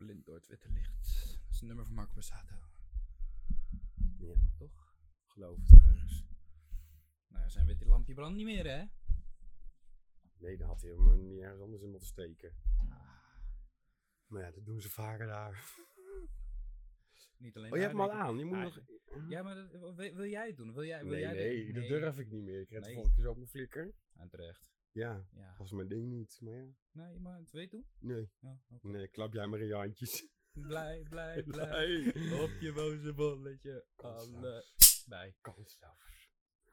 Verblind door het witte licht. Dat is een nummer van Marco Borsato. Ja. Toch? Geloof het ergens. Nou ja, zijn witte lampje brandt niet meer, hè? Nee, dan had hij hem niet ergens anders in moeten steken. Maar ja, dat doen ze vaker daar. Niet alleen Oh, je hebt hem al aan. Je moet Ja, nog... Ja, maar dat- wil, wil jij het doen? Wil jij, wil Nee, jij nee, de- dat durf ik niet meer. Ik red de Nee. volgende keer zo op mijn flikker. En terecht. Ja, Ja. was mijn ding niet. Maar ja, Nee, maar het weet doen? nee. Oké. Nee, klap jij maar in je handjes. Blij, blij, blij. Op je boze bolletje. Alle bij. Kansloos.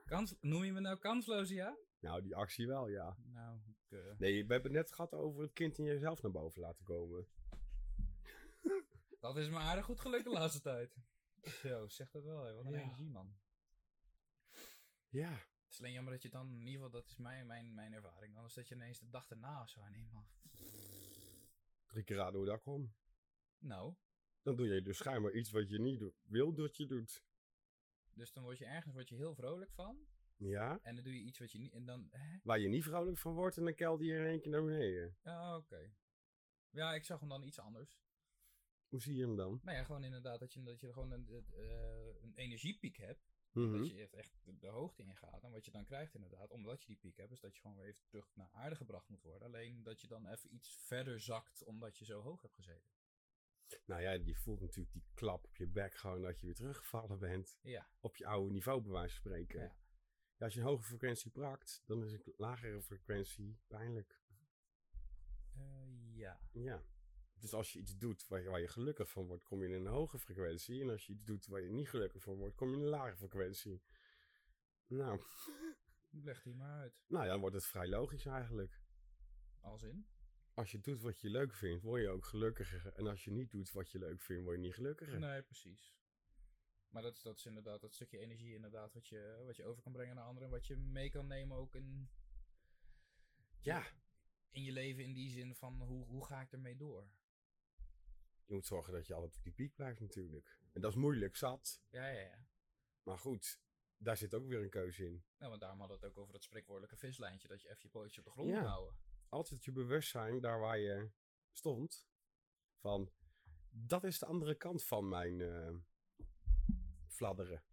Kans, noem je me nou kansloos, ja? Nou, die actie wel, ja. Nou, eh, Nee, we hebben het net gehad over het kind in jezelf naar boven laten komen. dat is me aardig goed gelukt de laatste tijd. Zo, zeg dat wel, hè. wat een Ja. energie, man. Ja. Het is alleen jammer dat je dan, in ieder geval, dat is mijn, mijn, mijn ervaring. Anders dat je ineens de dag erna of zo en helemaal... Drie keer raden hoe dat komt. Nou, Dan doe je dus schijnbaar iets wat je niet wil dat je doet. dus dan word je ergens word je heel vrolijk van. Ja. En dan doe je iets wat je niet... En dan... Hè? Waar je niet vrolijk van wordt en dan kelder je in één keer naar beneden. Ja, oké. Ja, ik zag hem dan iets anders. Hoe zie je hem dan? Nou ja, gewoon inderdaad dat je, dat je gewoon een, eh, een energiepiek hebt. Mhm. Dat je echt- echt de, de hoogte ingaat. En wat je dan krijgt inderdaad, omdat je die piek hebt, is dat je gewoon weer even terug naar aarde gebracht moet worden. Alleen dat je dan even iets verder zakt, omdat je zo hoog hebt gezeten. Nou ja, die voelt natuurlijk die klap op je bek gewoon dat je weer teruggevallen bent. Ja. Op je oude niveau, bij wijze van spreken. Ja. Ja, als je een hoge frequentie prakt, dan is een lagere frequentie pijnlijk. Eh, ja. Ja. Dus als je iets doet waar je, waar je gelukkig van wordt, kom je in een hoge frequentie. En als je iets doet waar je niet gelukkig van wordt, kom je in een lage frequentie. Nou, Leg die maar uit. nou ja, dan wordt het vrij logisch eigenlijk. Als in? Als je doet wat je leuk vindt, word je ook gelukkiger. En als je niet doet wat je leuk vindt, word je niet gelukkiger. Nee, precies. Maar dat is, dat is inderdaad dat stukje energie inderdaad wat je, wat je over kan brengen naar anderen. Wat je mee kan nemen ook in, Ja, in je leven in die zin van hoe, hoe ga ik ermee door? Je moet zorgen dat je altijd op die piek blijft natuurlijk. En dat is moeilijk, zat. Ja, ja, ja. Maar goed, daar zit ook weer een keuze in. Nou, want daarom hadden we het ook over dat spreekwoordelijke vislijntje. Dat je even je pootje op de grond Ja. moet houden. Altijd je bewustzijn, daar waar je stond, van dat is de andere kant van mijn eh, fladderen.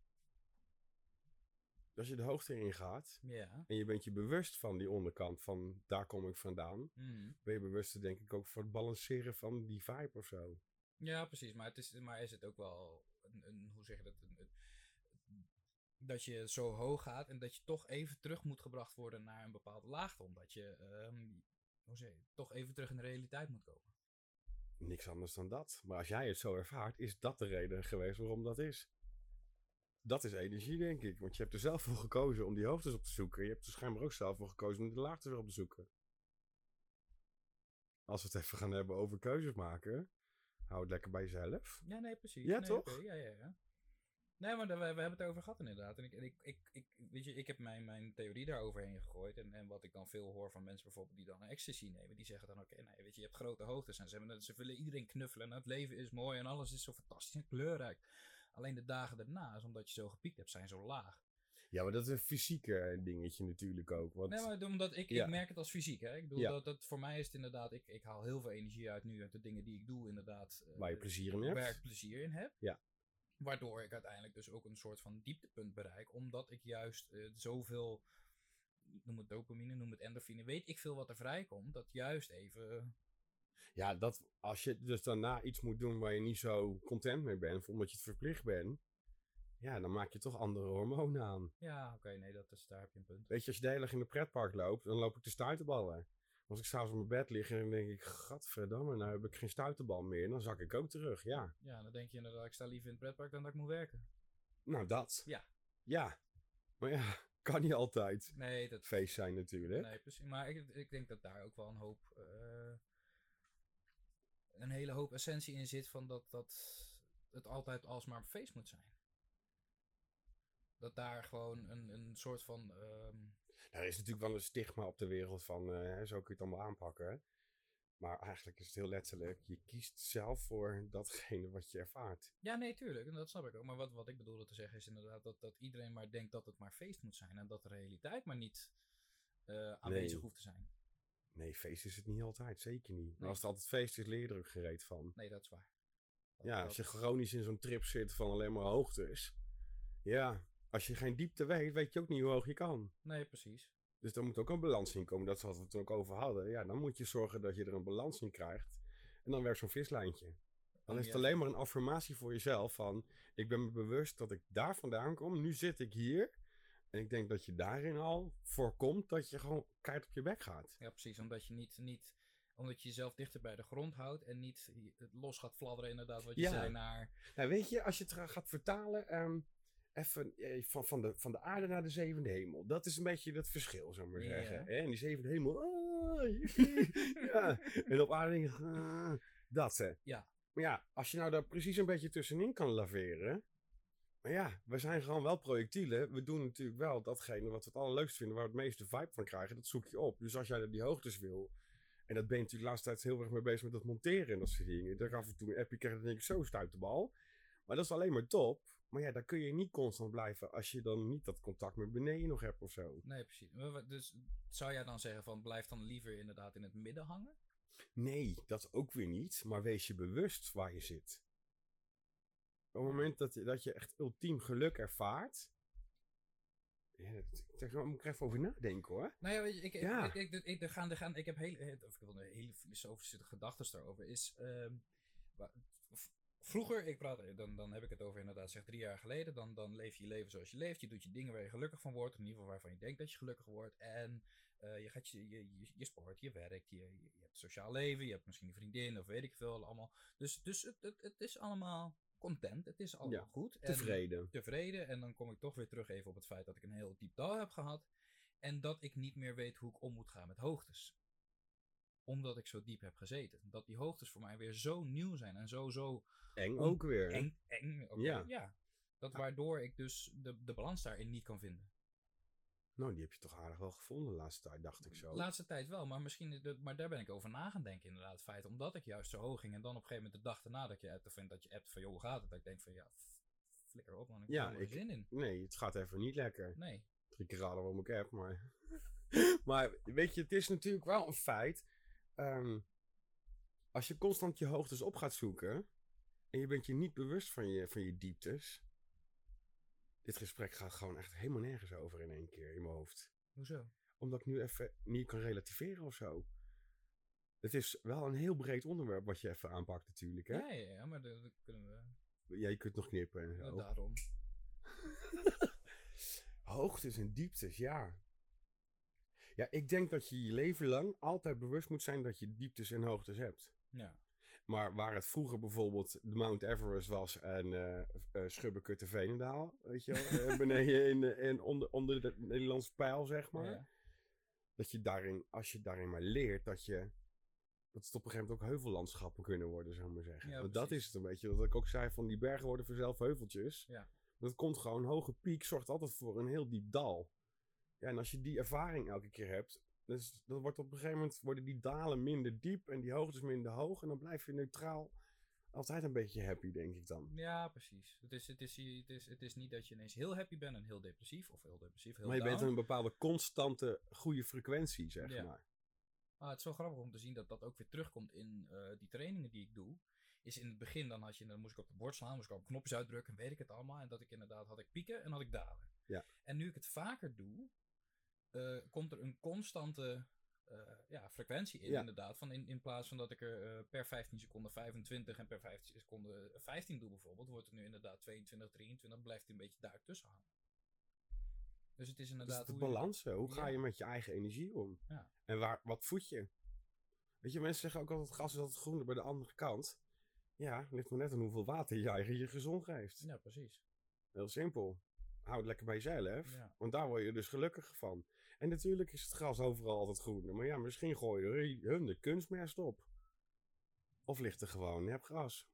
Als je de hoogte ingaat Ja. en je bent je bewust van die onderkant, van daar kom ik vandaan, Mhm. ben je bewust denk ik ook voor het balanceren van die vibe of zo. Ja, precies. Maar, het is, maar is het ook wel een, een hoe zeg je dat? Een, een- dat je zo hoog gaat en dat je toch even terug moet gebracht worden naar een bepaalde laagte. Omdat je, ehm, hoe zeg je, toch even terug in de realiteit moet komen. Niks anders dan dat. Maar als jij het zo ervaart, is dat de reden geweest waarom dat is. Dat is energie, denk ik. Want je hebt er zelf voor gekozen om die hoogtes op te zoeken. Je hebt er schijnbaar ook zelf voor gekozen om de laagtes weer op te zoeken. Als we het even gaan hebben over keuzes maken, hou het lekker bij jezelf. Ja, nee, precies. Ja, nee, toch? Ja, ja, ja. Nee, maar we, we hebben het over gehad inderdaad. En ik, ik, ik, ik, weet je, ik heb mijn, mijn theorie daaroverheen gegooid. En, en wat ik dan veel hoor van mensen bijvoorbeeld die dan een ecstasy nemen. Die zeggen dan, oké, nee, weet je, je hebt grote hoogtes. En ze, hebben, ze willen iedereen knuffelen. En het leven is mooi en alles is zo fantastisch en kleurrijk. Alleen de dagen daarna, omdat je zo gepiekt hebt, zijn zo laag. Ja, maar dat is een fysieke dingetje natuurlijk ook. Want, Nee, maar omdat ik, Ja. ik merk het als fysiek. Hè? Ik bedoel, Ja. dat, dat voor mij is het inderdaad, ik, ik haal heel veel energie uit nu uit de dingen die ik doe, inderdaad. eh, waar je plezier in hebt. werk plezier in heb. Ja. Waardoor ik uiteindelijk dus ook een soort van dieptepunt bereik. Omdat ik juist eh, zoveel, noem het dopamine, noem het endorfine, weet ik veel wat er vrijkomt. Dat juist even, Ja, dat, als je dus daarna iets moet doen waar je niet zo content mee bent, of omdat je het verplicht bent, ja, dan maak je toch andere hormonen aan. ja oké, nee, dat is, daar heb je een punt. Weet je, als je de hele dag in een pretpark loopt, dan loop ik de stuiterballen. Als ik s'avonds op mijn bed lig en dan denk ik, gadverdamme, nou heb ik geen stuiterbal meer. Dan zak ik ook terug, ja. Ja, dan denk je inderdaad, ik sta liever in het pretpark dan dat ik moet werken. Nou, dat. Ja. Ja. Maar ja, kan niet altijd Nee, dat feest zijn natuurlijk. Nee, precies. Maar ik, ik denk dat daar ook wel een hoop. eh, een hele hoop essentie in zit van dat, dat het altijd alsmaar feest moet zijn. Dat daar gewoon een, een soort van. Nou, er is natuurlijk wel een stigma op de wereld van, eh, zo kun je het allemaal aanpakken. Maar eigenlijk is het heel letterlijk, je kiest zelf voor datgene wat je ervaart. Ja, nee, tuurlijk. En dat snap ik ook. Maar wat, wat ik bedoelde te zeggen is inderdaad dat, dat iedereen maar denkt dat het maar feest moet zijn. En dat de realiteit maar niet eh, aanwezig Nee. hoeft te zijn. Nee, feest is het niet altijd. Zeker niet. Maar Nee. als het altijd feest is, leer je er ook gereed van. Nee, dat is waar. Dat- Ja, als je chronisch in zo'n trip zit van alleen maar hoogtes. Ja, als je geen diepte weet, weet je ook niet hoe hoog je kan. Nee, precies. Dus daar moet ook een balans in komen. Dat is wat we het ook over hadden. Ja, dan moet je zorgen dat je er een balans in krijgt. En dan werkt zo'n vislijntje. Dan is het alleen maar een affirmatie voor jezelf van... Ik ben me bewust dat ik daar vandaan kom. Nu zit ik hier. En ik denk dat je daarin al voorkomt dat je gewoon keihard op je bek gaat. Ja, precies. Omdat je niet, niet omdat je jezelf dichter bij de grond houdt en niet los gaat fladderen, inderdaad, wat je Ja. zei, naar... Nou, weet je, als je het gaat vertalen... ehm, even eh, van, van, de, van de aarde naar de zevende hemel. Dat is een beetje het verschil, zou ik maar zeggen. En die zevende hemel... ah, ja. En op aarde denk je... ah, dat, hè. Ja. Maar ja, als je nou daar precies een beetje tussenin kan laveren... Maar ja, we zijn gewoon wel projectielen. We doen natuurlijk wel datgene wat we het allerleukst vinden... waar we het meeste vibe van krijgen. Dat zoek je op. Dus als jij die hoogtes wil... En dat ben je natuurlijk de laatste tijd heel erg mee bezig met dat monteren en dat soort dingen. Ik af en toe een appje krijg, dan denk ik zo stuit de bal. Maar dat is alleen maar top. Maar ja, daar kun je niet constant blijven als je dan niet dat contact met beneden nog hebt of zo. Nee, precies. Dus zou jij dan zeggen van blijf dan liever inderdaad in het midden hangen? Nee, dat ook weer niet. Maar wees je bewust waar je zit. Op het moment dat je, dat je echt ultiem geluk ervaart. Ja, daar moet ik even over nadenken hoor. Nou ja, weet je, ik, Ja. ik, ik, ik, ik, er gaan, er gaan, ik heb hele, of ik wil een hele filosofische gedachten daarover. Is, ehm, vroeger, ik praat, dan, dan heb ik het over inderdaad zeg drie jaar geleden, dan, dan leef je je leven zoals je leeft. Je doet je dingen waar je gelukkig van wordt, in ieder geval waarvan je denkt dat je gelukkig wordt. En eh, je gaat je, je, je, je sport, je werkt, je, je, hebt sociaal leven, je hebt misschien een vriendin of weet ik veel allemaal. Dus, dus het, het, het is allemaal content, het is allemaal Ja, goed. En- Tevreden. tevreden. En dan kom ik toch weer terug even op het feit dat ik een heel diep dal heb gehad. En dat ik niet meer weet hoe ik om moet gaan met hoogtes. Omdat ik zo diep heb gezeten. Dat die hoogtes voor mij weer zo nieuw zijn en zo, zo Eng ook weer. eng. Ja. ja. Dat waardoor ik dus de, de balans daarin niet kan vinden. Nou, die heb je toch aardig wel gevonden de laatste tijd, dacht ik zo. Laatste tijd wel, maar misschien maar daar ben ik over na gaan denken inderdaad. Het feit omdat ik juist zo hoog ging en dan op een gegeven moment de dag erna dat je appt vindt dat je appt van joh, hoe gaat het? Dat ik denk van ja, flikker op man, ik Ja, heb er zin in. Nee, het gaat even niet lekker. Nee. drie keer raden waarom ik heb, maar... maar weet je, het is natuurlijk wel een feit. ehm, als je constant je hoogtes op gaat zoeken... en je bent je niet bewust van je, van je dieptes... dit gesprek gaat gewoon echt helemaal nergens over in één keer in mijn hoofd. Hoezo? Omdat ik nu even niet kan relativeren of zo. Het is wel een heel breed onderwerp wat je even aanpakt natuurlijk, hè? Ja, ja, ja, maar dat dat kunnen we... Ja, je kunt nog knippen en Ja, daarom. Hoogtes en dieptes, ja. Ja, ik denk dat je je leven lang altijd bewust moet zijn dat je dieptes en hoogtes hebt. Ja. Maar waar het vroeger bijvoorbeeld de Mount Everest was en eh eh Schubbekutte Veenendaal, weet je wel, eh, beneden in, in onder, onder de Nederlandse pijl, zeg maar. Ja. Dat je daarin, als je daarin maar leert, dat je, dat het op een gegeven moment ook heuvellandschappen kunnen worden, zou ik maar zeggen. Ja, Want dat is het een beetje, dat ik ook zei van die bergen worden vanzelf heuveltjes. Ja. Dat komt gewoon, een hoge piek zorgt altijd voor een heel diep dal. Ja, en als je die ervaring elke keer hebt, dus dan wordt op een gegeven moment worden die dalen minder diep en die hoogtes minder hoog. En dan blijf je neutraal altijd een beetje happy, denk ik dan. Ja, precies. Het is, het, is, het, is, het is niet dat je ineens heel happy bent en heel depressief. Of heel depressief, heel maar je bent in een bepaalde constante goede frequentie, zeg Ja. maar. Maar het is wel grappig om te zien dat dat ook weer terugkomt in eh, die trainingen die ik doe. Is in het begin, dan, had je, dan moest ik op de bord slaan, moest ik op knopjes uitdrukken en weet ik het allemaal. En dat ik inderdaad had ik pieken en had ik dalen. Ja. En nu ik het vaker doe, eh, komt er een constante eh, ja, frequentie in Ja. inderdaad. Van in, in plaats van dat ik er eh, per 15 seconden 25 en per 15 seconden 15 doe bijvoorbeeld, wordt het nu inderdaad 22, 23, blijft een beetje daartussen hangen. Dus het is Dus inderdaad... de hoe je- balans, hoe ga Ja. je met je eigen energie om? Ja. En waar, wat voed je? Weet je, mensen zeggen ook altijd, het gras is altijd groener bij de andere kant. Ja, ligt maar net aan hoeveel water je eigen je gezond geeft. Ja, precies. Heel simpel. Hou het lekker bij jezelf. Ja. Want daar word je dus gelukkig van. En natuurlijk is het gras overal altijd groener. Maar ja, misschien gooi je er hun de kunstmest op. Of ligt er gewoon nep gras.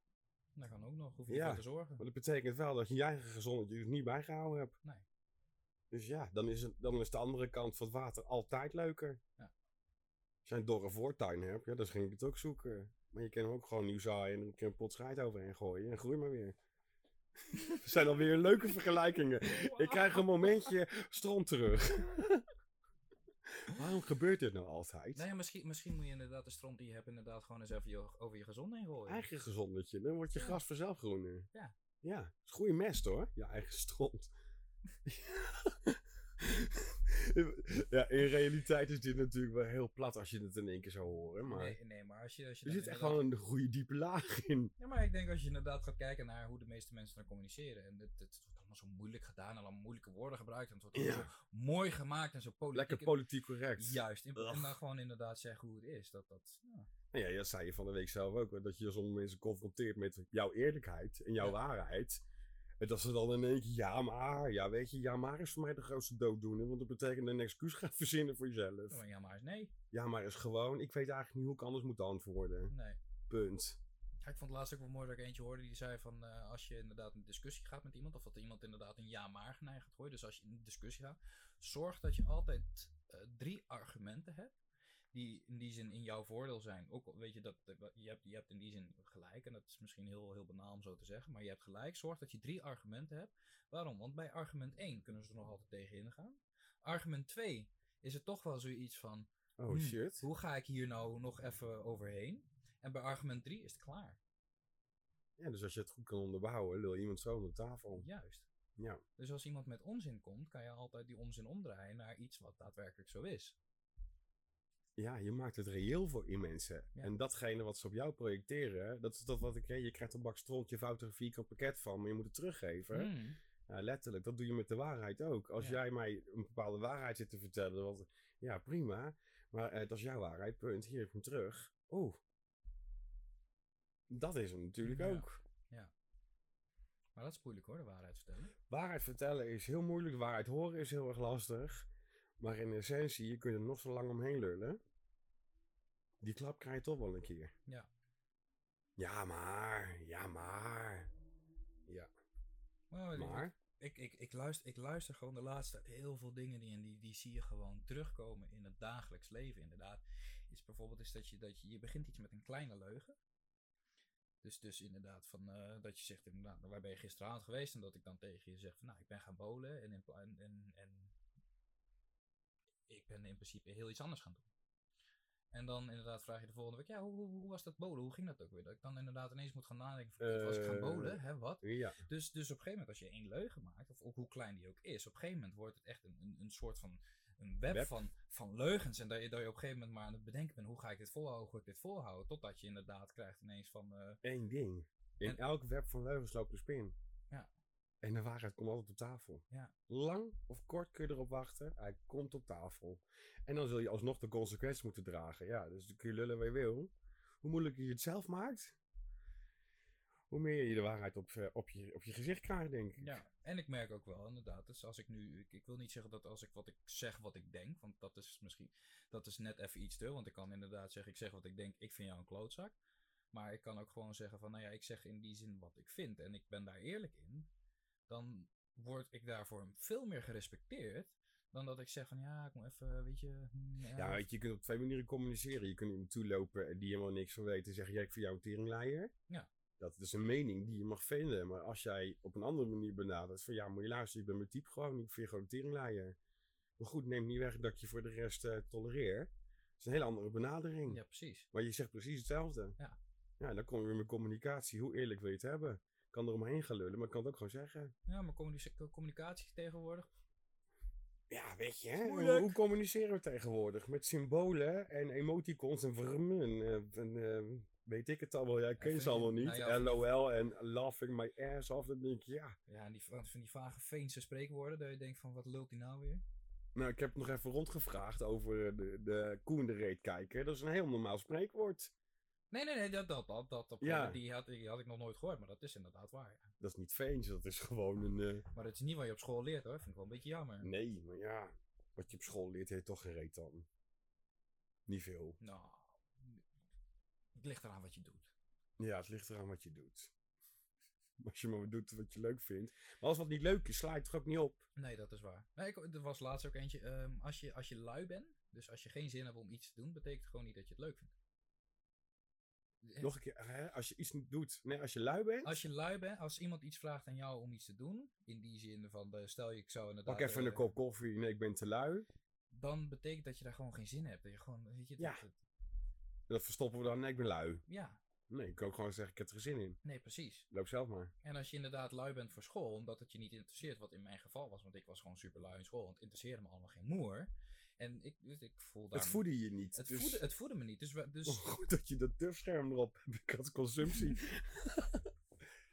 Daar kan ook nog, hoef je Ja. niet voor te zorgen. Maar dat betekent wel dat je je eigen gezondheid er niet bijgehouden hebt. Nee. Dus ja, dan is, het, dan is de andere kant van het water altijd leuker. Ja. Als je een dorre voortuin hebt, ja, dan ging ik het ook zoeken. Maar je kan hem ook gewoon nieuw zaaien en er een keer een pot schijt overheen gooien en groei maar weer. Dat zijn alweer leuke vergelijkingen. Ik krijg een momentje stront terug. Waarom gebeurt dit nou altijd? Nou ja, misschien, misschien moet je inderdaad de stront die je hebt inderdaad gewoon eens even je- over je gezond heen gooien. Eigen gezondetje, dan wordt je gras vanzelf groener. Ja. Ja, is goede mest hoor, je eigen stront. ja, in realiteit is dit natuurlijk wel heel plat als je het in één keer zou horen. Maar Nee, nee, maar als je... Als je er zit echt wel een goede diepe laag in. Ja, maar ik denk als je inderdaad gaat kijken naar hoe de meeste mensen dan communiceren. En het, het wordt allemaal zo moeilijk gedaan en allemaal moeilijke woorden gebruikt. En het wordt allemaal Ja. zo mooi gemaakt en zo politiek. Lekker politiek correct. Juist. In, en dan gewoon inderdaad zeggen hoe het is. Dat, dat, ja. Nou ja, dat zei je van de week zelf ook. Dat je sommige mensen confronteert met jouw eerlijkheid en jouw Ja. waarheid. En dat ze dan in één keer, ja maar, ja weet je, ja maar is voor mij de grootste dooddoener. Want dat betekent een excuus gaan verzinnen voor jezelf. Maar ja, maar is nee. Ja maar is gewoon, ik weet eigenlijk niet hoe ik anders moet antwoorden. Nee. Punt. Ja, ik vond het laatst ook wel mooi dat ik eentje hoorde die zei van eh, als je inderdaad in discussie gaat met iemand, of dat iemand inderdaad een ja-maar geneigd gaat gooien. Dus als je in discussie gaat, zorg dat je altijd eh, drie argumenten hebt. Die in die zin in jouw voordeel zijn. Ook weet je dat je hebt, je hebt in die zin gelijk. En dat is misschien heel, heel banaal om zo te zeggen. Maar je hebt gelijk. Zorg dat je drie argumenten hebt. Waarom? Want bij argument 1 kunnen ze er nog altijd tegen ingaan. Argument 2 is het toch wel zoiets van. Oh Hmm, shit. Hoe ga ik hier nou nog even overheen? En bij argument 3 is het klaar. Ja, dus als je het goed kan onderbouwen, je iemand zo onder tafel. Juist. Ja. Dus als iemand met onzin komt, kan je altijd die onzin omdraaien naar iets wat daadwerkelijk zo is. Ja, je maakt het reëel voor die mensen. Ja. En datgene wat ze op jou projecteren, dat is dat wat ik, je krijgt een bak stront, je vouwt er een vierkant pakket van, maar je moet het teruggeven. Hmm. Ja, letterlijk, dat doe je met de waarheid ook. Als Ja. jij mij een bepaalde waarheid zit te vertellen, wat, ja prima, maar eh, dat is jouw waarheid, punt, hier heb ik hem terug. Oeh. Dat is hem natuurlijk Ja. ook. Maar dat is moeilijk hoor, de waarheid vertellen. Waarheid vertellen is heel moeilijk, waarheid horen is heel erg lastig. Maar in essentie, je kunt er nog zo lang omheen lullen. Die klap krijg je toch wel een keer. Ja. Ja, maar. Ja, maar. Ja, Maar, ik- maar. Ik, ik, ik, luister, ik luister gewoon de laatste heel veel dingen die, en die, die zie je gewoon terugkomen in het dagelijks leven. Inderdaad, is bijvoorbeeld is dat, je, dat je, je begint iets met een kleine leugen. Dus, dus inderdaad, van, eh, dat je zegt, inderdaad, waar ben je gisteravond geweest? En dat ik dan tegen je zeg, van, nou, ik ben gaan bowlen en, en, en, en ik ben in principe heel iets anders gaan doen. En dan inderdaad vraag je de volgende week, ja, hoe, hoe, hoe was dat bowlen? Hoe ging dat ook weer? Dat ik dan inderdaad ineens moet gaan nadenken, van, was ik gaan Eh, bowlen? Hè, wat? Ja, Dus, dus op een gegeven moment, als je één leugen maakt, of ook hoe klein die ook is, op een gegeven moment wordt het echt een, een, een soort van een web, Web. Van, van leugens. En dat je, dat je op een gegeven moment maar aan het bedenken bent, hoe ga ik dit volhouden, hoe ga ik dit volhouden? Totdat je inderdaad krijgt ineens van, eh, één ding. In En- elk web van leugens loopt een spin. En de waarheid komt altijd op tafel. Ja. Lang of kort kun je erop wachten. Hij komt op tafel. En dan zul je alsnog de consequenties moeten dragen. Ja, dus dan kun je lullen waar je wil. Hoe moeilijker je het zelf maakt, hoe meer je de waarheid op, eh, op, je, op je gezicht krijgt, denk ik. ja. En ik merk ook wel, inderdaad, dus als ik nu, ik, ik wil niet zeggen dat als ik wat ik zeg wat ik denk, want dat is misschien, dat is net even iets te, want ik kan inderdaad zeggen, ik zeg wat ik denk, ik vind jou een klootzak. Maar ik kan ook gewoon zeggen van, nou ja, ik zeg in die zin wat ik vind en ik ben daar eerlijk in. Dan word ik daarvoor veel meer gerespecteerd dan dat ik zeg van, ja, ik moet even, weet je... hm, Ja, weet je, je kunt op twee manieren communiceren. Je kunt iemand toelopen en die helemaal niks van weet en zeggen: Jij, ik vind jou een teringleier. Ja. Dat is een mening die je mag vinden. Maar als jij op een andere manier benadert: van ja, moet je luisteren, ik ben mijn type gewoon, ik vind je gewoon een teringleier. Maar goed, neem niet weg dat ik je voor de rest eh, tolereer. Dat is een hele andere benadering. ja, precies. Maar je zegt precies hetzelfde. Ja. Ja, dan kom je weer met communicatie. Hoe eerlijk wil je het hebben? Ik kan er omheen gaan lullen, maar ik kan het ook gewoon zeggen. Ja, maar communicatie, communicatie tegenwoordig, Ja, weet je, hè? Hoe, hoe communiceren we tegenwoordig? Met symbolen en emoticons en eh, en eh, weet ik het allemaal. Jij ken vind ze je- allemaal niet. nou ja, LOL en laughing my ass off. Dan denk je, ja. ja, en die, van die vage Veense spreekwoorden, dat je denkt van, wat lult die nou weer? Nou, ik heb nog even rondgevraagd over de, de koe in de reet kijken. Dat is een heel normaal spreekwoord. Nee, nee, nee, dat, dat, dat, dat Ja. die, had, die had ik nog nooit gehoord, maar dat is inderdaad waar. ja. Dat is niet Veens, dat is gewoon een... eh, Maar dat is niet wat je op school leert hoor, vind ik wel een beetje jammer. nee, maar ja. Wat je op school leert, heeft toch geen reet dan. Niet veel. Nou, het ligt eraan wat je doet. Ja, het ligt eraan wat je doet. Als je maar doet wat je leuk vindt. Maar als wat niet leuk is, sla je toch ook niet op. Nee, dat is waar. Nee, ik, er was laatst ook eentje, ehm, als, je, als je lui bent, dus als je geen zin hebt om iets te doen, betekent het gewoon niet dat je het leuk vindt. Eh, Nog een keer, hè, als je iets niet doet. Nee, als je lui bent. Als je lui bent, als iemand iets vraagt aan jou om iets te doen, in die zin van, de, stel je, ik zou inderdaad... Pak even eh, een kop koffie. Nee, ik ben te lui. dan betekent dat je daar gewoon geen zin hebt. Dat je gewoon, weet je, Ja. dat verstoppen we dan. Nee, ik ben lui. ja, Nee, ik kan ook gewoon zeggen, ik heb er geen zin in. nee, precies. Loop zelf maar. En als je inderdaad lui bent voor school, omdat het je niet interesseert, wat in mijn geval was, want ik was gewoon super lui in school, want het interesseerde me allemaal geen moer. En ik, dus ik. Het voedde je niet. het, dus... voedde, het me niet. Dus, we- dus Oh, goed dat je dat durfscherm erop hebt. Ik had consumptie.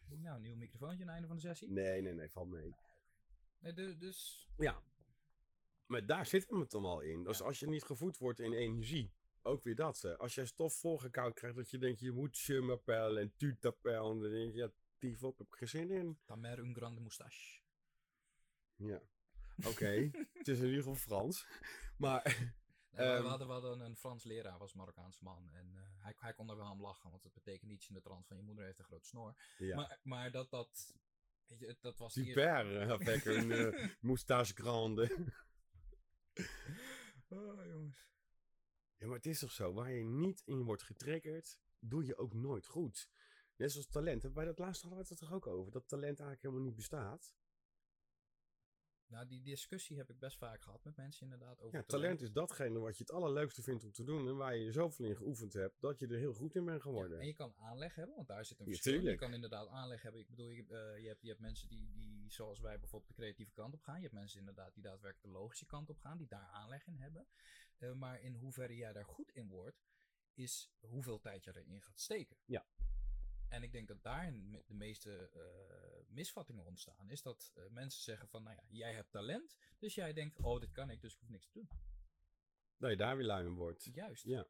nou, een nieuw microfoontje aan het einde van de sessie. nee, nee, nee, valt mee. Nee, du- dus Ja. Maar daar zit hem het dan al in. Dus Ja. als je niet gevoed wordt in energie, ook weer dat. Hè. Als jij stof volgekoud krijgt, dat je denkt, je moet chummapel en tutapel. En dan denk je, ja, tief op, heb ik geen zin in. tamer un grande moustache. Ja. Oké, het is in ieder geval Frans. Maar, Ehm. we, hadden, we hadden een Frans leraar, was een Marokkaans man. En eh, hij, hij kon er wel om lachen, want het betekent iets in de trant van je moeder heeft een grote snor. ja. Maar, maar dat, dat, weet je, dat was Super, avec een eh, moustache grande. Oh, jongens. Ja, maar het is toch zo, waar je niet in wordt getriggerd, doe je ook nooit goed. Net zoals talent. En Bij dat laatste hadden we het er toch ook over, dat talent eigenlijk helemaal niet bestaat. Nou, die discussie heb ik best vaak gehad met mensen inderdaad over Ja, talent is datgene wat je het allerleukste vindt om te doen en waar je zoveel in geoefend hebt, dat je er heel goed in bent Ja, geworden. en je kan aanleg hebben, want daar zit een Ja, verschil. je kan inderdaad aanleg hebben. Ik bedoel, je, eh, je, hebt, je hebt mensen die, die, zoals wij bijvoorbeeld, de creatieve kant op gaan. Je hebt mensen inderdaad die daadwerkelijk de logische kant op gaan, die daar aanleg in hebben. Eh, maar in hoeverre jij daar goed in wordt, is hoeveel tijd je erin gaat steken. Ja. En ik denk dat daarin me- de meeste eh, misvattingen ontstaan. Is dat eh, mensen zeggen van, nou ja, jij hebt talent. Dus jij denkt, oh, dit kan ik, dus ik hoef niks te doen. Dat je daar weer lui in wordt. Juist. Ja.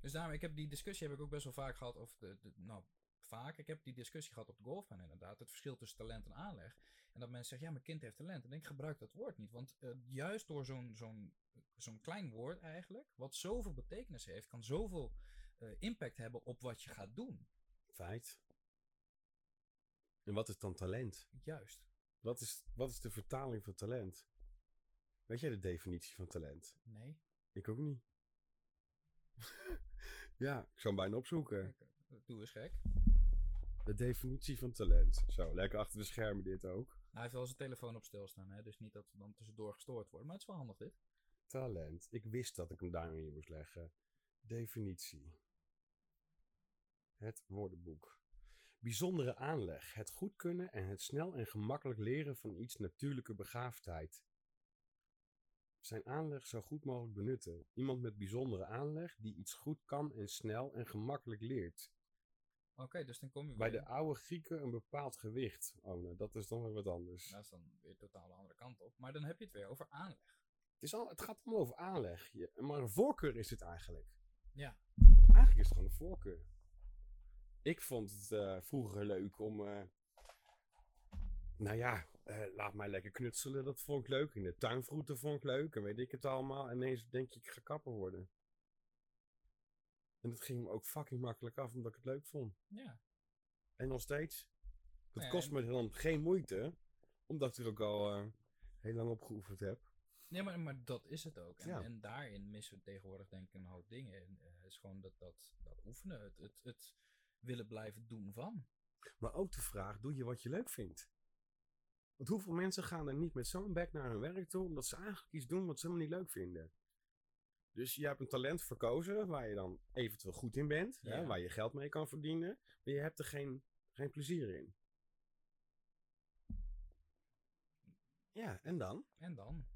Dus daarom, ik heb die discussie heb ik ook best wel vaak gehad. Of de, de, nou, vaak. Ik heb die discussie gehad op de golfbaan inderdaad. Het verschil tussen talent en aanleg. En dat mensen zeggen, ja, mijn kind heeft talent. En dan denk ik, gebruik dat woord niet. Want eh, juist door zo'n zo'n zo'n klein woord eigenlijk, wat zoveel betekenis heeft, kan zoveel impact hebben op wat je gaat doen. Feit. En wat is dan talent? Juist. Wat is, wat is de vertaling van talent? Weet jij de definitie van talent? Nee. Ik ook niet. ja, ik zou hem bijna opzoeken. Doe eens gek. De definitie van talent. Zo, lekker achter de schermen dit ook. Hij heeft wel zijn telefoon op stilstaan, hè? dus niet dat we dan tussendoor gestoord worden. Maar het is wel handig dit. Talent. Ik wist dat ik hem daarin moest leggen. Definitie. Het woordenboek. Bijzondere aanleg. Het goed kunnen en het snel en gemakkelijk leren van iets natuurlijke begaafdheid. Zijn aanleg zo goed mogelijk benutten. Iemand met bijzondere aanleg die iets goed kan en snel en gemakkelijk leert. Oké, dus dan kom je Bij weer- de oude Grieken een bepaald gewicht. Oh, nou, dat is dan weer wat anders. Dat is dan weer totaal de andere kant op. Maar dan heb je het weer over aanleg. Het, is al, het gaat allemaal over aanleg. Je- maar een voorkeur is het eigenlijk. Ja. Eigenlijk is het gewoon een voorkeur. Ik vond het eh, vroeger leuk om. eh, nou ja, eh, laat mij lekker knutselen. Dat vond ik leuk. In de tuinvroeten vond ik leuk. En weet ik het allemaal. En ineens denk je, ik ga kapper worden. En dat ging me ook fucking makkelijk af, omdat ik het leuk vond. Ja. En nog steeds. Dat kost me dan geen moeite. Omdat ik er ook al heel lang op geoefend heb. Nee, maar, maar dat is het ook. En, Ja. en daarin missen we tegenwoordig denk ik een hoop dingen. En, het is gewoon dat, dat, dat oefenen, het, het, het willen blijven doen van. Maar ook de vraag, doe je wat je leuk vindt? Want hoeveel mensen gaan er niet met zo'n bek naar hun werk toe, omdat ze eigenlijk iets doen wat ze helemaal niet leuk vinden? Dus je hebt een talent verkozen waar je dan eventueel goed in bent, hè, waar je geld mee kan verdienen, maar je hebt er geen, geen plezier in. Ja, en dan? En dan.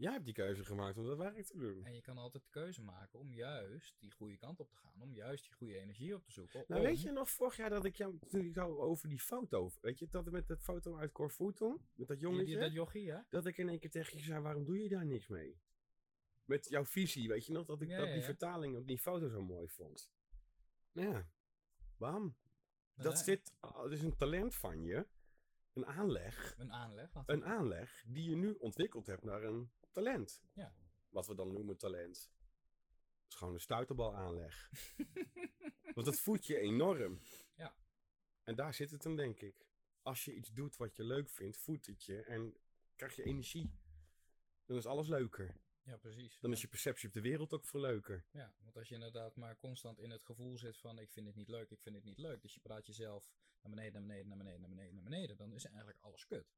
Jij hebt die keuze gemaakt om dat werk te doen. En je kan altijd de keuze maken om juist die goede kant op te gaan. Om juist die goede energie op te zoeken. Nou, om- weet je nog vorig jaar dat ik jou, toen ik jou over die foto, weet je, dat met dat foto uit Corfu toen, met dat jongetje? die- dat jochie, ja? dat ik in één keer tegen je zei, waarom doe je daar niks mee? Met jouw visie, weet je nog, dat ik Ja, dat ja, die ja. vertaling op die foto zo mooi vond. Nou ja, bam. Dat zit, dat is een talent van je, een aanleg, Een aanleg. een aanleg die je nu ontwikkeld hebt naar een talent. Ja. Wat we dan noemen talent. Is gewoon een stuiterbal aanleg. Want dat voedt je enorm. Ja. En daar zit het hem, denk ik. Als je iets doet wat je leuk vindt, voedt het je en krijg je energie. Dan is alles leuker. Ja, precies. Dan Ja. is je perceptie op de wereld ook veel leuker. Ja, want als je inderdaad maar constant in het gevoel zit van ik vind het niet leuk, ik vind het niet leuk. Dus je praat jezelf naar beneden, naar beneden, naar beneden, naar beneden, naar beneden. Dan is eigenlijk alles kut.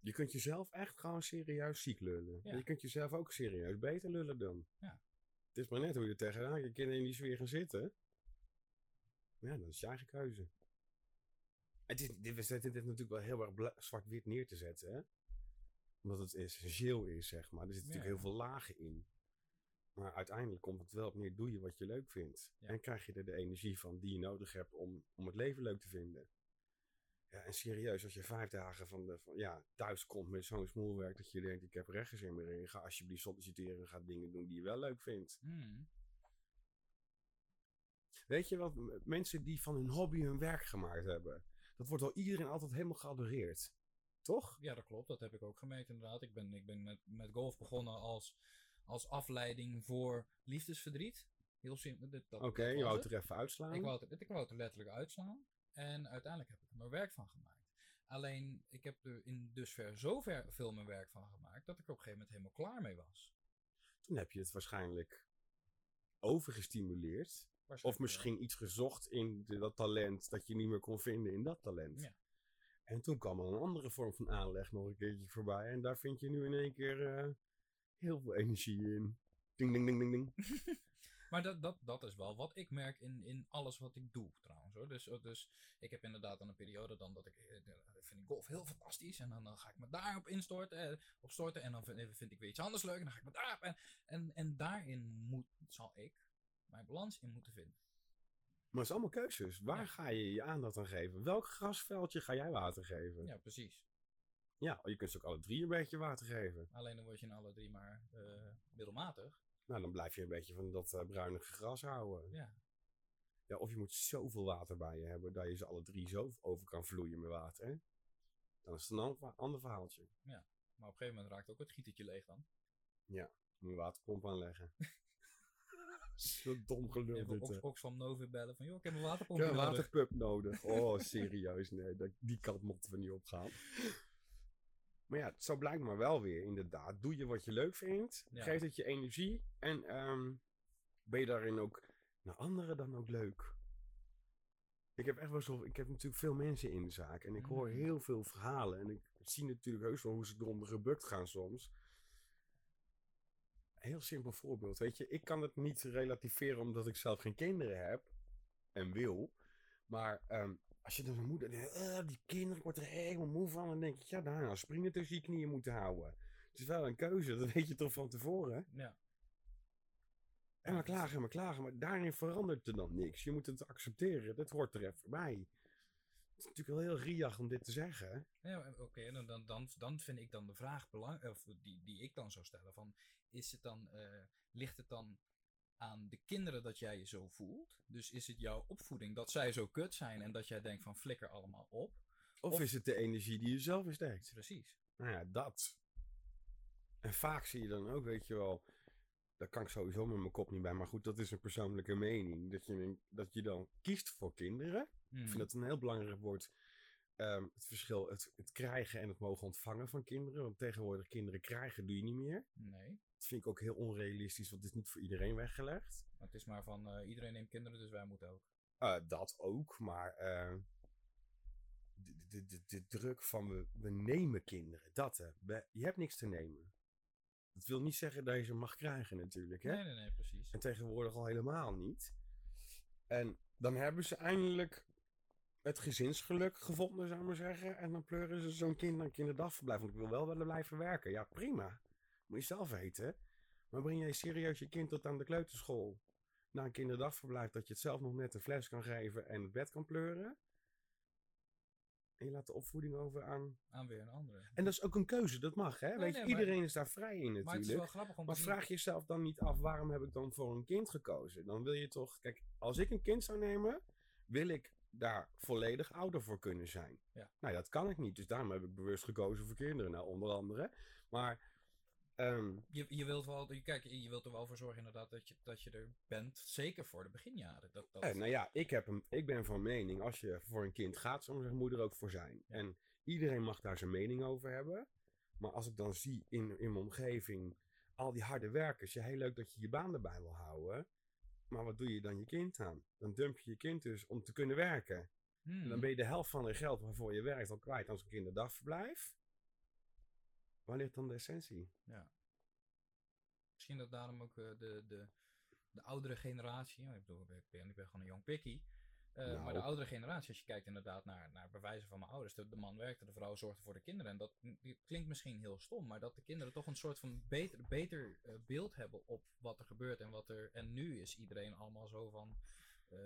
Je kunt jezelf echt gewoon serieus ziek lullen. Ja. Je kunt jezelf ook serieus beter lullen dan. Ja. Het is maar net hoe je er tegenaan je kind in die sfeer gaan zitten. Ja, dat is je eigen keuze. Het is, dit, we zetten dit natuurlijk wel heel erg zwart-wit neer te zetten, hè? Omdat het essentieel is, zeg maar. Er zitten natuurlijk heel veel lagen in. Maar uiteindelijk komt het wel op neer, doe je wat je leuk vindt. Ja. En krijg je er de energie van die je nodig hebt om, om het leven leuk te vinden. Ja, en serieus, als je vijf dagen van de, van, ja, thuis komt met zo'n smoelwerk dat je denkt, ik heb er echt geen zin meer in. Ga alsjeblieft solliciteren en ga dingen doen die je wel leuk vindt. Hmm. Weet je wat, mensen die van hun hobby hun werk gemaakt hebben, dat wordt door iedereen altijd helemaal geadoreerd. Toch? Ja, dat klopt. Dat heb ik ook gemerkt inderdaad. Ik ben, ik ben met, met golf begonnen als, als afleiding voor liefdesverdriet. Heel simpel. Oké, je wou het. het er even uitslaan. Ik wou, het, ik wou het er letterlijk uitslaan. En uiteindelijk heb ik er mijn werk van gemaakt. Alleen, ik heb er in dusver zover veel mijn werk van gemaakt, dat ik er op een gegeven moment helemaal klaar mee was. Toen heb je het waarschijnlijk overgestimuleerd. Of misschien iets gezocht in de- dat talent dat je niet meer kon vinden in dat talent. Ja. En toen kwam er een andere vorm van aanleg nog een keertje voorbij. En daar vind je nu in één keer eh, heel veel energie in. Ding, ding, ding, ding, ding. Maar dat, dat, dat is wel wat ik merk in, in alles wat ik doe trouwens. Hoor. Dus, dus ik heb inderdaad dan een periode dan dat ik, eh, de- vind ik golf heel fantastisch. En dan, dan ga ik me daarop instorten, eh, op storten. En dan vind, vind ik weer iets anders leuk. En dan ga ik me daarop. En, en, en daarin moet, zal ik mijn balans in moeten vinden. Maar het is allemaal keuzes. Waar Ja. ga je je aandacht aan geven? Welk grasveldje ga jij water geven? Ja, Ja, precies. je kunt ze ook alle drie een beetje water geven. Alleen dan word je in alle drie maar eh, middelmatig. Nou, dan blijf je een beetje van dat eh, bruinige gras houden. Ja. Ja, of je moet zoveel water bij je hebben dat je ze alle drie zo over kan vloeien met water. Hè? Dan is het een ander, verhaaltje. Maar op een gegeven moment raakt ook het gietertje leeg dan. Moet je een waterpomp aanleggen. Zo dom gelul Even dit. Ox- Oxfam Novib bellen van, joh, ik heb een waterpomp Ik heb een nodig. waterpump nodig. Oh, serieus. Nee, dat, die kant mochten we niet opgaan. Maar ja, zo blijkt maar wel weer, inderdaad. Doe je wat je leuk vindt. Ja. Geeft het je energie. En ehm, ben je daarin ook naar anderen dan ook leuk. Ik heb echt wel zo... Ik heb natuurlijk veel mensen in de zaak. En ik hoor Mm. heel veel verhalen. En ik zie natuurlijk heus wel hoe ze erom gebukt gaan soms. Een heel simpel voorbeeld. Weet je, ik kan het niet relativeren omdat ik zelf geen kinderen heb. En wil. Maar ehm, als je dan zo'n moeder denkt, "Eh, die kinderen, ik word er helemaal moe van. Dan denk ik, ja, daar nou springen tussen je knieën moeten houden. Het is wel een keuze, dat weet je toch van tevoren. Ja. En maar klagen en maar klagen, maar daarin verandert er dan niks. Je moet het accepteren, dat hoort er even bij. Het is natuurlijk wel heel riach om dit te zeggen. Ja, oké, dan, dan, dan vind ik dan de vraag belang, of die, die ik dan zou stellen: van, is het dan, eh, ligt het dan aan de kinderen dat jij je zo voelt? Dus is het jouw opvoeding dat zij zo kut zijn en dat jij denkt van flikker allemaal op? Of, Of- is het de energie die je zelf insteekt? Precies. Nou ja, dat. En vaak zie je dan ook, weet je wel, daar kan ik sowieso met mijn kop niet bij, maar goed, dat is een persoonlijke mening. Dat je, dat je dan kiest voor kinderen. Hmm. Ik vind dat een heel belangrijk woord. Ehm, het verschil, het, het krijgen en het mogen ontvangen van kinderen. Want tegenwoordig kinderen krijgen doe je niet meer. Nee, Dat vind ik ook heel onrealistisch, want het is niet voor iedereen weggelegd. maar het is maar van eh, iedereen neemt kinderen, dus wij moeten ook. Eh, dat ook, maar eh, de, de, de, de druk van we, we nemen kinderen, dat hè. We- je hebt niks te nemen. Dat wil niet zeggen dat je ze mag krijgen natuurlijk, hè. Nee, nee, nee, precies. En tegenwoordig al helemaal niet. En dan hebben ze eindelijk het gezinsgeluk gevonden, zou ik maar zeggen. En dan pleuren ze zo'n kind naar een kinderdagverblijf. Want ik wil wel willen blijven werken. Ja, prima. Moet je zelf weten. Maar breng jij serieus je kind tot aan de kleuterschool? Naar een kinderdagverblijf dat je het zelf nog net een fles kan geven en het bed kan pleuren? En je laat de opvoeding over aan... Aan weer een andere. En dat is ook een keuze, dat mag hè? Nee, Weet je, nee, maar- iedereen is daar vrij in natuurlijk. maar het is wel grappig om Maar te zien. vraag jezelf dan niet af, waarom heb ik dan voor een kind gekozen? Dan wil je toch, kijk, als ik een kind zou nemen, wil ik daar volledig ouder voor kunnen zijn. Ja. Nou, dat kan ik niet, dus daarom heb ik bewust gekozen voor kinderen, nou, onder andere. Maar, ehm, Je, je wilt wel, kijk, je wilt er wel voor zorgen inderdaad dat je, dat je er bent, zeker voor de beginjaren. Dat, dat, eh, nou ja, ik, heb een, ik ben van mening, als je voor een kind gaat, zou zijn moeder ook voor zijn. Ja. En iedereen mag daar zijn mening over hebben. Maar als ik dan zie in, in mijn omgeving, al die harde werkers, ja, heel leuk dat je je baan erbij wil houden. Maar wat doe je dan je kind aan? Dan dump je je kind dus om te kunnen werken. Hmm. En dan ben je de helft van het geld waarvoor je werkt al kwijt als een kinderdagverblijf. Waar ligt dan de essentie? Misschien dat daarom ook eh, de, de, de oudere generatie, ja, ik, bedoel, ik, ben, ik ben gewoon een jong pikkie. Eh, Nou. Maar de oudere generatie, als je kijkt inderdaad naar, naar bewijzen van mijn ouders, de, de man werkte, de vrouw zorgde voor de kinderen. En dat klinkt misschien heel stom, maar dat de kinderen toch een soort van beter, beter eh, beeld hebben op wat er gebeurt en wat er. En nu is iedereen allemaal zo van. eh,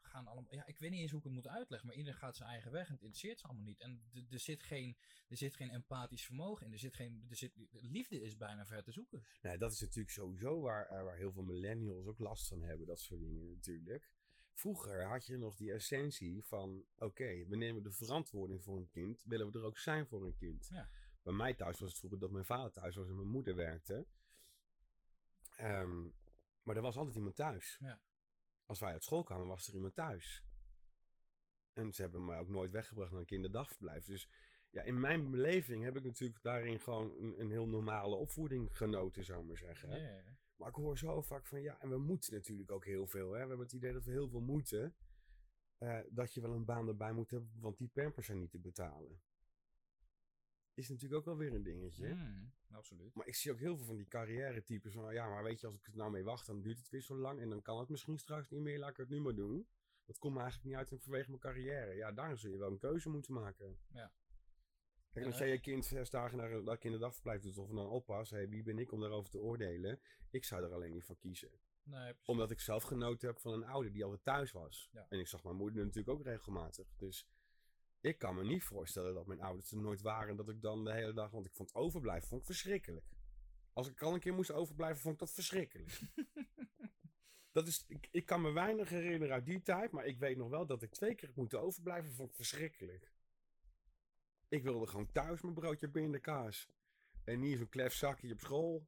gaan allemaal, ja, ik weet niet eens hoe ik het moet uitleggen, maar iedereen gaat zijn eigen weg en het interesseert ze allemaal niet. En er zit geen, er zit geen empathisch vermogen in. Er zit geen, er zit, liefde is bijna ver te zoeken. Nee, dat is natuurlijk sowieso waar, waar heel veel millennials ook last van hebben, dat soort dingen natuurlijk. Vroeger had je nog die essentie van, oké, we nemen de verantwoording voor een kind, willen we er ook zijn voor een kind. Ja. Bij mij thuis was het vroeger dat mijn vader thuis was en mijn moeder werkte. Ehm, maar er was altijd iemand thuis. Ja. Als wij uit school kwamen, was er iemand thuis. En ze hebben mij ook nooit weggebracht naar een kinderdagverblijf. Dus ja, in mijn beleving heb ik natuurlijk daarin gewoon een, een heel normale opvoeding genoten, zou ik maar zeggen. Ja. Maar ik hoor zo vaak van ja, en we moeten natuurlijk ook heel veel. Hè? We hebben het idee dat we heel veel moeten. eh, dat je wel een baan erbij moet hebben, want die pampers zijn niet te betalen. Is natuurlijk ook wel weer een dingetje. Mm, absoluut. Maar ik zie ook heel veel van die carrière types van ja, maar weet je, als ik er nou mee wacht, dan duurt het weer zo lang en dan kan het misschien straks niet meer, laat ik het nu maar doen. Dat komt me eigenlijk niet uit en vanwege mijn carrière. Ja, daar zul je wel een keuze moeten maken. Ja. Kijk, En, als jij je kind zes dagen naar een kinderdagverblijf doet of dan oppas, hey, wie ben ik om daarover te oordelen? Ik zou er alleen niet van kiezen Nee, omdat ik zelf genoten heb van een ouder die altijd thuis was. Ja. En ik zag mijn moeder natuurlijk ook regelmatig. Dus ik kan me niet voorstellen dat mijn ouders er nooit waren. En dat ik dan de hele dag. Want ik vond overblijven vond ik verschrikkelijk. Als ik al een keer moest overblijven, vond ik dat verschrikkelijk. dat is, ik, ik kan me weinig herinneren uit die tijd. Maar ik weet nog wel dat ik twee keer moeten overblijven. Vond ik verschrikkelijk. Ik wilde gewoon thuis mijn broodje binnen de kaas. En niet zo'n klef zakje op school.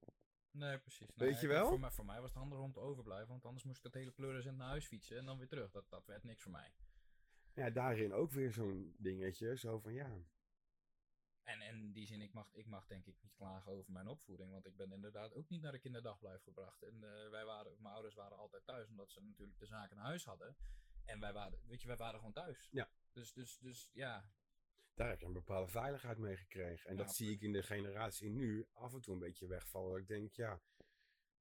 Nee, precies. Weet je wel? Voor mij, voor mij was het handig om te overblijven, want anders moest ik dat hele pleurisend naar huis fietsen en dan weer terug. Dat, dat werd niks voor mij. Ja, daarin ook weer zo'n dingetje. Zo van ja. En en in die zin, ik mag, ik mag denk ik niet klagen over mijn opvoeding, want ik ben inderdaad ook niet naar de kinderdagblijf gebracht. En eh, wij waren, mijn ouders waren altijd thuis, omdat ze natuurlijk de zaken in huis hadden. En wij waren, weet je, wij waren gewoon thuis. Ja. Dus, dus, dus ja, Daar heb je een bepaalde veiligheid mee gekregen. En Ja, dat zie ik in de generatie nu af en toe een beetje wegvallen. Dat Ik denk, ja,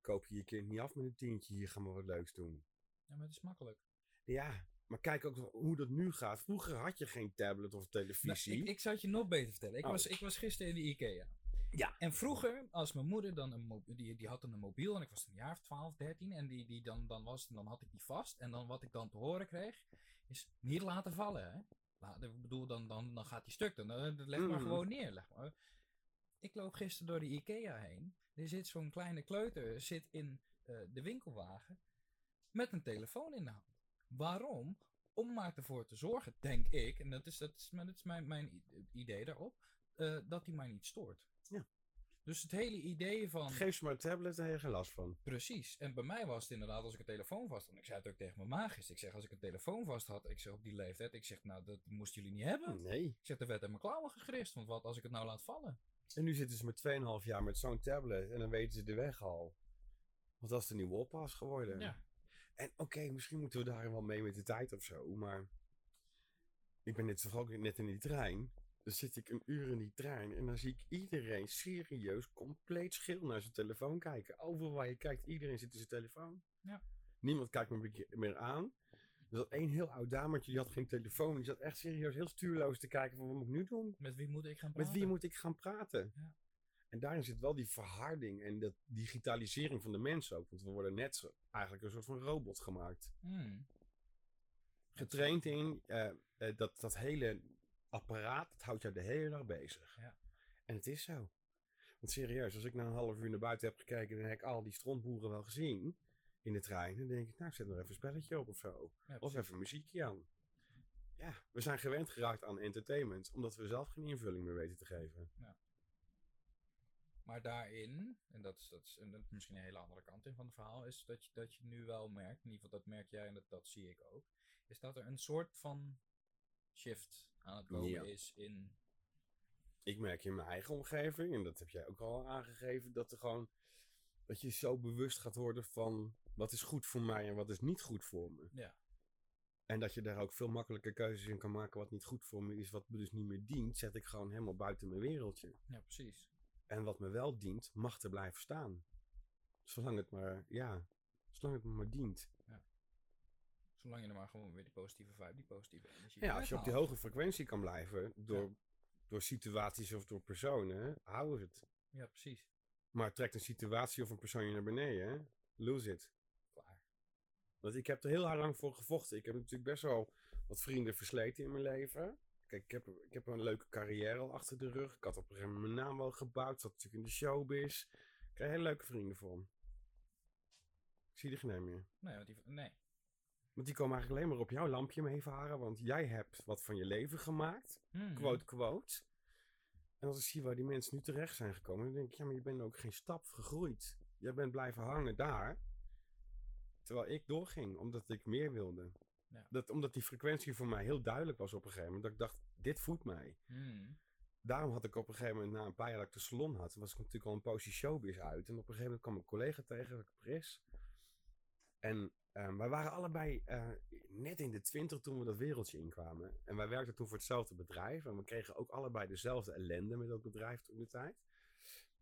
koop je je kind niet af met een tientje, hier gaan we wat leuks doen. ja, maar het is makkelijk. Ja, maar kijk ook hoe dat nu gaat. Vroeger had je geen tablet of televisie. Nou, ik, ik zou het je nog beter vertellen. Ik, Oh. was, ik was gisteren in de IKEA. Ja. En vroeger, als mijn moeder dan een die, die had dan een mobiel en ik was een jaar of 12, 13 en die, die dan, dan was, dan had ik die vast. En dan wat ik dan te horen kreeg, is niet laten vallen. Hè? La- ik bedoel, dan, dan, dan gaat die stuk. Dan, dan leg maar Mhm. gewoon neer. Leg maar. Ik loop gisteren door de IKEA heen. Er zit zo'n kleine kleuter zit in eh, de winkelwagen met een telefoon in de hand. Waarom? Om maar ervoor te zorgen, denk ik, en dat is, dat is, mijn- dat is mijn, idee daarop, eh, dat hij mij niet stoort. Ja. Dus het hele idee van. Geef ze maar een tablet, daar heb je geen last van. Precies. En bij mij was het inderdaad als ik een telefoon vast had. En ik zei het ook tegen mijn maag gisteren. Ik zeg, als ik een telefoon vast had, ik zeg op die leeftijd, ik zeg, nou, dat moesten jullie niet hebben. Nee. Ik zeg, er werd in mijn klauwen gegrist, want wat als ik het nou laat vallen? En nu zitten ze met 2,5 jaar met zo'n tablet en dan weten ze de weg al. Want dat is de nieuwe oppas geworden. Ja. En oké, misschien moeten we daar wel mee met de tijd of zo, maar ik ben net, ook net in die trein. Dan zit ik een uur in die trein en dan zie ik iedereen serieus compleet schil naar zijn telefoon kijken. Overal waar je kijkt, iedereen zit in zijn telefoon. Ja. Niemand kijkt me meer- meer aan. Er zat één heel oud dametje, die had geen telefoon. Die zat echt serieus heel stuurloos te kijken van wat moet ik nu doen? Met wie moet ik gaan praten? Met wie moet ik gaan praten? Ja. En daarin zit wel die verharding en de digitalisering van de mens ook. Want we worden net zo, eigenlijk een soort van robot gemaakt. Hmm. Getraind in eh, eh, dat, dat hele apparaat, dat houdt jou de hele dag bezig. Ja. En het is zo. Want serieus, als ik na een half uur naar buiten heb gekeken, dan heb ik al die strontboeren wel gezien in de trein. Dan denk ik, nou, zet nog even een spelletje op of zo. Ja, Of even muziekje aan. Ja, we zijn gewend geraakt aan entertainment, omdat we zelf geen invulling meer weten te geven. Maar daarin, en dat is, dat, is, en dat is misschien een hele andere kant in van het verhaal, is dat je, dat je nu wel merkt, in ieder geval dat merk jij en dat, dat zie ik ook, is dat er een soort van shift aan het komen Ja. is in. ik merk in mijn eigen omgeving, en dat heb jij ook al aangegeven, dat er gewoon dat je zo bewust gaat worden van wat is goed voor mij en wat is niet goed voor me. Ja. En dat je daar ook veel makkelijker keuzes in kan maken wat niet goed voor me is, wat me dus niet meer dient, zet ik gewoon helemaal buiten mijn wereldje. Ja, precies. En wat me wel dient, mag er blijven staan. Zolang het maar, ja, zolang het me maar dient. Zolang je er maar gewoon weer die positieve vibe, die positieve energie Ja, als je op die hoge frequentie kan blijven, door, door situaties of door personen, hou het. Ja, precies. Maar trekt een situatie of een persoon je naar beneden, lose it. Klaar. Want ik heb er heel hard lang voor gevochten. Ik heb natuurlijk best wel wat vrienden versleten in mijn leven. Kijk, ik heb, ik heb een leuke carrière al achter de rug. Ik had op een gegeven moment mijn naam wel gebouwd. Zat natuurlijk in de showbiz. Ik krijg hele leuke vrienden voor. Ik zie er geen een meer. Nee, want die, nee. Want die komen eigenlijk alleen maar op jouw lampje mee varen. Want jij hebt wat van je leven gemaakt. Mhm. Quote, quote. En als ik zie waar die mensen nu terecht zijn gekomen, dan denk ik, ja, maar je bent ook geen stap gegroeid. Jij bent blijven hangen daar. Terwijl ik doorging, omdat ik meer wilde. Ja. Dat, omdat die frequentie voor mij heel duidelijk was op een gegeven moment. Dat ik dacht, dit voedt mij. Mhm. Daarom had ik op een gegeven moment, na een paar jaar dat ik de salon had, was ik natuurlijk al een poosje showbiz uit. En op een gegeven moment kwam een collega tegen, Chris. En ehm, wij waren allebei eh, net in de twintig toen we dat wereldje inkwamen. En wij werkten toen voor hetzelfde bedrijf. En we kregen ook allebei dezelfde ellende met dat bedrijf toen de tijd.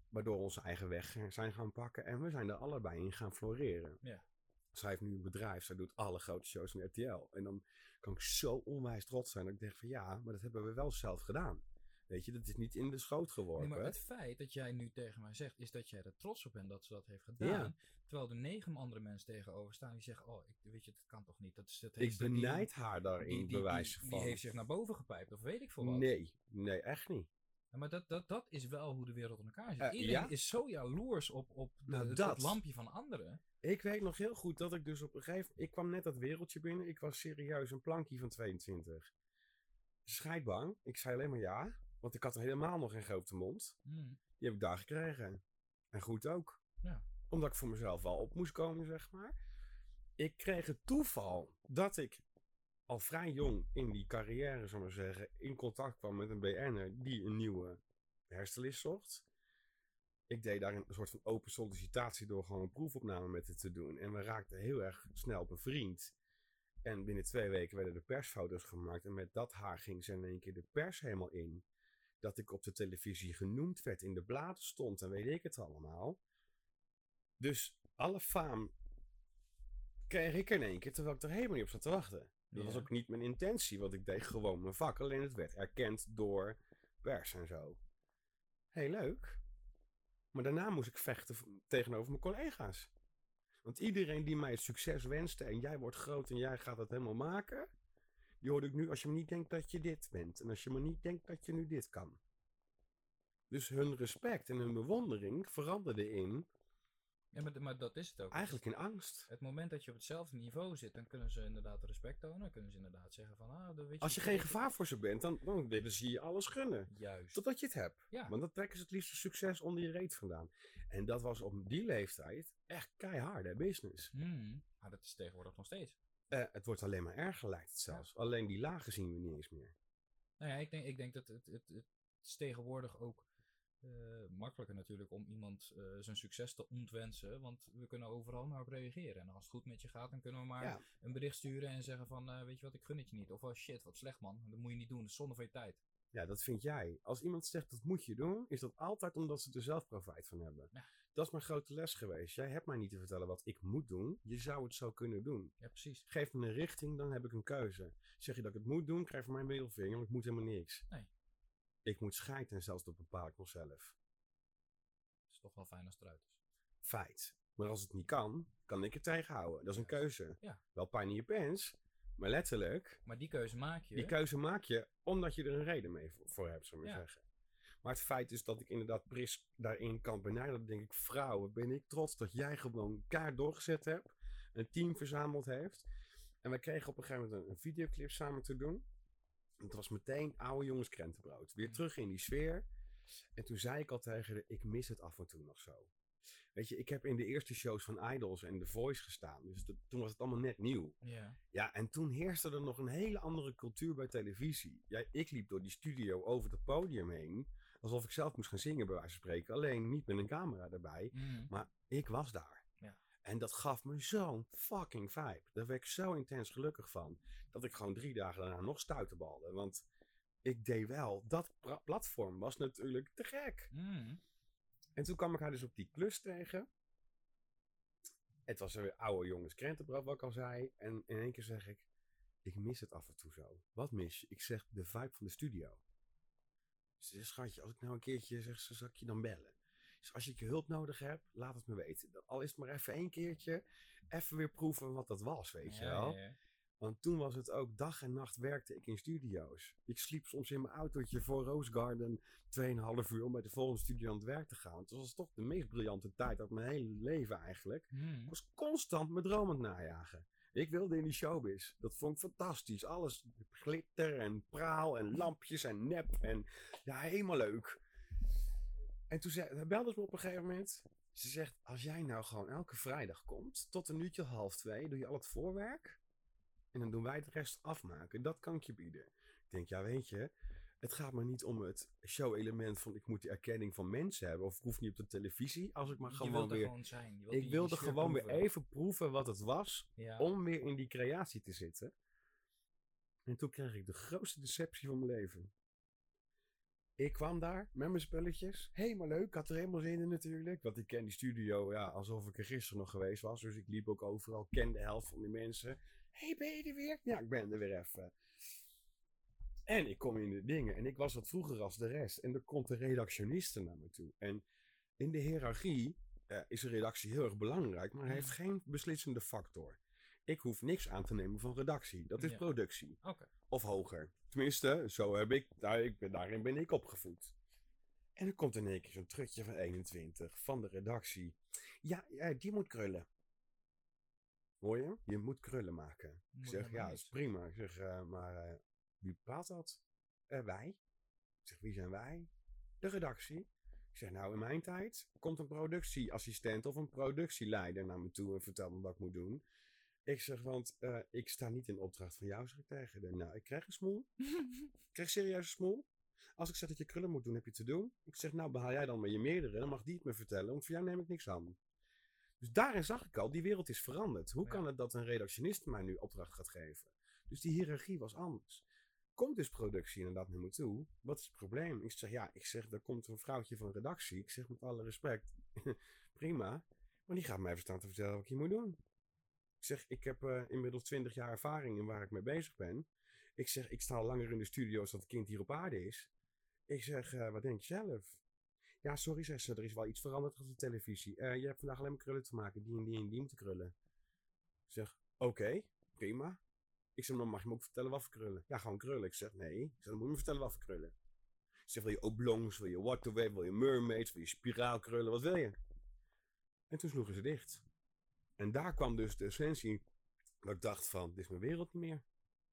Waardoor we onze eigen weg zijn gaan pakken. En we zijn er allebei in gaan floreren. Ja. Zij heeft nu een bedrijf, zij doet alle grote shows van RTL. En dan kan ik zo onwijs trots zijn dat ik denk van ja, maar dat hebben we wel zelf gedaan. Weet je, dat is niet in de schoot geworpen. Nee, maar het feit dat jij nu tegen mij zegt, is dat jij er trots op bent dat ze dat heeft gedaan. Ja. Terwijl er negen andere mensen tegenover staan die zeggen, oh, ik, weet je, dat kan toch niet. Dat is, dat ik die- benijd haar die, daarin, die, die, bewijs die, van. heeft zich naar boven gepijpt, of weet ik veel wat. nee, nee, echt niet. Ja, maar dat, dat, dat is wel hoe de wereld in elkaar zit. Eh, Iedereen ja? is zo jaloers op, op Nou, dat. lampje van anderen. Ik weet nog heel goed dat ik dus op een gegeven moment... Ik kwam net dat wereldje binnen. Ik was serieus een plankje van 22. Scheidbang. Ik zei alleen maar ja. Want ik had er helemaal nog geen grote mond. Hmm. Die heb ik daar gekregen. En goed ook. Ja. Omdat ik voor mezelf wel op moest komen, zeg maar. Ik kreeg het toeval dat ik al vrij jong in die carrière, zou maar zeggen, in contact kwam met een BN'er die een nieuwe hersenlist zocht. Ik deed daar een soort van open sollicitatie door gewoon een proefopname met het te doen. En we raakten heel erg snel bevriend. En binnen twee weken werden de persfoto's gemaakt. En met dat haar ging ze in één keer de pers helemaal in. Dat ik op de televisie genoemd werd, in de bladen stond en weet ik het allemaal. Dus alle faam kreeg ik in één keer, terwijl ik er helemaal niet op zat te wachten. Dat was ook niet mijn intentie, want ik deed gewoon mijn vak. Alleen het werd erkend door pers en zo. Heel leuk. Maar daarna moest ik vechten tegenover mijn collega's. Want iedereen die mij het succes wenste en jij wordt groot en jij gaat het helemaal maken. Die hoorde ik nu als je maar niet denkt dat je dit bent. En als je maar niet denkt dat je nu dit kan. Dus hun respect en hun bewondering veranderde in, Ja, maar, maar dat is het ook. eigenlijk in angst. Het moment dat je op hetzelfde niveau zit, dan kunnen ze inderdaad respect tonen. Dan kunnen ze inderdaad zeggen van, ah, weet je... Als je geen gevaar voor ze bent, dan, dan willen ze je alles gunnen. Juist. Totdat je het hebt. Ja. Want dan trekken ze het liefste succes onder je reet vandaan. En dat was op die leeftijd echt keiharde business. Hmm. Maar dat is tegenwoordig nog steeds. Eh, het wordt alleen maar erger, lijkt het zelfs. Alleen die lagen zien we niet eens meer. Nou ja, ik denk, ik denk dat het, het, het is tegenwoordig ook eh, makkelijker natuurlijk om iemand eh, zijn succes te ontwensen. Want we kunnen overal maar op reageren. En als het goed met je gaat, dan kunnen we maar Ja. een bericht sturen en zeggen van, weet je wat, ik gun het je niet. Of oh shit, wat slecht man, dat moet je niet doen, dat is zonde van je tijd. Ja, dat vind jij. Als iemand zegt dat moet je doen, is dat altijd omdat ze er zelf profijt van hebben. Ja. Dat is mijn grote les geweest. Jij hebt mij niet te vertellen wat ik moet doen. Je zou het zo kunnen doen. Ja, precies. Geef me een richting, dan heb ik een keuze. Zeg je dat ik het moet doen, krijg je van mij een middelvinger, want ik moet helemaal niks. Nee. Ik moet scheiden en zelfs dat bepaal ik nog zelf. Het is toch wel fijn als het eruit is. Feit. Maar als het niet kan, kan ik het tegenhouden. Dat is een keuze. Ja. Wel pijn in je pens, maar letterlijk, Maar die keuze maak je. die keuze maak je omdat je er een reden mee voor, voor hebt, zou ik maar Ja. zeggen. Maar het feit is dat ik inderdaad Pris daarin kan benaderen. Dan denk ik, vrouwen, ben ik trots dat jij gewoon kaart doorgezet hebt. Een team verzameld heeft. En we kregen op een gegeven moment een, een videoclip samen te doen. En het was meteen oude jongens krentenbrood. Weer terug in die sfeer. En toen zei ik al tegen haar, ik mis het af en toe nog zo. Weet je, ik heb in de eerste shows van Idols en The Voice gestaan. Dus toen was het allemaal net nieuw. Ja. Ja, en toen heerste er nog een hele andere cultuur bij televisie. Ja, ik liep door die studio over het podium heen. Alsof ik zelf moest gaan zingen, bij wijze van spreken. Alleen niet met een camera erbij. Mhm. Maar ik was daar. Ja. En dat gaf me zo'n fucking vibe. Daar werd ik zo intens gelukkig van. Dat ik gewoon drie dagen daarna nog stuiterbalde. Want ik deed wel. Dat platform was natuurlijk te gek. Mhm. En toen kwam ik haar dus op die klus tegen. Het was weer oude jongens krentenbrood, wat ik al zei. En in één keer zeg ik, ik mis het af en toe zo. Wat mis je? Ik zeg, de vibe van de studio. Ze zegt, schatje, als ik nou een keertje zeg, ze zal ik je dan bellen. Dus als je je hulp nodig hebt, laat het me weten. Al is het maar even één keertje, even weer proeven wat dat was, weet je wel. Ja, ja. Want toen was het ook dag en nacht werkte ik in studio's. Ik sliep soms in mijn autootje voor Rose Garden 2,5 uur om bij de volgende studio aan het werk te gaan. Het was toch de meest briljante tijd uit mijn hele leven eigenlijk. Hmm. Ik was constant mijn droom aan het najagen. Ik wilde in die showbiz. Dat vond ik fantastisch. Alles glitter en praal en lampjes en nep. En ja, helemaal leuk. En toen zei, belde ze me op een gegeven moment. Ze zegt, als jij nou gewoon elke vrijdag komt, tot een uurtje half twee, doe je al het voorwerk. En dan doen wij de rest afmaken. Dat kan ik je bieden. Ik denk, ja weet je, het gaat me niet om het show-element van ik moet die erkenning van mensen hebben. Of ik hoef niet op de televisie. Als ik maar je gewoon wilt er weer... gewoon zijn. Je wilt Ik wilde gewoon weer even proeven wat het was Ja. om weer in die creatie te zitten. En toen kreeg ik de grootste deceptie van mijn leven. Ik kwam daar met mijn spulletjes. Helemaal leuk. Ik had er helemaal zin in natuurlijk. Want ik ken die studio ja, alsof ik er gisteren nog geweest was. Dus ik liep ook overal. Ken de helft van die mensen. Hé, hey, ben je er weer? Ja, ik ben er weer even. En ik kom in de dingen. En ik was wat vroeger als de rest. En er komt een redactioniste naar me toe. En in de hiërarchie eh, is een redactie heel erg belangrijk. Maar hij heeft geen beslissende factor. Ik hoef niks aan te nemen van redactie. Dat is Ja. productie. Of hoger. Tenminste, zo heb ik, daar, ik ben, daarin ben ik opgevoed. En er komt in één keer zo'n trutje van 21 van de redactie. Ja, ja, die moet krullen. Hoor je? Je moet krullen maken. Ik zeg, ja, dat is prima. Ik zeg, eh, maar eh, wie bepaalt dat? "Eh, wij. Ik zeg, wie zijn wij? De redactie. Ik zeg, nou, in mijn tijd komt een productieassistent of een productieleider naar me toe en vertelt me wat ik moet doen. Ik zeg, want ik sta niet in opdracht van jou, zeg ik tegen haar. Nou, ik krijg een smoel. Ik krijg serieus een smoel. Als ik zeg dat je krullen moet doen, heb je te doen. Ik zeg, nou, behaal jij dan maar je meerdere. Dan mag die het me vertellen, want voor jou neem ik niks aan. Dus daarin zag ik al, die wereld is veranderd. Hoe Ja. kan het dat een redactionist mij nu opdracht gaat geven? Dus die hiërarchie was anders. Komt dus productie inderdaad naar me toe? Wat is het probleem? Ik zeg, ja, ik zeg, er komt een vrouwtje van redactie. Ik zeg, met alle respect, prima. Maar die gaat mij even staan te vertellen wat ik hier moet doen. Ik zeg, ik heb eh, inmiddels 20 jaar ervaring in waar ik mee bezig ben. Ik zeg, ik sta al langer in de studio als dat het kind hier op aarde is. Ik zeg, eh, wat denk je zelf? Ja, sorry, zegt ze, er is wel iets veranderd op de televisie. Eh, je hebt vandaag alleen maar krullen te maken, die en die en die moeten krullen. Ik zeg, oké, prima. Ik zeg, dan mag je me ook vertellen wat voor krullen. Ja, gewoon krullen. Ik zeg, nee. Ik zeg, dan moet je me vertellen wat voor krullen. Ik zeg, wil je oblongs, wil je waterwave, wil je mermaids, wil je spiraalkrullen, wat wil je? En toen sloegen ze dicht. En daar kwam dus de essentie dat ik dacht van, dit is mijn wereld niet meer.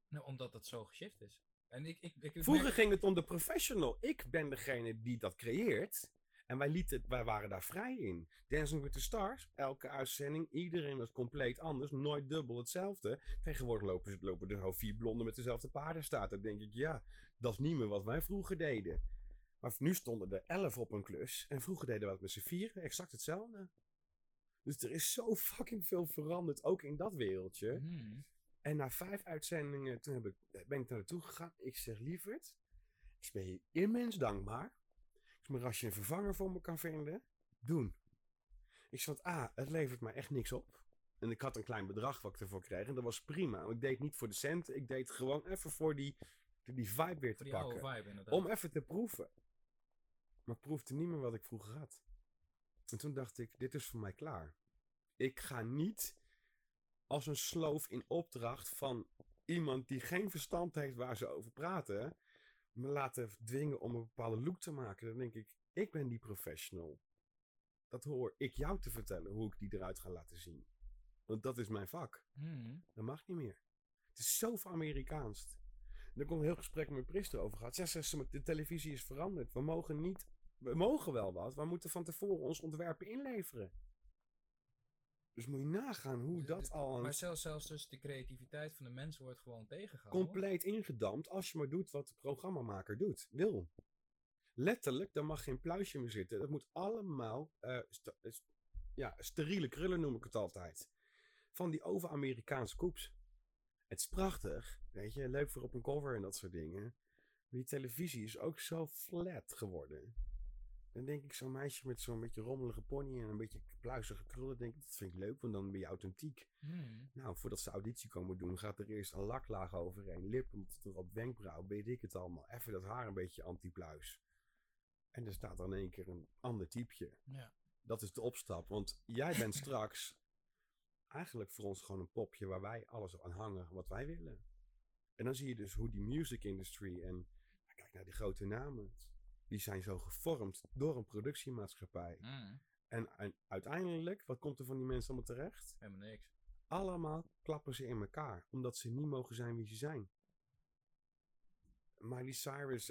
Nou, omdat het zo geshift is. En ik, ik, ik, Vroeger ging het om de professional. Ik ben degene die dat creëert. En wij, lieten, wij waren daar vrij in. Dancing with the Stars, elke uitzending, iedereen was compleet anders, nooit dubbel hetzelfde. Tegenwoordig lopen, lopen er gewoon vier blonden met dezelfde paardenstaart. Dan denk ik, ja, dat is niet meer wat wij vroeger deden. Maar nu stonden er elf op een klus. En vroeger deden we het met z'n vieren, exact hetzelfde. Dus er is zo fucking veel veranderd, ook in dat wereldje. Hmm. En na vijf uitzendingen toen heb ik, ben ik daar naartoe gegaan. Ik zeg, lieverd, ik ben je immens dankbaar. Maar als je een vervanger voor me kan vinden, doen. Ik zeg, want A, het levert mij echt niks op. En ik had een klein bedrag wat ik ervoor kreeg. En dat was prima. Ik deed niet voor de centen. Ik deed gewoon even voor die, die vibe weer te pakken. vibe. Om even te proeven. Maar ik proefde niet meer wat ik vroeger had. En toen dacht ik, dit is voor mij klaar. Ik ga niet als een sloof in opdracht van iemand die geen verstand heeft waar ze over praten, me laten dwingen om een bepaalde look te maken. Dan denk ik, ik ben die professional. Dat hoor ik jou te vertellen, hoe ik die eruit ga laten zien. Want dat is mijn vak. Hmm. Dat mag niet meer. Het is zo Amerikaans. En daar kon een heel gesprek met priester over gehad. Zegt ze, maar de televisie is veranderd. We mogen niet... We mogen wel wat. We moeten van tevoren ons ontwerpen inleveren. Dus moet je nagaan hoe D- dat al een Maar zelfs, zelfs dus de creativiteit van de mensen wordt gewoon tegengehouden. compleet ingedampt als je maar doet wat de programmamaker doet. Wil. Letterlijk, daar mag geen pluisje meer zitten. Dat moet allemaal eh, st- ja, steriele krullen noem ik het altijd. Van die over-Amerikaanse koeps. Het is prachtig, weet je, leuk voor op een cover en dat soort dingen. Maar die televisie is ook zo flat geworden. Dan denk ik, zo'n meisje met zo'n beetje rommelige pony en een beetje pluizige krullen, denk ik, dat vind ik leuk, want dan ben je authentiek. Hmm. Nou, voordat ze auditie komen doen, gaat er eerst een laklaag overheen, lippen erop, wenkbrauw, weet ik het allemaal. Even dat haar een beetje anti-pluis. En er staat dan in één keer een ander typeje. Ja. Dat is de opstap, want jij bent straks eigenlijk voor ons gewoon een popje waar wij alles aan hangen wat wij willen. En dan zie je dus hoe die music industry en nou, kijk naar die grote namen, die zijn zo gevormd door een productiemaatschappij. Hmm. En, en uiteindelijk, wat komt er van die mensen allemaal terecht? Helemaal niks. Allemaal klappen ze in elkaar, omdat ze niet mogen zijn wie ze zijn. Miley Cyrus,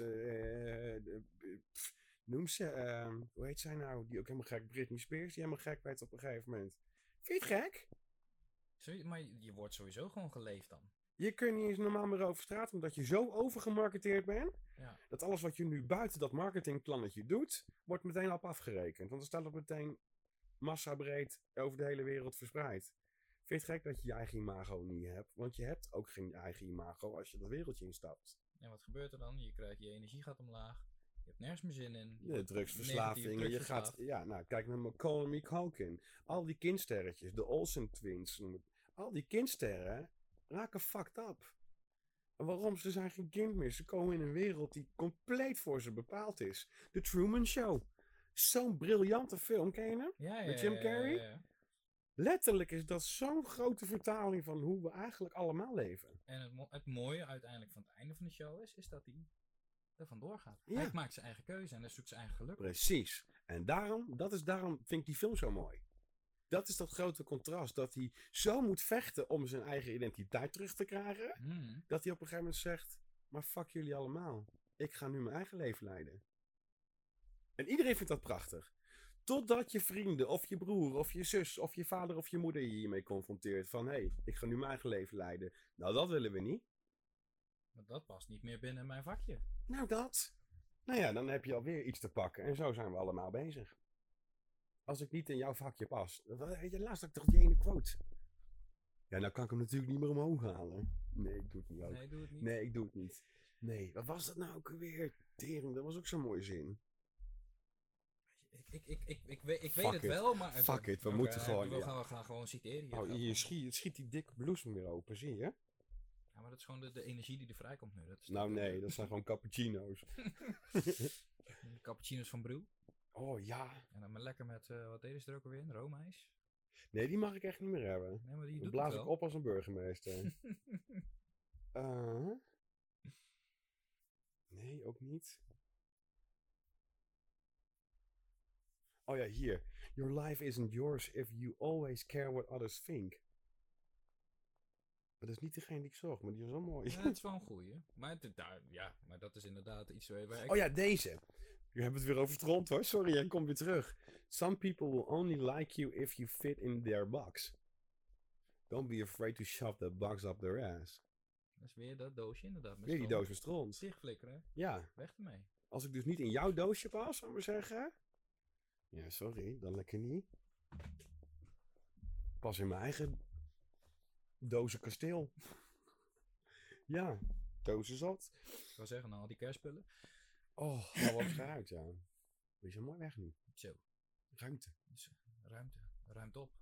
pff, noem ze, eh, hoe heet zij nou? Die ook helemaal gek, Britney Spears, die helemaal gek werd op een gegeven moment. Vind je het gek? Sorry, maar je wordt sowieso gewoon geleefd dan. Je kunt niet eens normaal meer over straat, omdat je zo overgemarketeerd bent, Ja. dat alles wat je nu buiten dat marketingplannetje doet, wordt meteen op afgerekend. Want dan staat het meteen massabreed over de hele wereld verspreid. Vind je het gek dat je je eigen imago niet hebt? Want je hebt ook geen eigen imago als je dat wereldje instapt. En wat gebeurt er dan? Je krijgt je energie gaat omlaag. Je hebt nergens meer zin in. Je De wordt drugsverslaving. negatief en Je gaat, ja, nou, kijk naar Macaulay Culkin. Al die kindsterretjes, de Olsen twins. Al die kindsterren raken fucked up. En waarom? Ze zijn geen kind meer. Ze komen in een wereld die compleet voor ze bepaald is. The Truman Show. Zo'n briljante film, ken je hem? Ja, ja, Met Jim Carrey? ja. Letterlijk is dat zo'n grote vertaling van hoe we eigenlijk allemaal leven. En het, mo- het mooie uiteindelijk van het einde van de show is, is dat hij er vandoor gaat. Hij maakt zijn eigen keuze en hij zoekt zijn eigen geluk. Precies. En daarom, dat is daarom vind ik die film zo mooi. Dat is dat grote contrast. Dat hij zo moet vechten om zijn eigen identiteit terug te krijgen. Hmm. Dat hij op een gegeven moment zegt: Maar fuck jullie allemaal. Ik ga nu mijn eigen leven leiden. En iedereen vindt dat prachtig. Totdat je vrienden, of je broer, of je zus, of je vader of je moeder je hiermee confronteert. Van hé, hey, ik ga nu mijn eigen leven leiden. Nou, dat willen we niet. Maar dat past niet meer binnen mijn vakje. Nou, dat. Nou ja, dan heb je alweer iets te pakken. En zo zijn we allemaal bezig. Als ik niet in jouw vakje pas. je, laatst had ik toch die ene quote. Ja, nou kan ik hem natuurlijk niet meer omhoog halen. Nee, ik doe het niet ook. Nee, doe het niet. Nee, ik doe het niet. Nee, wat was dat nou ook alweer? Tering, dat was ook zo'n mooie zin. Ik, ik, ik, ik, ik, weet, ik weet het wel, maar... Fuck it, we moeten gewoon, We ja. gaan, we gaan gewoon citeren hier. Oh, je gewoon- schiet, schiet die dikke bloesem weer open, zie je? Ja, maar dat is gewoon de, de energie die er vrijkomt nu. Dat is Nou nee, dat zijn gewoon cappuccino's. cappuccino's van Brew. Oh ja. En dan maar lekker met, eh, wat deden ze er ook alweer? Een roomijs? Nee, die mag ik echt niet meer hebben. Nee, maar die Dan doet blaas ik op als een burgemeester. Eh, nee, ook niet. Oh ja, hier. Your life isn't yours if you always care what others think. Dat is niet degene die ik zocht, maar die is wel mooi. Ja, het is wel een goeie. Maar, het, daar, ja, maar dat is inderdaad iets waar ik... Oh ja, deze. We hebben het weer over hoor. Sorry, jij komt weer terug. Some people will only like you if you fit in their box. Don't be afraid to shove that box up their ass. Dat is weer dat doosje inderdaad. met Weer die doos met stront. Dichtflikkeren. Ja, Weg ermee. als ik dus niet in jouw doosje pas, zou ik maar zeggen. Ja, sorry, dan lekker niet. Pas in mijn eigen dozen kasteel. ja, dozen zat. Ik wil zeggen, nou, al die kerstspullen. Oh, nou wat geruimd, ja. Wees je mooi weg nu. Zo, Ruimte. dus ruimte. Ruimte op.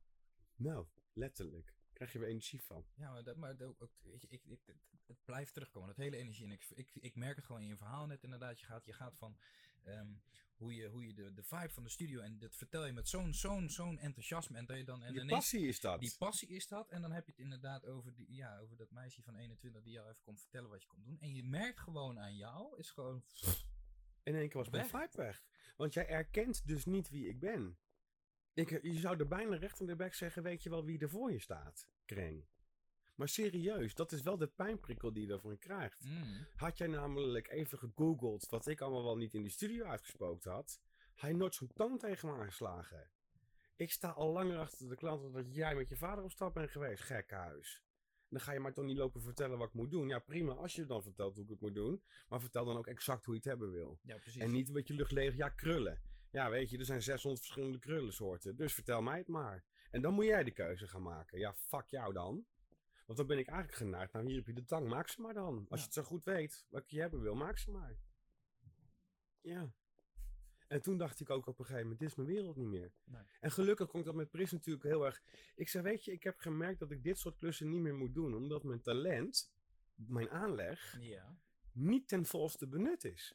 Nou, letterlijk. Krijg je weer energie van. Ja, maar, dat, maar dat ook, weet je, ik, ik, het, het blijft terugkomen. Dat hele energie. En ik, ik, ik merk het gewoon in je verhaal net inderdaad. Je gaat, je gaat van ehm, hoe je, hoe je de, de vibe van de studio. En dat vertel je met zo'n zo'n zo'n enthousiasme. En dat je dan. En die passie is dat. Die passie is dat. En dan heb je het inderdaad over, die, ja, over dat meisje van 21 die jou even komt vertellen wat je komt doen. En je merkt gewoon aan jou, is gewoon. In één keer was mijn Weg. vibe weg. Want jij erkent dus niet wie ik ben. Ik, je zou er bijna recht in de bek zeggen, weet je wel wie er voor je staat? Kreng. Maar serieus, dat is wel de pijnprikkel die je ervan krijgt. Mm, Had jij namelijk even gegoogeld wat ik allemaal wel niet in die studio uitgespookt had, had je nooit zo'n toon tegen me aangeslagen. Ik sta al langer achter de klant dat jij met je vader op stap bent geweest, gekkenhuis. Dan ga je maar toch niet lopen vertellen wat ik moet doen. Ja, prima als je dan vertelt hoe ik het moet doen. Maar vertel dan ook exact hoe je het hebben wil. ja, precies. En niet een beetje luchtleeg, ja, krullen. Ja, weet je, er zijn 600 verschillende krullensoorten. Dus vertel mij het maar. En dan moet jij de keuze gaan maken. Ja, fuck jou dan. Want dan ben ik eigenlijk geneigd. Nou, hier heb je de tang, maak ze maar dan. Als Ja. je het zo goed weet, wat je hebben wil, maak ze maar. Ja. En toen dacht ik ook op een gegeven moment, dit is mijn wereld niet meer. Nee. En gelukkig komt dat met Pris natuurlijk heel erg... Ik zei, weet je, ik heb gemerkt dat ik dit soort klussen niet meer moet doen. Omdat mijn talent, mijn aanleg, Ja. niet ten volste benut is.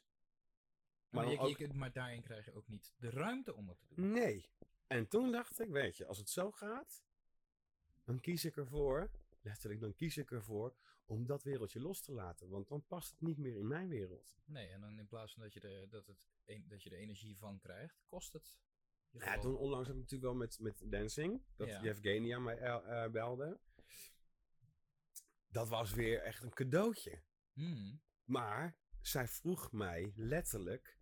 Maar, Maar je, dan je ook- kunt- maar daarin krijg je ook niet de ruimte om het te doen. Nee. En toen dacht ik, weet je, als het zo gaat, dan kies ik ervoor, letterlijk, dan kies ik ervoor om dat wereldje los te laten. Want dan past het niet meer in mijn wereld. Nee, en dan in plaats van dat je, er, dat, het, dat je er energie van krijgt, kost het. je Ja, toen onlangs heb ik natuurlijk wel met, met dancing, dat Ja. Yevgenia mij eh, eh, belde. Dat was weer echt een cadeautje. Hmm. Maar zij vroeg mij letterlijk,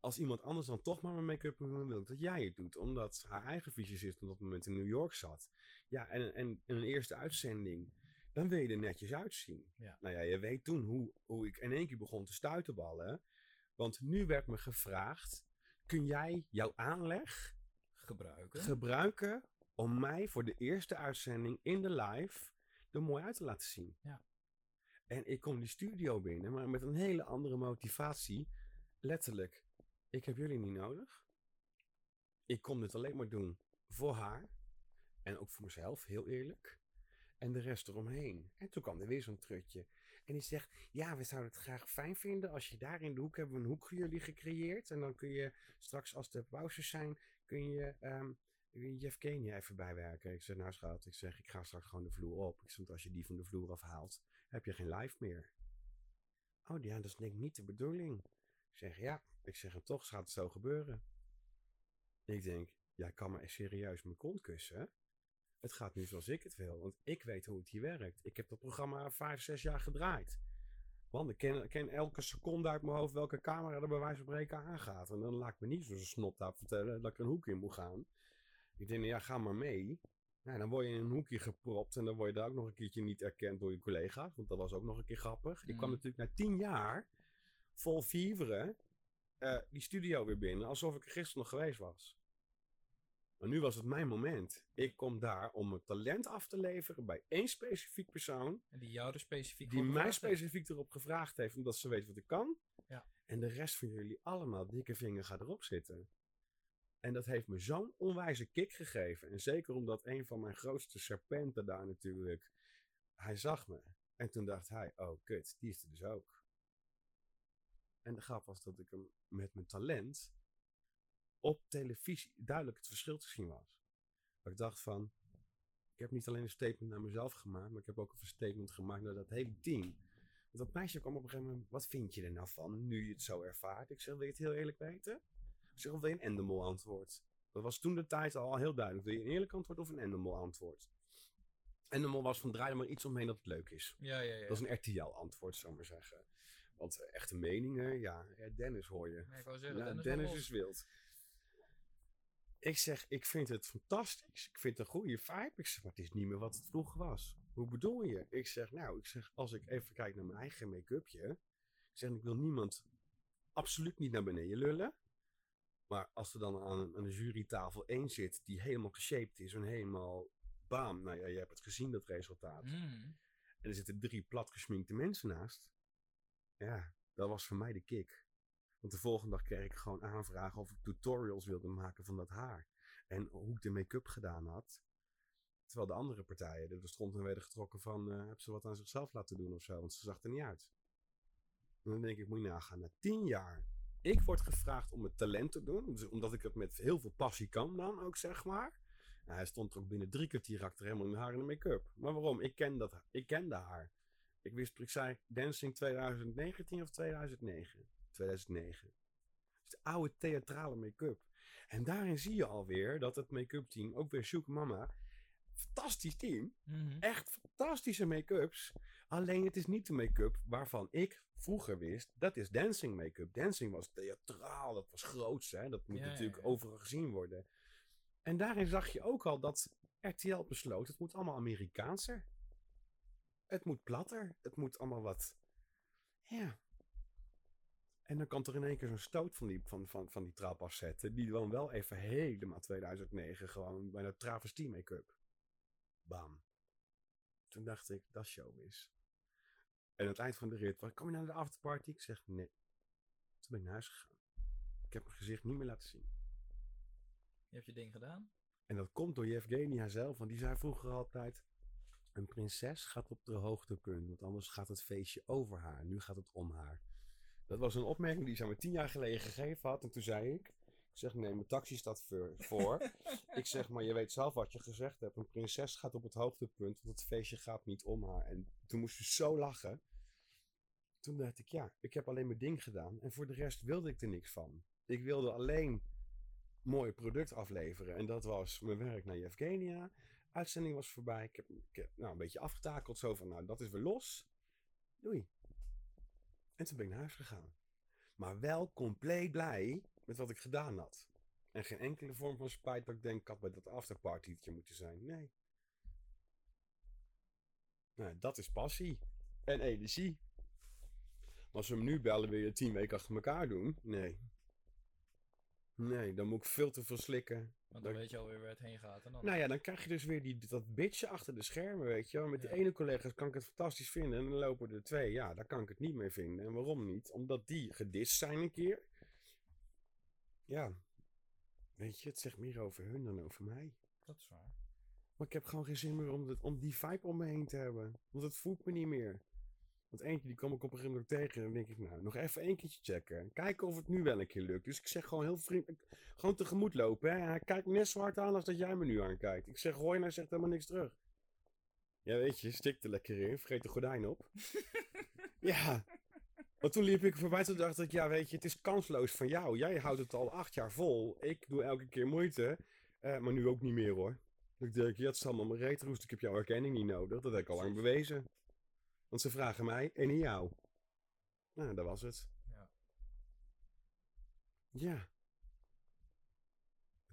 als iemand anders dan toch maar mijn make-up wil ik dat jij het doet. Omdat haar eigen fysicist op dat moment in New York zat. Ja, en, en, en een eerste uitzending, dan wil je er netjes uitzien. Ja. Nou ja, je weet toen hoe, hoe ik in één keer begon te stuiterballen. Want nu werd me gevraagd, kun jij jouw aanleg gebruiken. gebruiken om mij voor de eerste uitzending in de live er mooi uit te laten zien. Ja. En ik kom die studio binnen, maar met een hele andere motivatie. Letterlijk, ik heb jullie niet nodig. Ik kom dit alleen maar doen voor haar. En ook voor mezelf, heel eerlijk. En de rest eromheen. En toen kwam er weer zo'n trutje. En die zegt, ja, we zouden het graag fijn vinden als je daar in de hoek hebben we een hoek voor jullie gecreëerd. En dan kun je straks als de pauzes zijn, kun je ehm Jeff Kenia even bijwerken. Ik zeg, nou schat, ik zeg, ik ga straks gewoon de vloer op. Ik als je die van de vloer afhaalt, heb je geen live meer. Oh ja, dat is denk ik niet de bedoeling. Ik zeg, ja. Ik zeg, en toch gaat het zo gebeuren. Ik denk, jij kan me serieus mijn kont kussen. Het gaat nu zoals ik het wil, want ik weet hoe het hier werkt. Ik heb dat programma vijf, zes jaar gedraaid. Want ik ken, ken elke seconde uit mijn hoofd welke camera er bij wijze van spreken aangaat. En dan laat ik me niet zo'n snottaap vertellen dat ik een hoek in moet gaan. Ik denk, nou ja, ga maar mee. Nou, dan word je in een hoekje gepropt en dan word je daar ook nog een keertje niet erkend door je collega's. Want dat was ook nog een keer grappig. Ik kwam Mhm. natuurlijk na tien jaar vol viveren eh, die studio weer binnen, alsof ik er gisteren nog geweest was. Maar nu was het mijn moment. Ik kom daar om mijn talent af te leveren bij één specifiek persoon. En die jou er specifiek Die mij heeft. specifiek erop gevraagd heeft, omdat ze weet wat ik kan. Ja. En de rest van jullie allemaal dikke vinger gaat erop zitten. En dat heeft me zo'n onwijze kick gegeven. En zeker omdat een van mijn grootste serpenten daar natuurlijk... Hij zag me. En toen dacht hij, oh kut, die is er dus ook. En de grap was dat ik hem met mijn talent op televisie duidelijk het verschil te zien was. Dat ik dacht van, ik heb niet alleen een statement naar mezelf gemaakt, maar ik heb ook een statement gemaakt naar dat hele team. Want dat meisje kwam op een gegeven moment, wat vind je er nou van, nu je het zo ervaart? Ik zeg, wil je het heel eerlijk weten? Ik zeg, of wil je een Endemol antwoord? Dat was toen de tijd al heel duidelijk. Wil je een eerlijk antwoord of een Endemol antwoord? Endemol was van, draai er maar iets omheen dat het leuk is. Ja, ja, ja. Dat is een RTL-antwoord, zou ik maar zeggen. Want eh, echte meningen, ja, Dennis hoor je. Nee, ik wou zeggen, Ja, Dennis, is wild. Ik zeg, ik vind het fantastisch. Ik vind het een goede vibe. Ik zeg, maar het is niet meer wat het vroeger was. Hoe bedoel je? Ik zeg, nou, ik zeg, als ik even kijk naar mijn eigen make-upje. Ik zeg, ik wil niemand absoluut niet naar beneden lullen. Maar als er dan aan, aan de jurytafel één zit die helemaal geshaped is en helemaal bam. Nou ja, je hebt het gezien, dat resultaat. Mm. En er zitten drie platgesminkte mensen naast. Ja, dat was voor mij de kick. Want de volgende dag kreeg ik gewoon aanvragen of ik tutorials wilde maken van dat haar. En hoe ik de make-up gedaan had. Terwijl de andere partijen er stond en werden getrokken van... eh heb ze wat aan zichzelf laten doen of zo, want ze zag er niet uit. En dan denk ik, moet je nagaan, na tien jaar... Ik word gevraagd om het talent te doen, dus omdat ik het met heel veel passie kan dan ook, zeg maar. Hij stond er ook binnen drie kwartier achter helemaal in haar en de make-up. Maar waarom? Ik, ken dat, ik kende haar. Ik wist, ik zei Dancing 2019 of 2009? 2009. Dus de oude theatrale make-up. En daarin zie je alweer dat het make-up team, ook weer Shook Mama, fantastisch team. Mhm. Echt fantastische make-ups. Alleen het is niet de make-up waarvan ik vroeger wist, dat is dancing make-up. Dancing was theatraal, dat was groots, hè? dat moet Ja, ja, natuurlijk ja. overal gezien worden. En daarin zag je ook al dat RTL besloot, het moet allemaal Amerikaanser. Het moet platter, het moet allemaal wat, ja. En dan kan er in één keer zo'n stoot van die, van, van, van die trap afzetten, die dan wel even helemaal 2009 gewoon bijna travestie make-up. Bam. Toen dacht ik, dat is showbiz. En aan het eind van de rit, was, kom je naar de afterparty? Ik zeg, nee. Toen ben ik naar huis gegaan. Ik heb mijn gezicht niet meer laten zien. Je hebt je ding gedaan. En dat komt door Yevgenia zelf, want die zei vroeger altijd... Een prinses gaat op de hoogtepunt, want anders gaat het feestje over haar. Nu gaat het om haar. Dat was een opmerking die ze me tien jaar geleden gegeven had. En toen zei ik, ik zeg nee, mijn taxi staat voor. ik zeg maar, je weet zelf wat je gezegd hebt. Een prinses gaat op het hoogtepunt, want het feestje gaat niet om haar. En toen moest ze zo lachen. Toen dacht ik, ja, ik heb alleen mijn ding gedaan. En voor de rest wilde ik er niks van. Ik wilde alleen mooi product afleveren. En dat was mijn werk naar Yevgenia. Uitzending was voorbij. Ik heb, ik heb nou, een beetje afgetakeld. Zo van, nou, dat is weer los. Doei. En toen ben ik naar huis gegaan. Maar wel compleet blij met wat ik gedaan had. En geen enkele vorm van spijt dat ik denk, ik had bij dat afterpartytje moeten zijn. Nee. Nou, dat is passie. En energie. Als we hem nu bellen, wil je tien weken achter elkaar doen? Nee. Nee, dan moet ik veel te veel slikken. Want dan Dat- weet je alweer waar het heen gaat. En dan... Nou ja, dan krijg je dus weer die, dat bitje achter de schermen, weet je wel. Met die Ja. ene collega's kan ik het fantastisch vinden en dan lopen er twee. Ja, daar kan ik het niet mee vinden. En waarom niet? Omdat die gedist zijn een keer. Ja, weet je, het zegt meer over hun dan over mij. Dat is waar. Maar ik heb gewoon geen zin meer om, dit, om die vibe om me heen te hebben. Want het voelt me niet meer. Want eentje die kwam ik op een gegeven moment tegen. En dan denk ik, nou, nog even één keertje checken. Kijken of het nu wel een keer lukt. Dus ik zeg gewoon heel vriendelijk, gewoon tegemoet lopen. Hè? Hij kijkt net zo hard aan als dat jij me nu aankijkt. Ik zeg hoi en hij zegt helemaal niks terug. Ja, weet je, stik er lekker in. Vergeet de gordijn op. ja. Want toen liep ik voorbij, toen dacht ik, ja, weet je, het is kansloos van jou. Jij houdt het al acht jaar vol. Ik doe elke keer moeite. eh, maar nu ook niet meer hoor. Ik denk, ja, het is allemaal mijn reetroest. Ik heb jouw erkenning niet nodig. Dat heb ik al lang bewezen. Want ze vragen mij en jou. Nou, dat was het. Ja. Ja.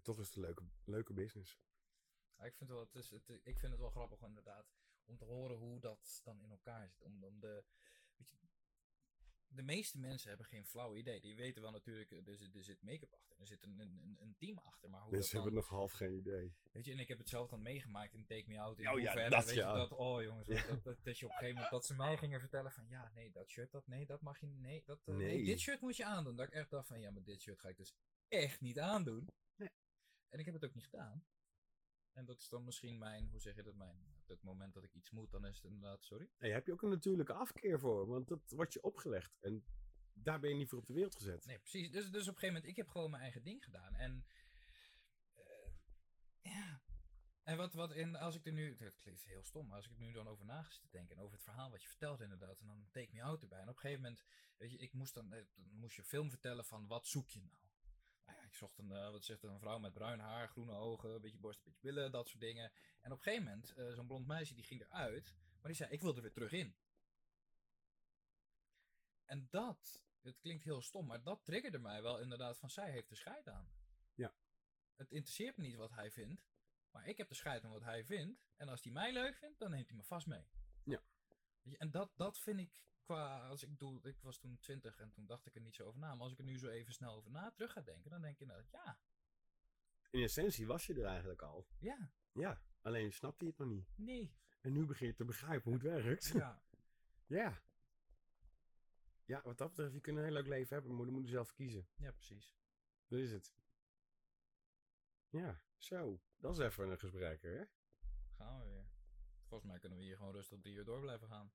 Toch is het een leuke, leuke business. Ja, ik, vind wel, het is, het, ik vind het wel grappig inderdaad. Om te horen hoe dat dan in elkaar zit. Om, om de, weet je, de meeste mensen hebben geen flauw idee. Die weten wel natuurlijk, eh, er zit, er zit make-up achter. Er zit een, een, een team achter. Maar hoe Mensen dat hebben dan, nog half geen idee. Weet je, en ik heb het zelf dan meegemaakt in Take Me Out. In Oh ja, hoeverre, dat weet ja. Je, dat, oh jongens, Ja. dat, dat, dat je op een gegeven moment dat ze mij gingen vertellen van ja, nee, dat shirt, dat, nee, dat mag je, nee, dat, eh, nee. Nee. dit shirt moet je aandoen. Dat ik echt dacht van ja, maar dit shirt ga ik dus echt niet aandoen. Nee. En ik heb het ook niet gedaan. En dat is dan misschien mijn, hoe zeg je dat, mijn, op het moment dat ik iets moet, dan is het inderdaad, sorry. Nee, heb je ook een natuurlijke afkeer voor. Want dat wordt je opgelegd. En daar ben je niet voor op de wereld gezet. Nee, precies. Dus, dus op een gegeven moment, ik heb gewoon mijn eigen ding gedaan. En eh, ja. En wat, wat in, als ik er nu, het klinkt heel stom, maar als ik er nu dan over na zitten denken, en over het verhaal wat je vertelt inderdaad, en dan take me out erbij. En op een gegeven moment, weet je, ik moest dan, eh, dan moest je film vertellen van wat zoek je nou? Ik zocht een, eh, wat zegt het, een vrouw met bruin haar, groene ogen, een beetje borst, een beetje billen, dat soort dingen. En op een gegeven moment, eh, zo'n blond meisje die ging eruit, maar die zei, ik wil er weer terug in. En dat, het klinkt heel stom, maar dat triggerde mij wel inderdaad van zij heeft de scheid aan. Ja. Het interesseert me niet wat hij vindt, maar ik heb de scheid aan wat hij vindt. En als hij mij leuk vindt, dan neemt hij me vast mee. Ja. En dat, dat vind ik qua, als ik doe, ik was toen twintig en toen dacht ik er niet zo over na. Maar als ik er nu zo even snel over na terug ga denken, dan denk je inderdaad, ja, In essentie was je er eigenlijk al. ja, Ja, alleen snapte je het nog niet. nee, En nu begin je te begrijpen hoe het werkt. ja. Ja. Ja, wat dat betreft, je kunt een heel leuk leven hebben, maar dan moet je zelf kiezen. Ja, precies. Dat is het. Ja, zo. Dat is even een gesprek, hè? Gaan we weer. Volgens mij kunnen we hier gewoon rustig drie uur door blijven gaan.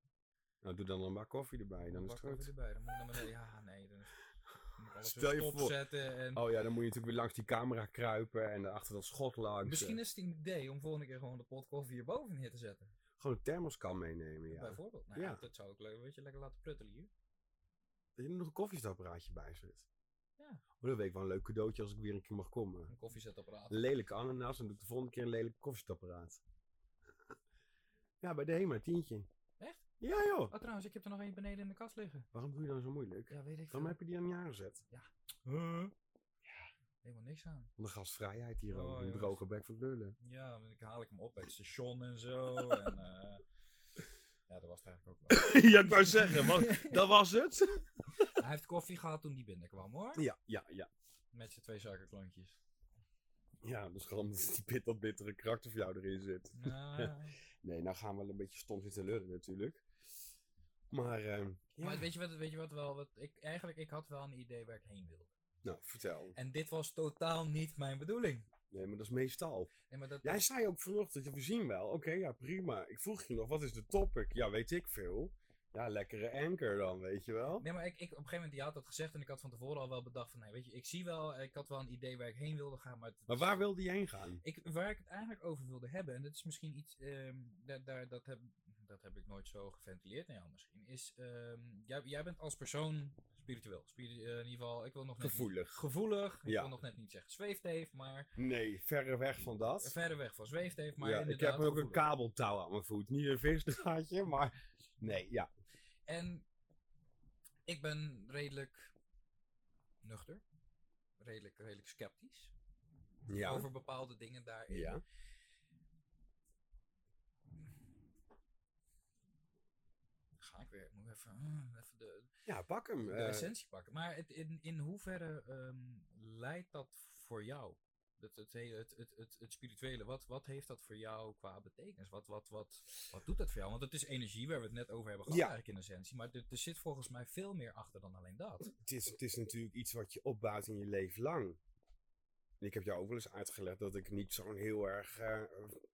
Nou, doe dan een bak koffie erbij, dan is het goed. erbij. Dan moet ik naar beneden. Ja, nee. Dan moet ik alles Stel je voor- stopzetten. En Oh ja, dan moet je natuurlijk weer langs die camera kruipen en achter dat schot langs. Misschien eh. is het een idee om volgende keer gewoon de pot koffie hierboven neer te zetten. Gewoon een thermoskan meenemen, ja. Bijvoorbeeld. Nou, ja. Dat zou ik leuk, weet je, lekker laten pruttelen hier. Dat je er nog een koffiezetapparaatje bij zit. Ja. Oh, dat weet ik wel een leuk cadeautje als ik weer een keer mag komen. Een koffiezetapparaat. Een lelijke ananas, dan doe ik de volgende keer een lelijk koffiezetapparaat. Ja, bij de HEMA, tientje. Ja joh. Oh, trouwens, ik heb er nog één beneden in de kast liggen. Waarom doe je dan zo moeilijk? Ja, weet ik Waarom veel. heb je die aan niet aangezet? Huh? Ja. Helemaal niks aan. Van de gastvrijheid hier Oh, ook. Een jongens. droge bek van lullen. Ja, dan haal ik hem op bij het station en zo. en, eh, ja, dat was het eigenlijk ook wel. ja, ik wou zeggen, wat, dat was het? Hij heeft koffie gehad toen die binnenkwam hoor. Ja, ja, ja. Met zijn twee suikerklontjes. Ja, dus gewoon dat die bit, dat bittere karakter voor jou erin zit. Ja. Nee, nou gaan we wel een beetje stom zitten lullen natuurlijk. Maar, ehm, ja. Maar weet je wat, weet je wat wel, wat ik, eigenlijk, ik had wel een idee waar ik heen wilde. Nou, vertel. En dit was totaal niet mijn bedoeling. Nee, maar dat is meestal. Nee, maar dat, Jij zei ook vanochtend, we zien wel. Oké, ja, prima. Ik vroeg je nog, wat is de topic? Ja, weet ik veel. Ja, lekkere anchor dan, weet je wel. Nee, maar ik, ik, op een gegeven moment, je had dat gezegd en ik had van tevoren al wel bedacht van, nee, weet je, ik zie wel, ik had wel een idee waar ik heen wilde gaan, maar... het- Maar waar wilde je heen gaan? Ik, waar ik het eigenlijk over wilde hebben, en dat is misschien iets, ehm, daar, daar, dat, heb, dat heb ik nooit zo geventileerd naar jou misschien, is, ehm, jij, jij bent als persoon spiritueel. Spiri- eh, in ieder geval, ik wil nog net niet- Gevoelig. gevoelig, ik wil nog net niet zeggen zweefteef, maar Nee, verre weg van dat. verder weg van zweefteef, maar ja, ik heb ook een kabeltouw aan mijn voet. Niet een visdraadje, maar... Nee, ja. En ik ben redelijk nuchter, redelijk, redelijk sceptisch Ja. over bepaalde dingen daarin. Ja. Ga ik weer, ik moet even, ah, even de, Ja, pak hem. de eh. essentie pakken. Maar het, in, in hoeverre ehm, leidt dat voor jou? Het, het, het, het, het, het spirituele, wat, wat heeft dat voor jou qua betekenis? Wat, wat, wat, wat doet dat voor jou? Want het is energie, waar we het net over hebben gehad Ja. eigenlijk in essentie. Maar er, er zit volgens mij veel meer achter dan alleen dat. het, is, het is natuurlijk iets wat je opbouwt in je leven lang. Ik heb jou ook wel eens uitgelegd dat ik niet zo'n heel erg, eh,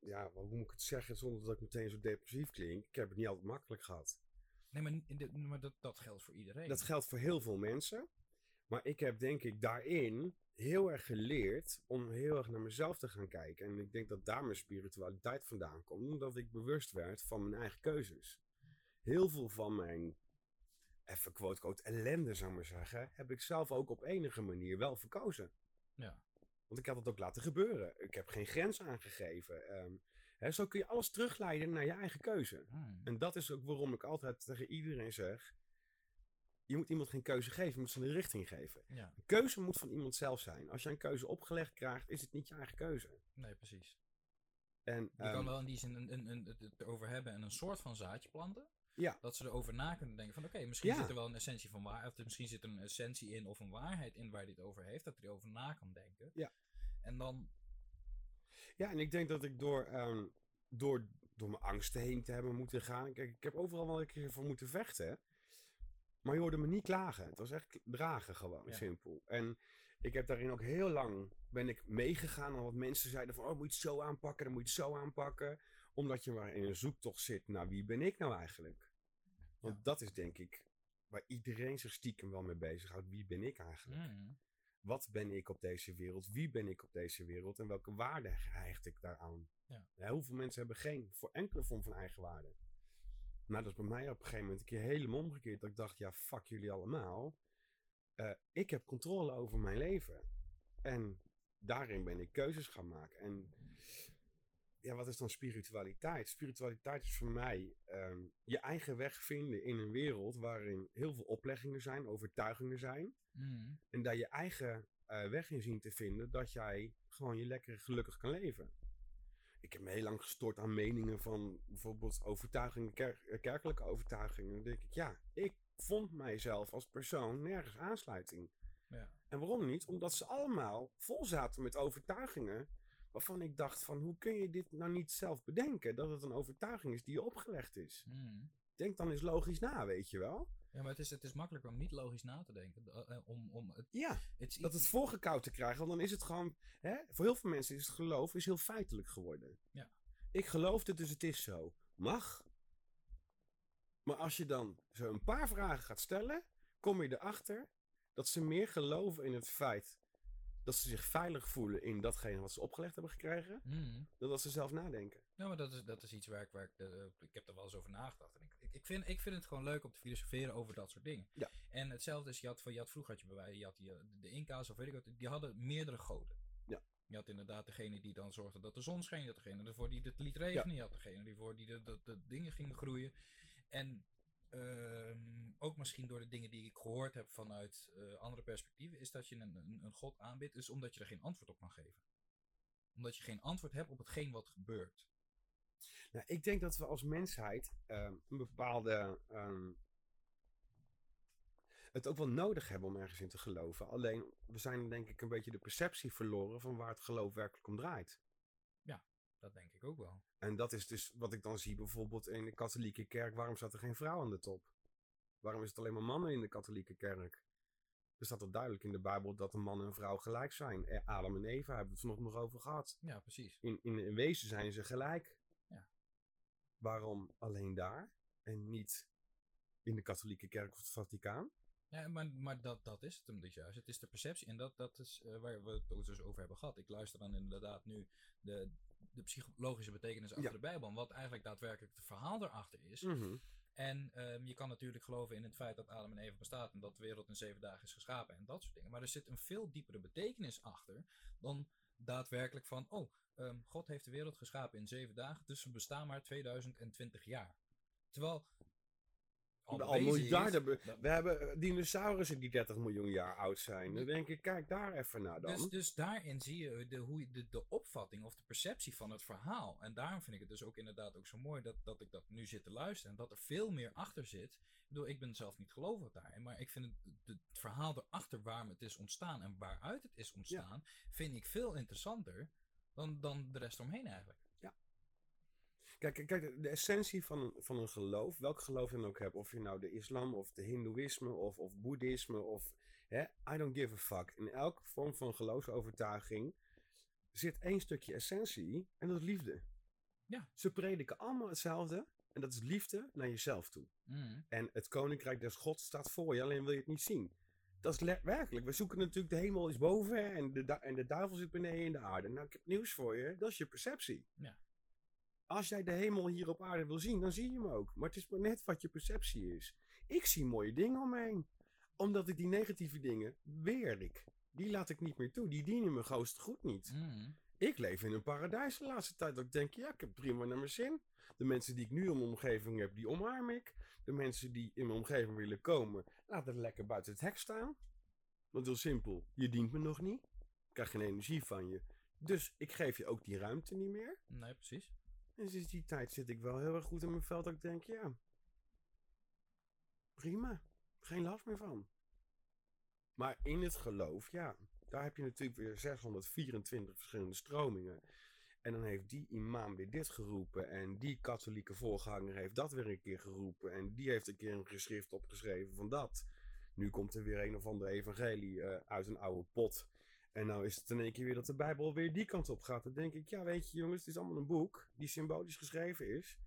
ja, hoe moet ik het zeggen, zonder dat ik meteen zo depressief klink. Ik heb het niet altijd makkelijk gehad. Nee, maar, in de- maar dat, dat geldt voor iedereen. Dat geldt voor heel veel mensen. Maar ik heb denk ik daarin heel erg geleerd om heel erg naar mezelf te gaan kijken. En ik denk dat daar mijn spiritualiteit vandaan komt. Omdat ik bewust werd van mijn eigen keuzes. Heel veel van mijn, even quote quote, ellende zou ik maar zeggen, heb ik zelf ook op enige manier wel verkozen. Ja. Want ik had het ook laten gebeuren. Ik heb geen grens aangegeven. Ehm, hè, zo kun je alles terugleiden naar je eigen keuze. Hmm. En dat is ook waarom ik altijd tegen iedereen zeg: je moet iemand geen keuze geven, je moet ze een richting geven. Ja, Een keuze moet van iemand zelf zijn. Als je een keuze opgelegd krijgt, is het niet je eigen keuze. nee, precies. En, Je ehm, kan wel in die zin een, een, een, het erover hebben en een soort van zaadje planten. Ja. Dat ze erover na kunnen denken van oké, misschien Ja. zit er wel een essentie van waar, of misschien zit er een essentie in of een waarheid in waar het over heeft, dat hij erover na kan denken. Ja. En dan, ja, en ik denk dat ik door, ehm, door, door mijn angsten heen te hebben moeten gaan. Kijk, ik heb overal wel een keer voor moeten vechten. Maar je hoorde me niet klagen. Het was echt dragen gewoon, Ja. simpel. En ik heb daarin ook heel lang ben ik meegegaan aan wat mensen zeiden van... Oh, moet je het zo aanpakken, dan moet je het zo aanpakken. Omdat je maar in een zoektocht zit naar wie ben ik nou eigenlijk? Want Ja. dat is denk ik waar iedereen zich stiekem wel mee bezighoudt. Wie ben ik eigenlijk? hmm, Wat ben ik op deze wereld? Wie ben ik op deze wereld? En welke waarde hecht ik daaraan? Ja. heel veel mensen hebben geen voor enkele vorm van eigenwaarde. Nou, dat is bij mij op een gegeven moment een keer helemaal omgekeerd. Dat ik dacht, ja, fuck jullie allemaal. Eh, ik heb controle over mijn leven. En daarin ben ik keuzes gaan maken. En ja, wat is dan spiritualiteit? Spiritualiteit is voor mij ehm, je eigen weg vinden in een wereld waarin heel veel opleggingen zijn, overtuigingen zijn. hmm, En daar je eigen eh, weg in zien te vinden dat jij gewoon je lekker gelukkig kan leven. Ik heb me heel lang gestoord aan meningen van bijvoorbeeld overtuigingen, eh, kerkelijke overtuigingen. Dan denk ik, ja, ik vond mijzelf als persoon nergens aansluiting. ja. En waarom niet? Omdat ze allemaal vol zaten met overtuigingen waarvan ik dacht van, hoe kun je dit nou niet zelf bedenken? Dat het een overtuiging is die je opgelegd is. hmm. Denk dan eens logisch na, weet je wel? Ja, maar het is, het is makkelijker om niet logisch na te denken. eh, eh, om, om het, Ja. het dat het voorgekoud te krijgen. Want dan is het gewoon. Hè, voor heel veel mensen is het geloof is heel feitelijk geworden. Ja. Ik geloof het, dus het is zo. Mag. Maar als je dan zo een paar vragen gaat stellen, kom je erachter dat ze meer geloven in het feit dat ze zich veilig voelen in datgene wat ze opgelegd hebben gekregen, Hmm. dan dat ze zelf nadenken. Ja, maar dat is, dat is iets waar ik, waar ik, eh, ik heb er wel eens over nagedacht. En ik, ik, vind, ik vind het gewoon leuk om te filosoferen over dat soort dingen. Ja. En hetzelfde is, je had, van- je had vroeger had je bij je had die, eh, de Inca's of weet ik wat, die hadden meerdere goden. Ja. Je had inderdaad degene die dan zorgde dat de zon scheen, je had degene ervoor die het liet regenen, je had degene die voor die de, de, de dingen gingen groeien. En ehm, ook misschien door de dingen die ik gehoord heb vanuit eh, andere perspectieven, is dat je een, een, een god aanbidt, is omdat je er geen antwoord op kan geven. Omdat je geen antwoord hebt op hetgeen wat gebeurt. Nou, ik denk dat we als mensheid ehm, een bepaalde. ehm, het ook wel nodig hebben om ergens in te geloven. Alleen we zijn denk ik een beetje de perceptie verloren van waar het geloof werkelijk om draait. Dat denk ik ook wel. En dat is dus wat ik dan zie bijvoorbeeld in de katholieke kerk. Waarom staat er geen vrouw aan de top? Waarom is het alleen maar mannen in de katholieke kerk? Er staat al duidelijk in de Bijbel dat een man en een vrouw gelijk zijn. Eh, Adam en Eva hebben we het vanochtend nog over gehad. Ja, precies. In, in, in wezen zijn ze gelijk. Ja. Waarom alleen daar en niet in de katholieke kerk of het Vaticaan? Ja, maar, maar dat, dat is het hem dus juist. Het is de perceptie. En dat, dat is eh, waar we het dus over hebben gehad. Ik luister dan inderdaad nu de, de psychologische betekenis achter Ja. de Bijbel. En wat eigenlijk daadwerkelijk het verhaal erachter is. Mhm. En ehm, je kan natuurlijk geloven in het feit dat Adam en Eva bestaat en dat de wereld in zeven dagen is geschapen en dat soort dingen. Maar er zit een veel diepere betekenis achter dan daadwerkelijk van, oh, ehm, God heeft de wereld geschapen in zeven dagen, dus we bestaan maar 2020 jaar. Terwijl al Al bewezen is miljarden. We hebben eh, dinosaurussen die 30 miljoen jaar oud zijn. Dan denk ik, kijk daar even naar dan. Dus, dus daarin zie je de, hoe de, de opvatting of de perceptie van het verhaal. En daarom vind ik het dus ook inderdaad ook zo mooi dat, dat ik dat nu zit te luisteren. En dat er veel meer achter zit. Ik bedoel, ik ben zelf niet gelovig daarin. Maar ik vind het, het, het verhaal erachter waarom het is ontstaan en waaruit het is ontstaan. Vind ik veel interessanter dan, dan de rest omheen eigenlijk. Kijk, kijk, kijk, de, essentie van een, van een geloof, welk geloof je dan ook hebt, of je nou de islam of de hindoeïsme of, of boeddhisme of, hè, I don't give a fuck. In elke vorm van geloofsovertuiging zit één stukje essentie en dat is liefde. Ja. Ze prediken allemaal hetzelfde en dat is liefde naar jezelf toe. Mm. En het koninkrijk des God staat voor je, alleen wil je het niet zien. Dat is werkelijk. We zoeken natuurlijk de hemel is boven en de, en de duivel zit beneden in de aarde. Nou, ik heb nieuws voor je. Dat is je perceptie. Ja. Als jij de hemel hier op aarde wil zien, dan zie je hem ook. Maar het is maar net wat je perceptie is. Ik zie mooie dingen om me heen. Omdat ik die negatieve dingen weer ik. Die laat ik niet meer toe. Die dienen me goost goed niet. Mm. Ik leef in een paradijs de laatste tijd. Dat ik denk, ja, ik heb prima naar mijn zin. De mensen die ik nu in mijn omgeving heb, die omarm ik. De mensen die in mijn omgeving willen komen, laat het lekker buiten het hek staan. Want heel simpel, je dient me nog niet. Ik krijg geen energie van je. Dus ik geef je ook die ruimte niet meer. Nee, precies. En sinds die tijd zit ik wel heel erg goed in mijn veld. Dat ik denk, ja, prima. Geen last meer van. Maar in het geloof, ja, daar heb je natuurlijk weer 624 verschillende stromingen. En dan heeft die imam weer dit geroepen. En die katholieke voorganger heeft dat weer een keer geroepen. En die heeft een keer een geschrift opgeschreven van dat. Nu komt er weer een of andere evangelie eh, uit een oude pot. En nou is het in één keer weer dat de Bijbel weer die kant op gaat. Dan denk ik, ja weet je jongens, het is allemaal een boek die symbolisch geschreven is.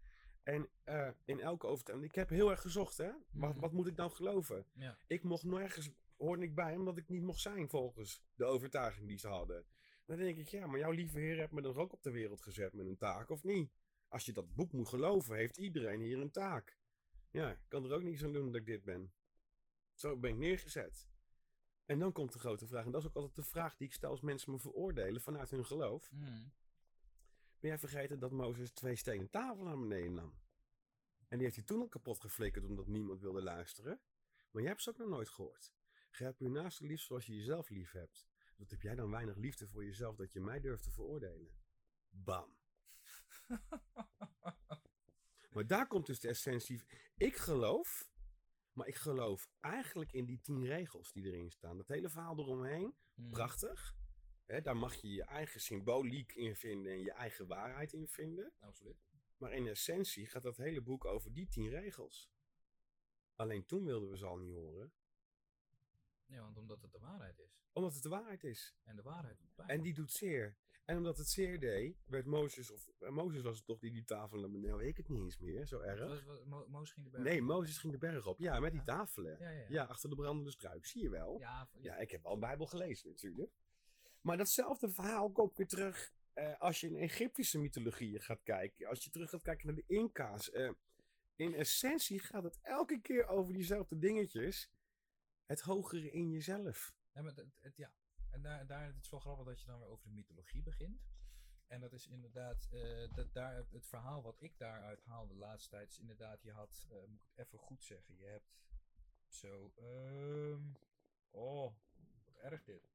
En eh, in elke overtuiging, ik heb heel erg gezocht hè, wat, Mhm. wat moet ik nou geloven? Ja. Ik mocht nergens, hoorde ik bij, omdat ik niet mocht zijn volgens de overtuiging die ze hadden. Dan denk ik, ja, maar jouw lieve heer heeft me dan ook op de wereld gezet met een taak, of niet? Als je dat boek moet geloven, heeft iedereen hier een taak. Ja, ik kan er ook niets aan doen dat ik dit ben. Zo ben ik neergezet. En dan komt de grote vraag, en dat is ook altijd de vraag die ik stel als mensen me veroordelen vanuit hun geloof. Mm. Ben jij vergeten dat Mozes twee stenen tafel naar beneden nam? En die heeft hij toen al kapot geflikkerd omdat niemand wilde luisteren. Maar jij hebt ze ook nog nooit gehoord. Grijp je naaste lief zoals je jezelf lief hebt. Wat heb jij dan weinig liefde voor jezelf dat je mij durft te veroordelen? Bam. Maar daar komt dus de essentie. Ik geloof, maar ik geloof eigenlijk in die tien regels die erin staan. Dat hele verhaal eromheen, Mm. prachtig. Hè, daar mag je je eigen symboliek in vinden en je eigen waarheid in vinden. Absoluut. Maar in essentie gaat dat hele boek over die tien regels. Alleen toen wilden we ze al niet horen, Ja, want omdat het de waarheid is. omdat het de waarheid is. En de waarheid doet pijn. En die doet zeer. En omdat het zeer deed, werd Mozes, of eh, Mozes was het toch die die tafel naar beneden, weet ik het niet eens meer, zo erg. Was- was- Mo- Mozes ging de berg Nee, op. Mozes ging de berg op. Ja, met die tafelen. Ja, ja, ja. Ja, achter de brandende struik. Zie je wel. Ja, ik heb al een Bijbel gelezen natuurlijk. Maar datzelfde verhaal komt weer terug eh, als je in Egyptische mythologieën gaat kijken. Als je terug gaat kijken naar de Inca's. eh, in essentie gaat het elke keer over diezelfde dingetjes. Het hogere in jezelf. Ja, maar het, het- ja. En daar, daar het is wel grappig dat je dan weer over de mythologie begint. En dat is inderdaad, eh, dat daar, het verhaal wat ik daaruit haal de laatste tijd is inderdaad, je had, eh, moet ik het even goed zeggen, je hebt zo, ehm, oh, wat erg dit.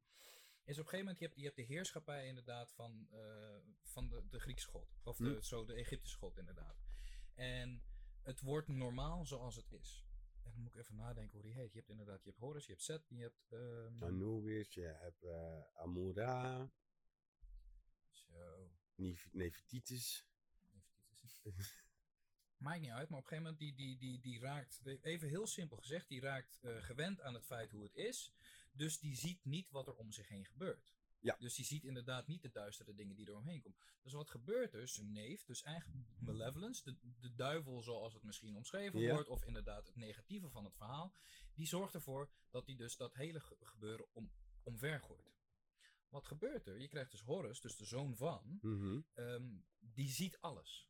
Is op een gegeven moment, je hebt, je hebt de heerschappij inderdaad van, eh, van de, de Griekse god. Of de, Hm. zo de Egyptische god inderdaad. En het wordt normaal zoals het is. En dan moet ik even nadenken hoe die heet. Je hebt inderdaad, je hebt Horus, je hebt Set, je hebt... ehm, Anubis, je hebt eh, Amura, Zo. Nef- Nefertitis. Maakt niet uit, maar op een gegeven moment die, die, die, die raakt, even heel simpel gezegd, die raakt eh, gewend aan het feit hoe het is. Dus die ziet niet wat er om zich heen gebeurt. Ja. Dus die ziet inderdaad niet de duistere dingen die er omheen komen. Dus wat gebeurt er? Zijn neef, dus eigenlijk malevolence, de, de duivel zoals het misschien omschreven Ja. wordt, of inderdaad het negatieve van het verhaal, die zorgt ervoor dat hij dus dat hele ge- gebeuren om, omver gooit. Wat gebeurt er? Je krijgt dus Horus, dus de zoon van, Mhm. Ehm, die ziet alles.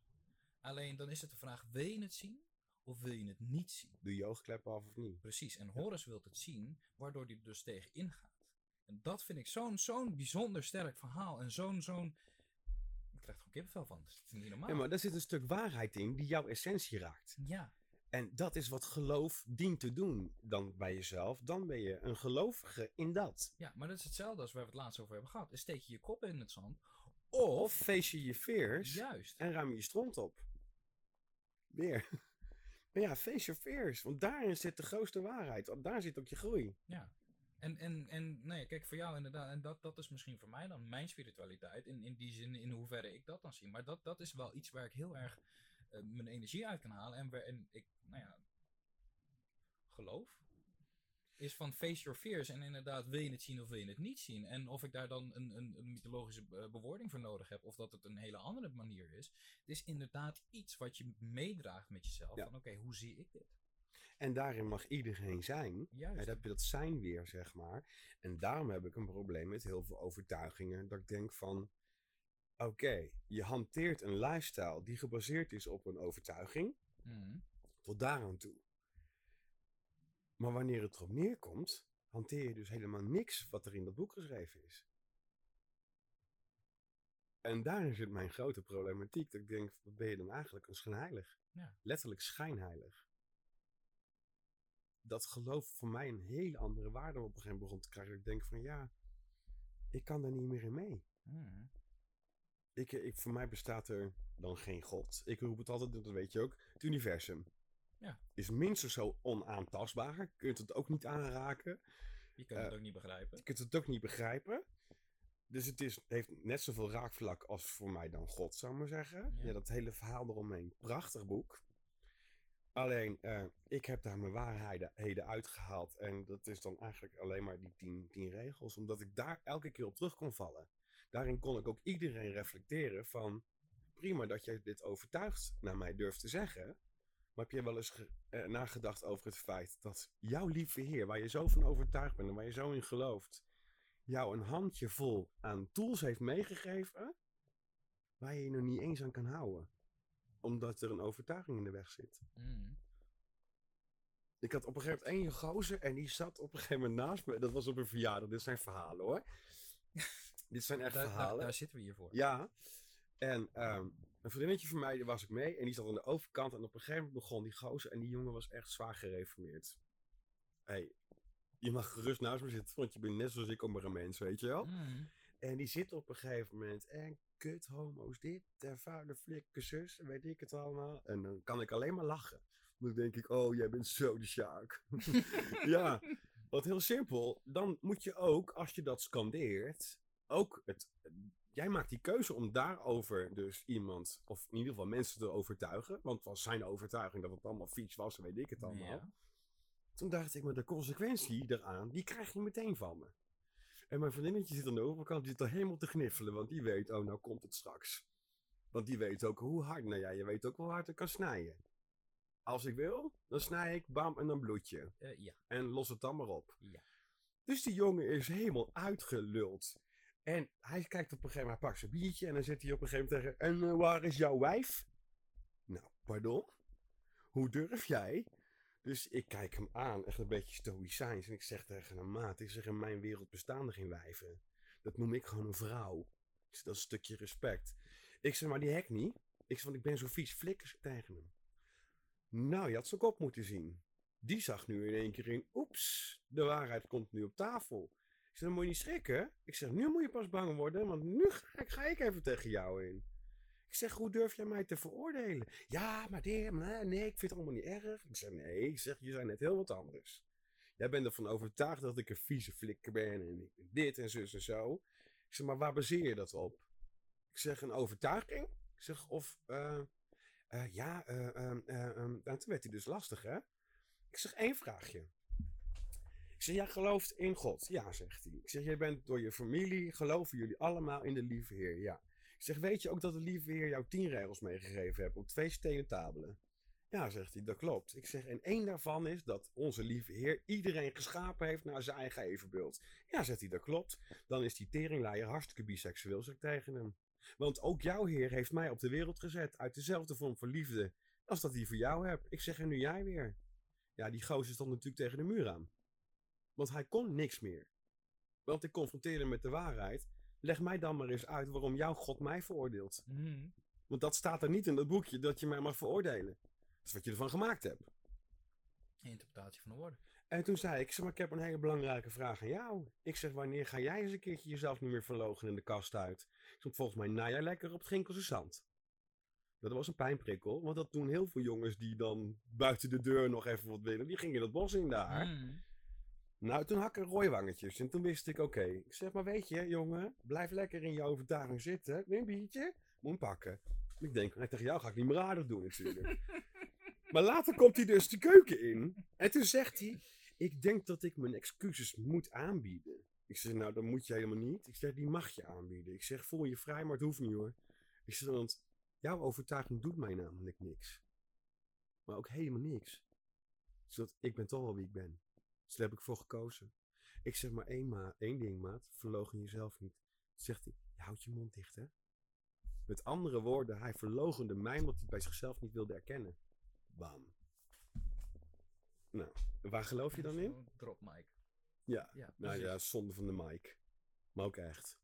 Alleen dan is het de vraag, wil je het zien of wil je het niet zien? Doe je oogkleppen af of niet? Precies, en Horus wil het zien, waardoor hij er dus tegen ingaat. En dat vind ik zo'n zo'n bijzonder sterk verhaal en zo'n zo'n... Ik krijg er gewoon kippenvel van, het is niet normaal. Ja, maar daar zit een stuk waarheid in die jouw essentie raakt. Ja, En dat is wat geloof dient te doen. Dan bij jezelf, dan ben je een gelovige in dat. ja, maar dat is hetzelfde als waar we het laatst over hebben gehad. Steek je je kop in het zand, of... Of feest je je veers Juist. en ruim je je stront op. Weer. Maar ja, face your fears. Want daarin zit de grootste waarheid. Want daar zit ook je groei. Ja. En, en, en nee, kijk, voor jou inderdaad, en dat, dat is misschien voor mij dan mijn spiritualiteit, in, in die zin, in hoeverre ik dat dan zie. Maar dat, dat is wel iets waar ik heel erg eh, mijn energie uit kan halen en waarin ik, nou ja, geloof. Is van face your fears en inderdaad, wil je het zien of wil je het niet zien? En of ik daar dan een, een, een mythologische eh, bewoording voor nodig heb, of dat het een hele andere manier is. Het is inderdaad iets wat je meedraagt met jezelf. Ja. Van oké, hoe zie ik dit? En daarin mag iedereen zijn. En dan heb je dat zijn weer, zeg maar. En daarom heb ik een probleem met heel veel overtuigingen. Dat ik denk van... Oké, je hanteert een lifestyle die gebaseerd is op een overtuiging. Mhm. Tot daaraan toe. Maar wanneer het erop neerkomt, hanteer je dus helemaal niks wat er in dat boek geschreven is. En daarin zit mijn grote problematiek. Dat ik denk, wat ben je dan eigenlijk een schijnheilig? Ja. Letterlijk schijnheilig. Dat geloof voor mij een hele andere waarde op een gegeven moment begon te krijgen. Dat ik denk van ja, ik kan daar niet meer in mee. Mhm. Ik, ik, voor mij bestaat er dan geen God. Ik roep het altijd, dat weet je ook, het universum. Ja. Is minstens zo onaantastbaar. Je kunt het ook niet aanraken. Je kunt het Eh, ook niet begrijpen. Je kunt het ook niet begrijpen. Dus het is, heeft net zoveel raakvlak als voor mij dan God, zou ik maar zeggen. Ja. Ja, dat hele verhaal eromheen. Prachtig boek. Alleen, eh, ik heb daar mijn waarheden uitgehaald. En dat is dan eigenlijk alleen maar die tien, tien regels. Omdat ik daar elke keer op terug kon vallen. Daarin kon ik ook iedereen reflecteren van... Prima dat jij dit overtuigd naar mij durft te zeggen. Maar heb je wel eens eh, nagedacht over het feit dat jouw lieve Heer, waar je zo van overtuigd bent en waar je zo in gelooft, jou een handje vol aan tools heeft meegegeven, waar je je nog niet eens aan kan houden? Omdat er een overtuiging in de weg zit. Mhm. Ik had op een gegeven moment één gozer en die zat op een gegeven moment naast me. Dat was op een verjaardag. Dit zijn verhalen hoor. Dit zijn echt Daar, verhalen. daar zitten we hier voor. Ja. En ehm, een vriendinnetje van mij, daar was ik mee. En die zat aan de overkant. En op een gegeven moment begon die gozer. En die jongen was echt zwaar gereformeerd. hey, je mag gerust naast me zitten. Want je bent net zoals ik maar een mens, weet je wel. Mhm. En die zit op een gegeven moment. En kut homo's dit. En vuile flikker zus. Weet ik het allemaal. En dan kan ik alleen maar lachen. Dan denk ik, oh, jij bent zo de Sjaak. ja, wat heel simpel. Dan moet je ook, als je dat scandeert, ook het. Jij maakt die keuze om daarover dus iemand, of in ieder geval mensen te overtuigen. Want het was zijn overtuiging dat het allemaal fiets was, en weet ik het allemaal. Ja. Toen dacht ik, maar de consequentie eraan, die krijg je meteen van me. En mijn vriendinnetje zit aan de overkant, die zit er helemaal te gniffelen, want die weet, oh, nou komt het straks. Want die weet ook hoe hard, nou ja, je weet ook hoe hard ik kan snijden. Als ik wil, dan snij ik, bam, en dan bloed je. Eh, ja. En los het dan maar op. Ja. Dus die jongen is helemaal uitgeluld. En hij kijkt op een gegeven moment, hij pakt zijn biertje en dan zit hij op een gegeven moment tegen, en eh, waar is jouw wijf? Nou, pardon? Hoe durf jij? Dus ik kijk hem aan, echt een beetje stoïcijns. En ik zeg tegen hem, maat, ik zeg, in mijn wereld bestaan er geen wijven. Dat noem ik gewoon een vrouw. Zeg, dat is een stukje respect. Ik zeg, maar die hek niet. Ik zeg, want ik ben zo vies, flikkers tegen hem. Nou, je had zijn kop moeten zien. Die zag nu in één keer in, oeps, de waarheid komt nu op tafel. Ik zeg, dan moet je niet schrikken. Ik zeg, nu moet je pas bang worden, want nu ga ik, ga ik even tegen jou in. Ik zeg, hoe durf jij mij te veroordelen? Ja, maar dit, nee, ik vind het allemaal niet erg. Ik zeg, nee, ik zeg, je zijn net heel wat anders. Jij bent ervan overtuigd dat ik een vieze flikker ben en dit en zus en zo. Ik zeg, maar waar baseer je dat op? Ik zeg, een overtuiging? Ik zeg, of, eh, eh, ja, nou, toen werd hij dus lastig, hè? Ik zeg, één vraagje. Ik zeg, jij gelooft in God? Ja, zegt hij. Ik zeg, jij bent door je familie, geloven jullie allemaal in de lieve Heer? Ja. Ik zeg, weet je ook dat de lieve Heer jou tien regels meegegeven heeft op twee stenen tabelen? Ja, zegt hij, dat klopt. Ik zeg, en één daarvan is dat onze lieve Heer iedereen geschapen heeft naar zijn eigen evenbeeld. Ja, zegt hij, dat klopt. Dan is die teringleier hartstikke biseksueel, zeg ik tegen hem. Want ook jouw Heer heeft mij op de wereld gezet uit dezelfde vorm van liefde als dat hij voor jou hebt. Ik zeg, en nu jij weer. Ja, die gozer stond natuurlijk tegen de muur aan. Want hij kon niks meer. Want ik confronteerde hem met de waarheid. Leg mij dan maar eens uit waarom jouw God mij veroordeelt. Mhm. Want dat staat er niet in dat boekje dat je mij mag veroordelen. Dat is wat je ervan gemaakt hebt. Interpretatie van de woorden. En toen zei ik, ik zeg maar, ik heb een hele belangrijke vraag aan jou. Ik zeg, wanneer ga jij eens een keertje jezelf niet meer verlogen in de kast uit? Ik zeg, volgens mij na jij lekker op het Ginkelse zand. Dat was een pijnprikkel, want dat doen heel veel jongens die dan buiten de deur nog even wat willen. Die gingen dat bos in daar. Mhm. Nou, toen had ik rooiwangetjes en toen wist ik, oké. Ik zeg, maar weet je, jongen, blijf lekker in je overtuiging zitten. Een biertje, moet pakken. Ik denk, nee, tegen jou ga ik niet meer aardig doen natuurlijk. maar later komt hij dus de keuken in. En toen zegt hij, ik denk dat ik mijn excuses moet aanbieden. Ik zeg, nou, dat moet je helemaal niet. Ik zeg, die mag je aanbieden. Ik zeg, voel je vrij, maar het hoeft niet hoor. Ik zeg, want jouw overtuiging doet mij namelijk niks. Maar ook helemaal niks. Zodat ik ben toch wel wie ik ben. Dus daar heb ik voor gekozen. Ik zeg maar één, ma één ding, maat. Verlogen jezelf niet. Toen zegt hij, je houdt je mond dicht, hè? Met andere woorden, hij verlogende mij omdat hij bij zichzelf niet wilde erkennen. Bam. Nou, waar geloof je dan in? Drop mic. Ja, Ja, nou precies. ja, zonde van de mic. Maar ook echt.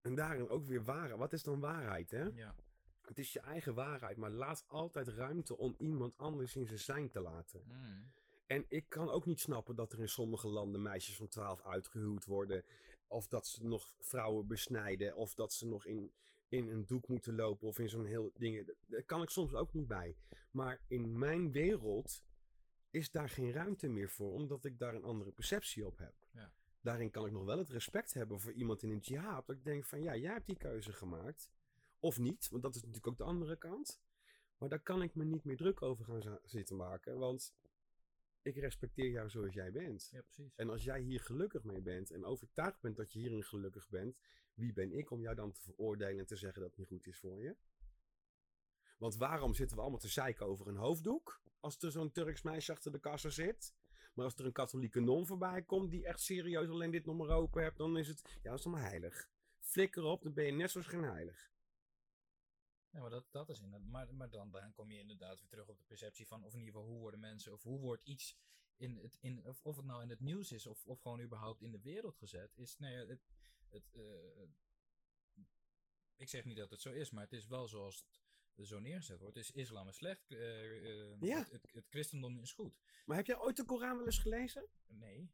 En daarin ook weer waarheid. Wat is dan waarheid, hè? Ja. Het is je eigen waarheid, maar laat altijd ruimte om iemand anders in zijn zijn te laten. Mhm. En ik kan ook niet snappen dat er in sommige landen meisjes van 12 uitgehuwd worden. Of dat ze nog vrouwen besnijden. Of dat ze nog in, in een doek moeten lopen. Of in zo'n heel ding. Daar kan ik soms ook niet bij. Maar in mijn wereld is daar geen ruimte meer voor. Omdat ik daar een andere perceptie op heb. Ja. Daarin kan ik nog wel het respect hebben voor iemand in een jihad. Dat ik denk van ja, jij hebt die keuze gemaakt. Of niet, want dat is natuurlijk ook de andere kant. Maar daar kan ik me niet meer druk over gaan zitten maken. Want ik respecteer jou zoals jij bent. ja, precies. En als jij hier gelukkig mee bent en overtuigd bent dat je hierin gelukkig bent, wie ben ik om jou dan te veroordelen en te zeggen dat het niet goed is voor je? Want waarom zitten we allemaal te zeiken over een hoofddoek? Als er zo'n Turks meisje achter de kassa zit. Maar als er een katholieke non voorbij komt die echt serieus alleen dit nog maar open hebt, dan is het, ja, dat is allemaal heilig. Flikker op, dan ben je net zoals geen heilig. Ja, maar dat, dat is inderdaad. Maar, maar dan, dan kom je inderdaad weer terug op de perceptie van, of in ieder geval hoe worden mensen, of hoe wordt iets in het, in, of, of het nou in het nieuws is, of, of gewoon überhaupt in de wereld gezet, is, nou ja, het, het, eh, ik zeg niet dat het zo is, maar het is wel zoals het zo neergezet wordt. Is islam is slecht, eh, eh, Ja. het, het, het christendom is goed. Maar heb jij ooit de Koran wel eens gelezen? Nee.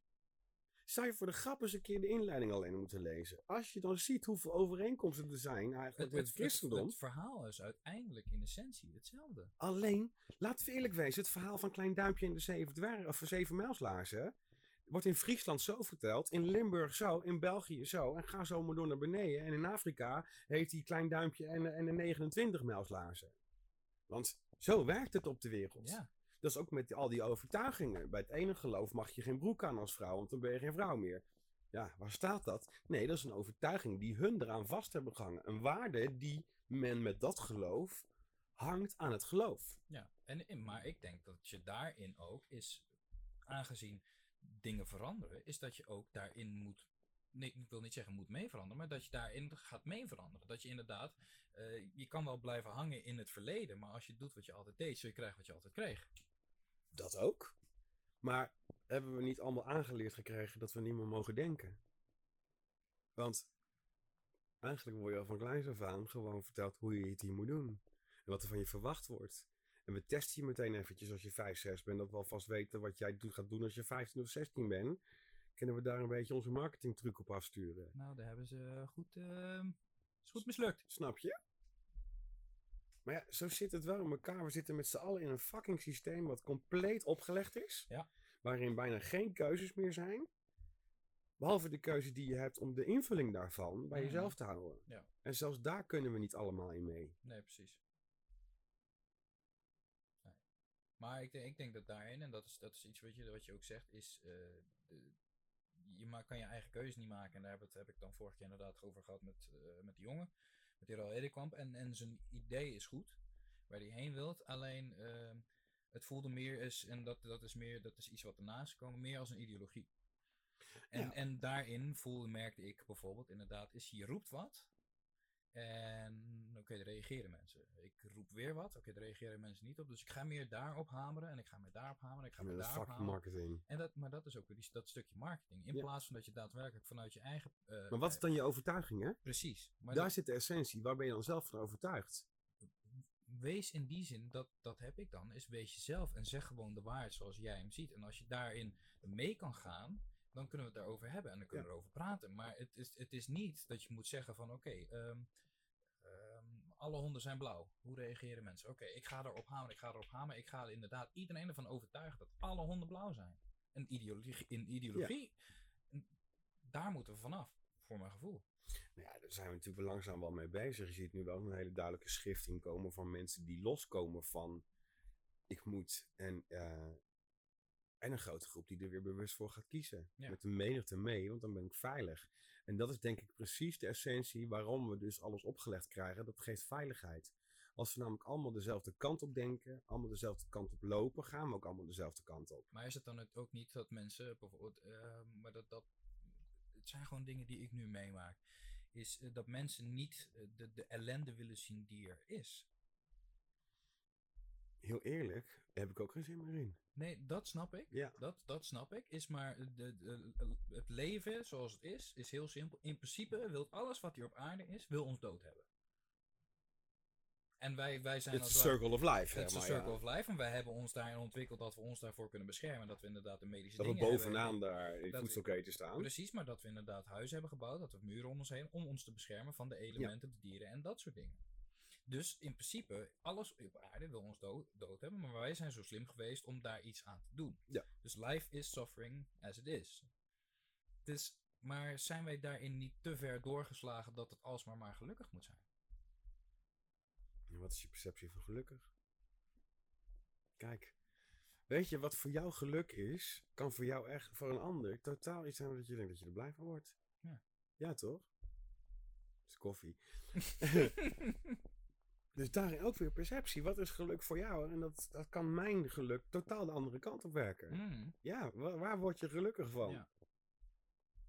Zou je voor de grap eens een keer de inleiding alleen moeten lezen? Als je dan ziet hoeveel overeenkomsten er zijn eigenlijk met het christendom. het verhaal is uiteindelijk in essentie hetzelfde. Alleen, laten we eerlijk wezen, het verhaal van Klein Duimpje en de Zeven, dwergen, of Zeven Mijlslaarzen wordt in Friesland zo verteld, in Limburg zo, in België zo, en ga zo maar door naar beneden. En in Afrika heeft hij Klein Duimpje en, de- en de 29 Mijlslaarzen. Want zo werkt het op de wereld. Ja. Dat is ook met al die overtuigingen. Bij het ene geloof mag je geen broek aan als vrouw, want dan ben je geen vrouw meer. Ja, waar staat dat? Nee, dat is een overtuiging die hun eraan vast hebben gehangen. Een waarde die men met dat geloof hangt aan het geloof. Ja, en, maar ik denk dat je daarin ook is, aangezien dingen veranderen, is dat je ook daarin moet, nee, ik wil niet zeggen moet mee veranderen, maar dat je daarin gaat mee veranderen. Dat je inderdaad, eh, je kan wel blijven hangen in het verleden, maar als je doet wat je altijd deed, zul je krijgen wat je altijd kreeg. Dat ook. Maar hebben we niet allemaal aangeleerd gekregen dat we niet meer mogen denken? Want eigenlijk word je al van kleins af aan gewoon verteld hoe je het hier moet doen. En wat er van je verwacht wordt. En we testen je meteen eventjes als je 5, 6 bent. Dat we alvast weten wat jij gaat doen als je 15 of 16 bent. Kunnen we daar een beetje onze marketingtruc op afsturen. Nou, daar hebben ze goed, eh, is goed mislukt. Snap je? Maar ja, zo zit het wel in elkaar. We zitten met z'n allen in een fucking systeem wat compleet opgelegd is. Ja. Waarin bijna geen keuzes meer zijn. Behalve de keuze die je hebt om de invulling daarvan bij Mhm. jezelf te houden. Ja. En zelfs daar kunnen we niet allemaal in mee. Nee, precies. Nee. Maar ik denk, ik denk dat daarin, en dat is, dat is iets wat je, wat je ook zegt, is. eh, de, je ma- kan je eigen keuze niet maken. En daar heb, het, heb ik dan vorige keer inderdaad over gehad met, eh, met die jongen. Met die Roel Edekamp. En, en zijn idee is goed. Waar hij heen wilt. Alleen ehm, het voelde meer is, en dat, dat is meer, dat is iets wat ernaast is gekomen, meer als een ideologie. En, Ja. en daarin voelde, merkte ik bijvoorbeeld inderdaad, is je roept wat. En oké, er reageren mensen. Ik roep weer wat. Oké, er reageren mensen niet op. Dus ik ga meer daarop hameren. En ik ga meer daarop hameren. Ik ga meer daarop hameren. marketing. En dat, maar dat is ook weer die, dat stukje marketing. In Ja. plaats van dat je daadwerkelijk vanuit je eigen. eh, Maar wat is dan je overtuiging, hè? Precies. Maar Daar dat- zit de essentie. Waar ben je dan zelf van overtuigd? wees in die zin, dat, dat heb ik dan, is wees jezelf en zeg gewoon de waarheid zoals jij hem ziet. En als je daarin mee kan gaan, dan kunnen we het daarover hebben en dan kunnen we erover praten. Maar het is, het is niet dat je moet zeggen van oké, ehm, ehm, alle honden zijn blauw. Hoe reageren mensen? Oké, ik ga erop hameren, ik ga erop hameren. Ik ga inderdaad iedereen ervan overtuigen dat alle honden blauw zijn. Een ideologie, in ideologie, daar moeten we vanaf, voor mijn gevoel. Nou ja, daar zijn we natuurlijk wel langzaam wel mee bezig. Je ziet nu wel een hele duidelijke schifting komen van mensen die loskomen van ik moet. En, eh, en een grote groep die er weer bewust voor gaat kiezen. Ja. Met de menigte mee, want dan ben ik veilig. En dat is denk ik precies de essentie waarom we dus alles opgelegd krijgen. Dat geeft veiligheid. Als we namelijk allemaal dezelfde kant op denken, allemaal dezelfde kant op lopen, gaan we ook allemaal dezelfde kant op. Maar is het dan ook niet dat mensen bijvoorbeeld, eh, maar dat, dat, het zijn gewoon dingen die ik nu meemaak, is eh, dat mensen niet eh, de, de ellende willen zien die er is. Heel eerlijk, heb ik ook geen zin meer in. Nee, dat snap ik. Ja. Dat, dat snap ik. Is maar de, de, het leven zoals het is, is heel simpel. In principe wil alles wat hier op aarde is, wil ons dood hebben. En wij, wij zijn het ware- circle of life. Het is een ja. circle of life. En wij hebben ons daarin ontwikkeld dat we ons daarvoor kunnen beschermen. Dat we inderdaad de medische Dat we hebben. bovenaan daar in voedselketen staan. Precies, maar dat we inderdaad huizen hebben gebouwd, dat we muren om ons heen, om ons te beschermen van de elementen, de dieren en dat soort dingen. Dus in principe, alles op aarde wil ons dood, dood hebben, maar wij zijn zo slim geweest om daar iets aan te doen. Ja. Dus life is suffering as it is. Dus, maar zijn wij daarin niet te ver doorgeslagen dat het alsmaar maar gelukkig moet zijn? En wat is je perceptie van gelukkig? Kijk, weet je wat voor jou geluk is, kan voor jou echt voor een ander totaal iets zijn dat je denkt dat je er blij van wordt. Ja. Ja, toch? Koffie. dus daarin ook weer perceptie. Wat is geluk voor jou? En dat, dat kan mijn geluk totaal de andere kant op werken. Mm, Ja, waar, waar word je gelukkig van? Ja.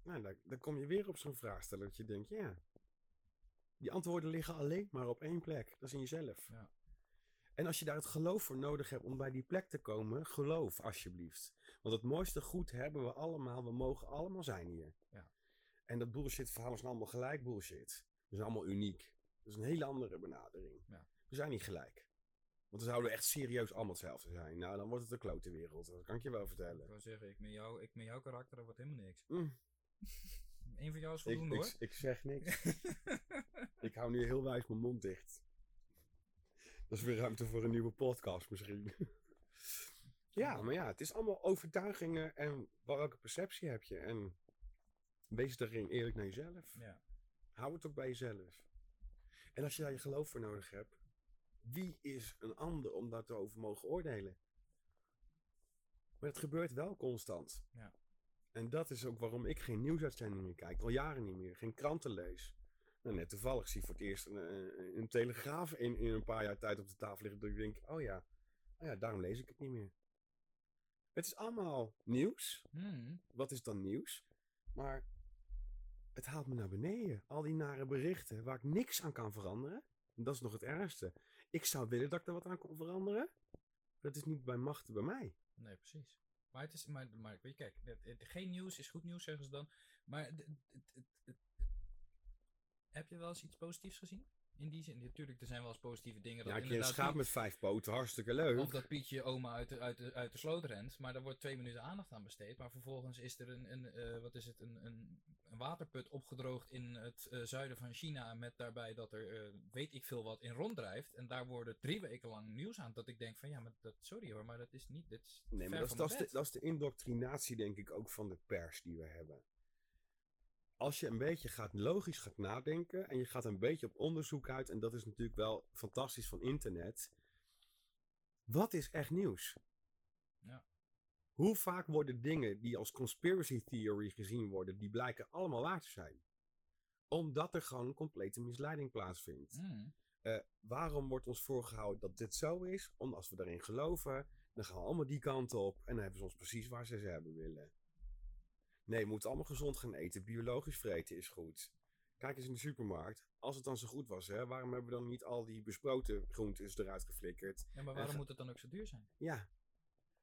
Nou, dan, dan kom je weer op zo'n vraag stellen dat je denkt, ja. Die antwoorden liggen alleen maar op één plek. Dat is in jezelf. Ja. En als je daar het geloof voor nodig hebt om bij die plek te komen, geloof alsjeblieft. Want het mooiste goed hebben we allemaal. We mogen allemaal zijn hier. Ja. En dat bullshit verhalen zijn allemaal gelijk bullshit. We zijn allemaal uniek. Dat is een hele andere benadering. Ja. We zijn niet gelijk. Want dan zouden we echt serieus allemaal hetzelfde zijn. Nou, dan wordt het een klote wereld. Dat kan ik je wel ik vertellen. wou zeggen, ik met, jou, ik met jouw karakter, dat wordt helemaal niks. Mm. Eén van jou is Ik, voldoende hoor. ik, ik zeg niks. ik hou nu heel wijs mijn mond dicht. Dat is weer ruimte voor een nieuwe podcast misschien. ja, maar ja, het is allemaal overtuigingen en welke perceptie heb je. En wees daarin eerlijk naar jezelf. ja. Hou het ook bij jezelf. En als je daar je geloof voor nodig hebt, wie is een ander om daarover mogen oordelen? Maar het gebeurt wel constant. Ja. En dat is ook waarom ik geen nieuwsuitzendingen meer kijk, al jaren niet meer, geen kranten lees. Nou, net toevallig zie ik voor het eerst een, een, een telegraaf in, in een paar jaar tijd op de tafel liggen. Dat ik denk, oh ja, oh ja, daarom lees ik het niet meer. Het is allemaal nieuws. Mm, Wat is dan nieuws? Maar het haalt me naar beneden. Al die nare berichten waar ik niks aan kan veranderen. En dat is nog het ergste. Ik zou willen dat ik er wat aan kon veranderen. Dat is niet bij machten bij mij. Nee, precies. Maar het is, maar, maar kijk, geen nieuws is goed nieuws, zeggen ze dan. Maar heb je wel eens iets positiefs gezien? In die zin, natuurlijk, er zijn wel eens positieve dingen. Dat Ja, schaap Piet- met vijf poten, hartstikke leuk. Of dat Pietje oma uit de, uit, de, uit de sloot rent, maar daar wordt twee minuten aandacht aan besteed. Maar vervolgens is er een, een, eh, wat is het, een, een, een waterput opgedroogd in het eh, zuiden van China. Met daarbij dat er, eh, weet ik veel wat, in ronddrijft. En daar worden drie weken lang nieuws aan. Dat ik denk van, ja, maar dat, sorry hoor, maar dat is niet, dit is Nee, maar dat is, van dat, is mijn de, dat is de indoctrinatie, denk ik, ook van de pers die we hebben. Als je een beetje gaat logisch gaat nadenken en je gaat een beetje op onderzoek uit, en dat is natuurlijk wel fantastisch van internet. Wat is echt nieuws? Ja. Hoe vaak worden dingen die als conspiracy theory gezien worden, die blijken allemaal waar te zijn? Omdat er gewoon een complete misleiding plaatsvindt. Mm. Eh, waarom wordt ons voorgehouden dat dit zo is? Omdat als we daarin geloven, dan gaan we allemaal die kant op en dan hebben ze ons precies waar ze ze hebben willen. Nee, we moeten allemaal gezond gaan eten. Biologisch vreten is goed. Kijk eens in de supermarkt. Als het dan zo goed was, hè, waarom hebben we dan niet al die besproten groentes eruit geflikkerd? Ja, maar waarom moet het dan ook zo duur zijn? Ja.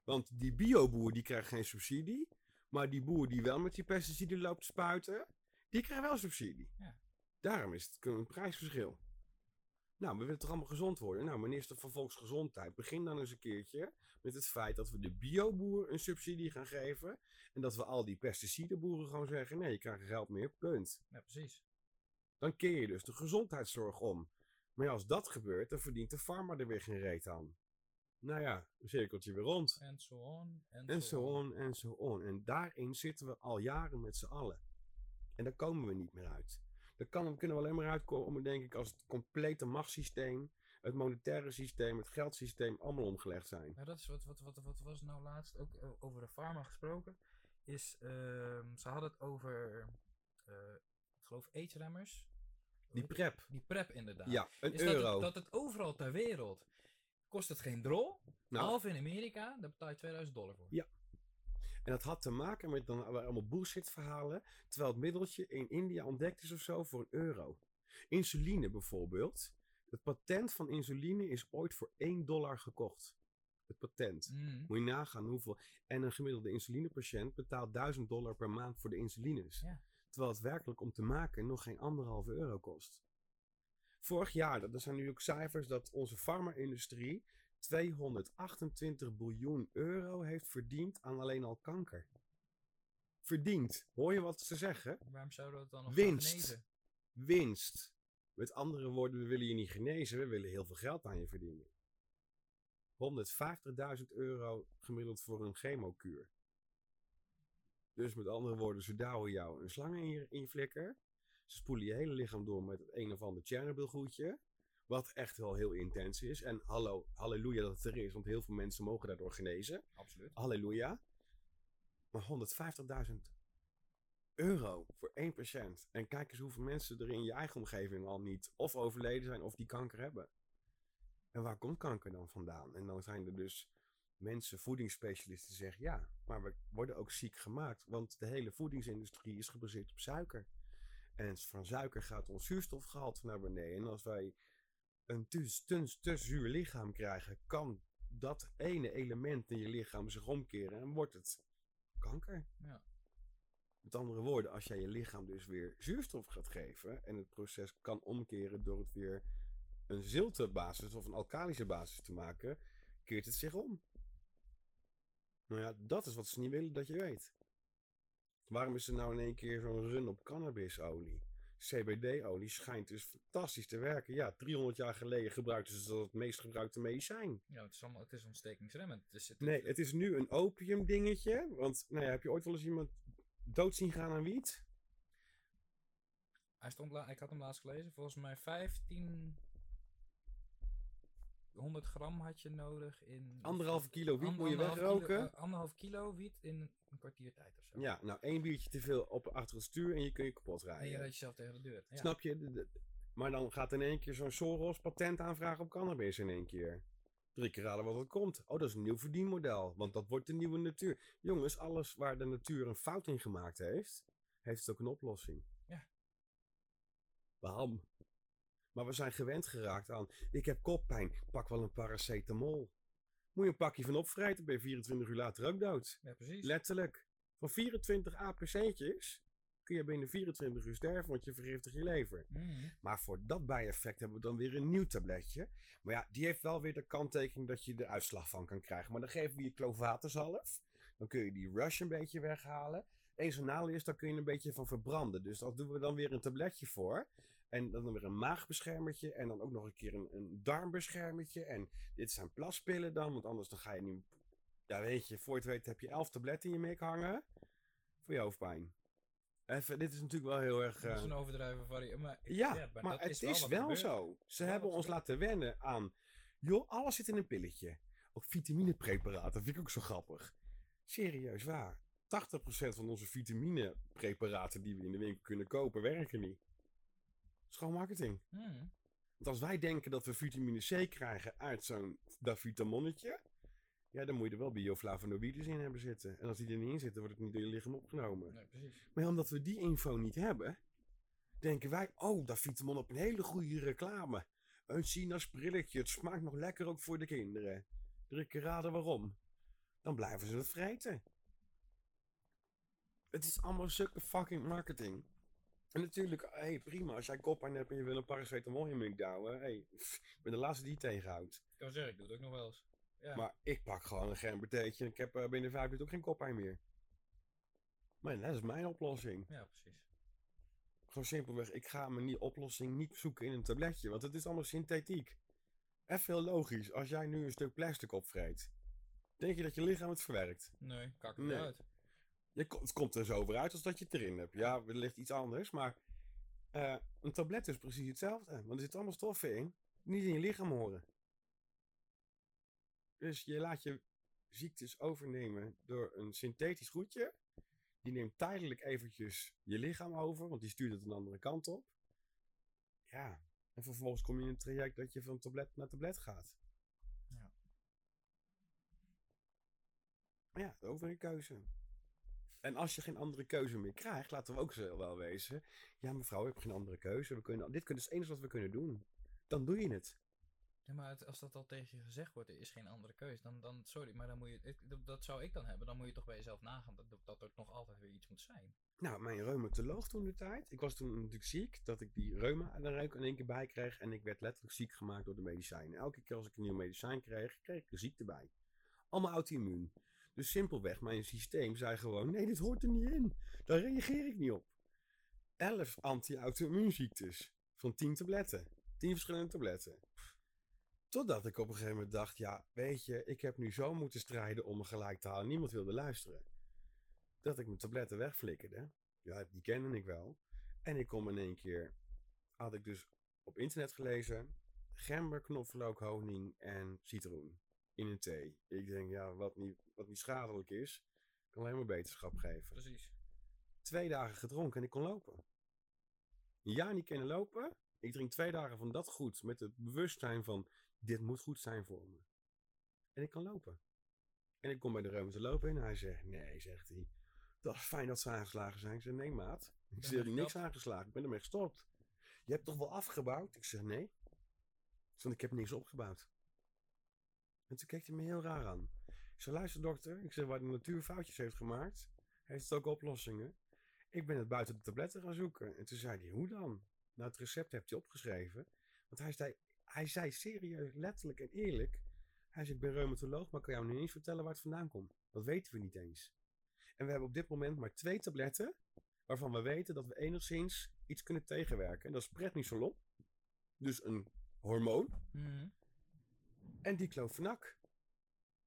Want die bioboer die krijgt geen subsidie. Maar die boer die wel met die pesticiden loopt te spuiten, die krijgt wel subsidie. Ja. Daarom is het een prijsverschil. Nou, we willen toch allemaal gezond worden? Nou, minister van Volksgezondheid, begin dan eens een keertje met het feit dat we de bioboer een subsidie gaan geven. En dat we al die pesticidenboeren gewoon zeggen, nee, je krijgt geld meer, punt. Ja, precies. Dan keer je dus de gezondheidszorg om. Maar ja, als dat gebeurt, dan verdient de farmer er weer geen reet aan. Nou ja, een cirkeltje weer rond. En so on. En, so zo on en zo on. En daarin zitten we al jaren met z'n allen. En daar komen we niet meer uit. Daar kan, kunnen we alleen maar uitkomen, denk ik, als het complete machtssysteem, het monetaire systeem, het geldsysteem allemaal omgelegd zijn. Nou, dat is wat, wat, wat, wat was nou laatst ook eh, over de pharma gesproken. Is, ehm, ze hadden het over, eh, ik geloof, aidsremmers. Die prep. Die prep inderdaad. Ja, een is dat euro. het, dat het overal ter wereld kost het geen drol. Nou. In Amerika, daar betaal je 2000 dollar voor. Ja. En dat had te maken met dan allemaal bullshit verhalen. Terwijl het middeltje in India ontdekt is of zo voor een euro. Insuline bijvoorbeeld. Het patent van insuline is ooit voor 1 dollar gekocht. Het patent. Mm. Moet je nagaan hoeveel. En een gemiddelde insulinepatiënt betaalt 1000 dollar per maand voor de insulines. Ja. Terwijl het werkelijk om te maken nog geen anderhalve euro kost. Vorig jaar, dat dat zijn nu ook cijfers, dat onze farma-industrie 228 biljoen euro heeft verdiend aan alleen al kanker. Verdiend. Hoor je wat ze zeggen? Waarom zouden we het dan nog Winst. genezen? Winst. Met andere woorden, we willen je niet genezen, we willen heel veel geld aan je verdienen. 150.000 euro gemiddeld voor een chemokuur. Dus met andere woorden, ze douwen jou een slang in je, in je flikker. Ze spoelen je hele lichaam door met het een of ander Chernobyl goedje. Wat echt wel heel intens is. En hallo, halleluja dat het er is, want heel veel mensen mogen daardoor genezen. Absoluut. Halleluja. Maar 150.000 euro voor één patiënt. En kijk eens hoeveel mensen er in je eigen omgeving al niet of overleden zijn of die kanker hebben. En waar komt kanker dan vandaan? En dan zijn er dus mensen, voedingsspecialisten, die zeggen ja, maar we worden ook ziek gemaakt. Want de hele voedingsindustrie is gebaseerd op suiker. En van suiker gaat ons zuurstofgehalte naar beneden. En als wij een te, te, te zuur lichaam krijgen, kan dat ene element in je lichaam zich omkeren en wordt het kanker. Ja. Met andere woorden, als jij je lichaam dus weer zuurstof gaat geven en het proces kan omkeren door het weer een zilte basis of een alkalische basis te maken, keert het zich om. Nou ja, dat is wat ze niet willen dat je weet. Waarom is er nou in één keer zo'n run op cannabisolie? CBD-olie schijnt dus fantastisch te werken. Ja, 300 jaar geleden gebruikten ze dat het meest gebruikte medicijn. Ja, het is, allemaal, het is ontstekingsremmend. Het is, het, Nee, het is nu een opium dingetje. Want, nou ja, heb je ooit wel eens iemand dood zien gaan aan wiet? Hij stond ik had hem laatst gelezen. Volgens mij 15... 100 gram had je nodig in... Anderhalve kilo wiet moet je wegroken. Kilo, eh, anderhalf kilo wiet in een kwartier tijd of zo. Ja, nou één biertje te veel op achter het stuur en je kun je kapot En je rijden. rijdt jezelf tegen de deur. Ja. Snap je? De- de- Maar dan gaat in één keer zo'n Soros patent aanvragen op cannabis in één keer. Drie keer raden wat het komt. Oh, dat is een nieuw verdienmodel. Want dat wordt de nieuwe natuur. Jongens, alles waar de natuur een fout in gemaakt heeft, heeft het ook een oplossing. Ja. Waarom? Maar we zijn gewend geraakt aan. Ik heb koppijn, pak wel een paracetamol. Moet je een pakje van opvreten, ben je 24 uur later ook dood. Ja, precies. Letterlijk. Van 24 APC'tjes kun je binnen 24 uur sterven, want je vergiftigt je lever. Mhm. Maar voor dat bijeffect hebben we dan weer een nieuw tabletje. Maar ja, die heeft wel weer de kanttekening dat je er uitslag van kan krijgen. Maar dan geven we je klovaterzalf. Dan kun je die rush een beetje weghalen. Nadeel is, daar kun je een beetje van verbranden. Dus daar doen we dan weer een tabletje voor. En dan weer een maagbeschermertje. En dan ook nog een keer een, een darmbeschermertje. En dit zijn plaspillen dan, want anders dan ga je niet... Ja, weet je, voor je het weet heb je elf tabletten in je mik hangen. Voor je hoofdpijn. Even, dit is natuurlijk wel heel erg... Dat is eh, een overdrijven variant. Maar, ja, maar, het is wel, zo. Ze wel hebben ons gebeurt. laten wennen aan. joh, alles zit in een pilletje. Ook vitaminepreparaten, vind ik ook zo grappig. Serieus waar. 80% van onze vitaminepreparaten die we in de winkel kunnen kopen, werken niet. Dat is gewoon marketing. Hmm. Want als wij denken dat we vitamine C krijgen uit zo'n Davitamonnetje, ja, dan moet je er wel bioflavonoïdes in hebben zitten. En als die er niet in zitten, wordt het niet door je lichaam opgenomen. Nee, precies. Maar omdat we die info niet hebben, denken wij, oh, Davitamon op een hele goede reclame. Een China's brilletje, het smaakt nog lekker ook voor de kinderen. Drie keer raden waarom. Dan blijven ze het vreten. Het is allemaal zulke fucking marketing. En natuurlijk, hey, prima, als jij koppijn hebt en je wil een paracetamol in je douwen, hey, pff, ik ben de laatste die het tegenhoudt. Ik kan zeggen, ik doe het ook nog wel eens. Ja. Maar ik pak gewoon een gembertheetje en ik heb eh, binnen vijf minuten ook geen koppijn meer. Maar dat is mijn oplossing. ja, precies. Gewoon simpelweg, ik ga mijn oplossing niet zoeken in een tabletje, want het is allemaal synthetiek. Even heel logisch, als jij nu een stuk plastic opvreet, denk je dat je lichaam het verwerkt? Nee, kak het Nee. uit. Je, het komt er zo over uit als dat je het erin hebt. Ja, wellicht iets anders, maar eh, een tablet is precies hetzelfde. Want er zitten allemaal stoffen in die niet in je lichaam horen. Dus je laat je ziektes overnemen door een synthetisch goedje. Die neemt tijdelijk eventjes je lichaam over, want die stuurt het een andere kant op. Ja, en vervolgens kom je in een traject dat je van tablet naar tablet gaat. Ja. Ja, ook weer een keuze. En als je geen andere keuze meer krijgt, laten we ook zo wel wezen. Ja, mevrouw, we hebben geen andere keuze. We kunnen, dit is het enige wat we kunnen doen. Dan doe je het. Ja, maar het- als dat al tegen je gezegd wordt, er is geen andere keus. Dan, dan sorry, maar dan moet je, ik- dat- zou ik dan hebben. Dan moet je toch bij jezelf nagaan dat, dat, er nog altijd weer iets moet zijn. Nou, mijn reumatoloog toen de tijd. Ik was toen natuurlijk ziek, dat ik die reuma er ook in één keer bij kreeg. En ik werd letterlijk ziek gemaakt door de medicijnen. Elke keer als ik een nieuw medicijn kreeg, kreeg ik de ziekte bij. Allemaal auto-immuun. Dus simpelweg, mijn systeem zei gewoon, nee, dit hoort er niet in. Daar reageer ik niet op. Elf anti-auto-immuunziektes. Van tien tabletten. Tien verschillende tabletten. Totdat ik op een gegeven moment dacht, ja, weet je, ik heb nu zo moeten strijden om me gelijk te halen. Niemand wilde luisteren. Dat ik mijn tabletten wegflikkerde. Ja, die kende ik wel. En ik kom in één keer, had ik dus op internet gelezen, gember, knoflook, honing en citroen in een thee. Ik denk, ja, wat niet, wat niet schadelijk is, kan alleen maar beterschap geven. Precies. Twee dagen gedronken en ik kon lopen. Een jaar niet kunnen lopen. Ik drink twee dagen van dat goed met het bewustzijn van, dit moet goed zijn voor me. En ik kan lopen. En ik kom bij de reumatoloog in en hij zegt, nee, zegt hij. Dat is fijn dat ze aangeslagen zijn. Ik zeg, nee maat. Ik zeg, niks aangeslagen. Ik ben ermee gestopt. Je hebt toch wel afgebouwd? Ik zeg, nee. Want ik heb niks opgebouwd. En toen keek hij me heel raar aan. Ik zei, luister dokter. Ik zeg, waar de natuur foutjes heeft gemaakt, heeft het ook oplossingen. Ik ben het buiten de tabletten gaan zoeken. En toen zei hij, hoe dan? Nou, het recept heeft hij opgeschreven. Want hij zei, hij zei serieus, letterlijk en eerlijk. Hij zei, ik ben reumatoloog, maar kan jou nu niet vertellen waar het vandaan komt. Dat weten we niet eens. En we hebben op dit moment maar twee tabletten, waarvan we weten dat we enigszins iets kunnen tegenwerken. En dat is prednisolon, dus een hormoon, Mhm. En diclofenac.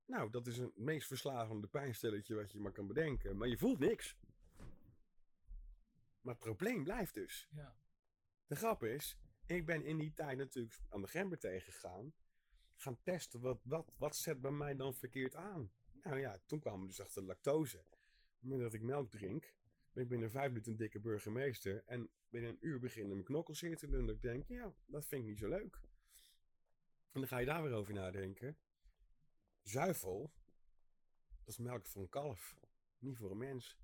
Nou, dat is het meest verslavende pijnstilletje wat je maar kan bedenken. Maar je voelt niks. Maar het probleem blijft dus. Ja. De grap is, ik ben in die tijd natuurlijk aan de gember tegengegaan. Gaan testen, wat, wat, wat zet bij mij dan verkeerd aan? Nou ja, toen kwamen we dus achter lactose. Op het moment dat ik melk drink, ben ik binnen vijf minuten een dikke burgemeester. En binnen een uur beginnen mijn knokkels zeer te doen. Dat ik denk, ja, dat vind ik niet zo leuk. En dan ga je daar weer over nadenken. Zuivel, dat is melk voor een kalf, niet voor een mens.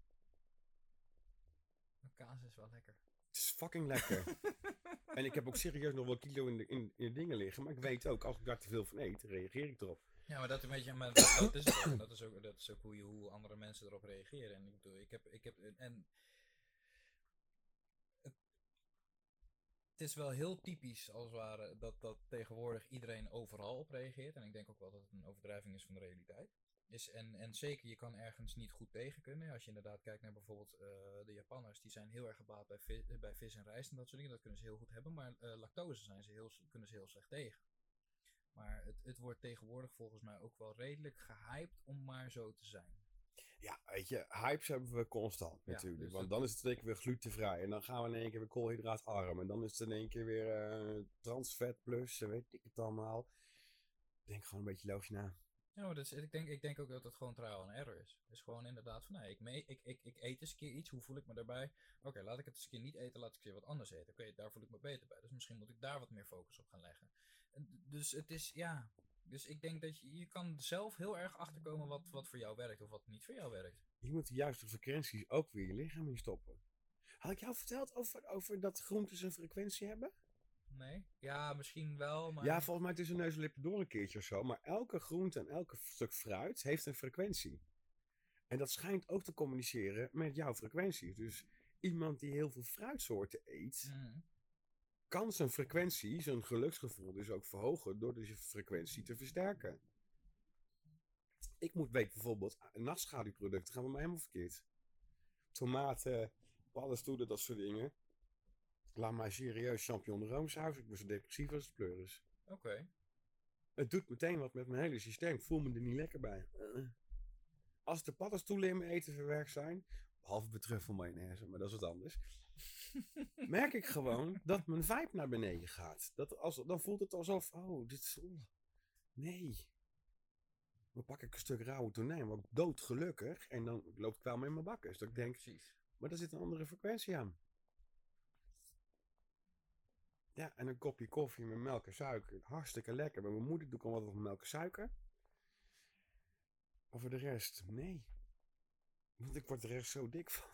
Maar kaas is wel lekker. Het is fucking lekker. en ik heb ook serieus nog wel kilo in de, in, in de dingen liggen. Maar ik weet ook, als ik daar te veel van eet, reageer ik erop. Ja, maar dat, weet je, maar dat, dat is ook. Dat is ook, dat is ook hoe, je, hoe andere mensen erop reageren. En ik bedoel, ik heb, ik heb, en het is wel heel typisch, als het ware, dat, dat tegenwoordig iedereen overal op reageert. En ik denk ook wel dat het een overdrijving is van de realiteit. Is, en, en zeker, je kan ergens niet goed tegen kunnen. Als je inderdaad kijkt naar bijvoorbeeld eh, de Japanners, die zijn heel erg gebaat bij, vis, bij vis en rijst en dat soort dingen. Dat kunnen ze heel goed hebben, maar eh, lactose zijn ze heel, kunnen ze heel slecht tegen. Maar het, het wordt tegenwoordig volgens mij ook wel redelijk gehyped om maar zo te zijn. Ja, weet je, hypes hebben we constant natuurlijk. dus want dan is het in één keer weer glutenvrij. En dan gaan we in één keer weer koolhydraatarm. En dan is het in één keer weer eh transvet plus, en weet ik het allemaal. Denk gewoon een beetje logisch na. Ja, maar dat is, ik, denk, ik denk ook dat het gewoon trial en error is. Het is gewoon inderdaad van, nee, ik, mee, ik, ik, ik eet eens een keer iets, hoe voel ik me daarbij? Oké, laat ik het eens een keer niet eten, laat ik eens wat anders eten. Oké, daar voel ik me beter bij. Dus misschien moet ik daar wat meer focus op gaan leggen. Dus het is, ja, dus ik denk dat je, je kan zelf heel erg achterkomen wat, wat voor jou werkt of wat niet voor jou werkt. Je moet de juiste frequenties ook weer je lichaam in stoppen. Had ik jou verteld over, over dat groentes een frequentie hebben? Nee? Ja, misschien wel, maar... Ja, volgens mij tussen neus en lippen door een keertje of zo. Maar elke groente en elke stuk fruit heeft een frequentie. En dat schijnt ook te communiceren met jouw frequentie. Dus iemand die heel veel fruitsoorten eet, Mhm. Kan zijn frequentie, zijn geluksgevoel dus ook verhogen door de frequentie te versterken. Ik moet weten bijvoorbeeld, nachtschaduwproducten gaan bij mij helemaal verkeerd. Tomaten, paddenstoelen, dat soort dingen. Laat mij serieus champignon de roomsaus. Ik ben zo depressief als het pleuris. Oké. Het doet meteen wat met mijn hele systeem. Ik voel me er niet lekker bij. Als de paddenstoelen in mijn eten verwerkt zijn, behalve bij truffelmayonaise, maar dat is wat anders, merk ik gewoon dat mijn vibe naar beneden gaat. Dat als, dan voelt het alsof, oh, dit is... oeh, nee. Dan pak ik een stuk rauwe tonijn, word ik doodgelukkig. En dan loopt het wel met mijn bakken. Dus dat ik denk, Precies. maar daar zit een andere frequentie aan. Ja, en een kopje koffie met melk en suiker. Hartstikke lekker. Bij mijn moeder doe ik al wat van melk en suiker. Maar voor de rest, nee. Want ik word er echt zo dik van.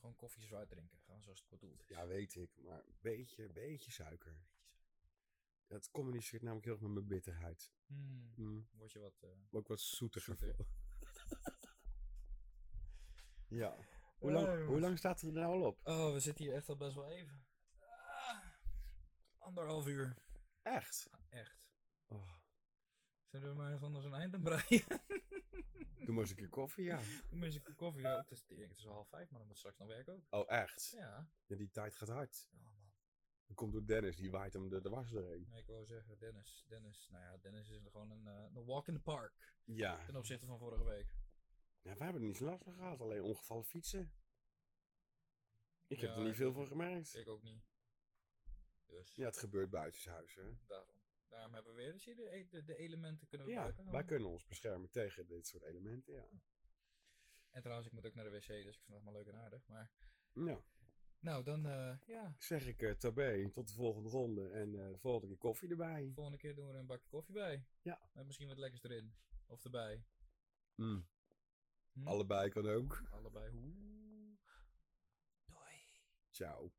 Gewoon koffie zwart drinken, gewoon zoals het bedoeld is. Ja, weet ik. Maar een beetje, beetje suiker. Dat communiceert namelijk heel erg met mijn bitterheid. Hmm. Mm, Word je wat... eh, ook wat zoetiger. Zoeter. voor. ja. Hoe lang, Ja, hoe lang staat het er nou al op? Oh, we zitten hier echt al best wel even. Ah, anderhalf uur. Echt? Echt. Oh. Zullen we maar eens anders een eind aan breien? Doe maar eens een keer koffie, ja. Doe maar eens een koffie. Ja, het, is, het is al half vijf, maar dan moet straks nog werken ook. Oh, echt? Ja. Ja, die tijd gaat hard. Oh man. Dat komt door Dennis, die waait hem de, de was erheen. Nee, ik wou zeggen, Dennis. Dennis, nou ja, Dennis is gewoon een, eh, een walk in the park. Ja. Ten opzichte van vorige week. ja. Wij hebben er niet zo last van gehad, alleen ongevallen fietsen. Ik heb Ja, er niet veel van gemerkt. Ik ook niet. Dus, Ja, het gebeurt buitenshuis, hè. daarom. Daarom hebben we weer dus de, e- de, de elementen kunnen we Ja, buiten wij kunnen ons beschermen tegen dit soort elementen, ja. En trouwens, ik moet ook naar de wc, dus ik vind dat maar leuk en aardig. Maar, Nou, nou, dan, eh, ja. zeg ik eh tabé, tot de volgende ronde en eh, de volgende keer koffie erbij. De volgende keer doen we er een bakje koffie bij. Ja. Met misschien wat lekkers erin. Of erbij. Mm, Hm? Allebei kan ook. Allebei. Doei. Ciao.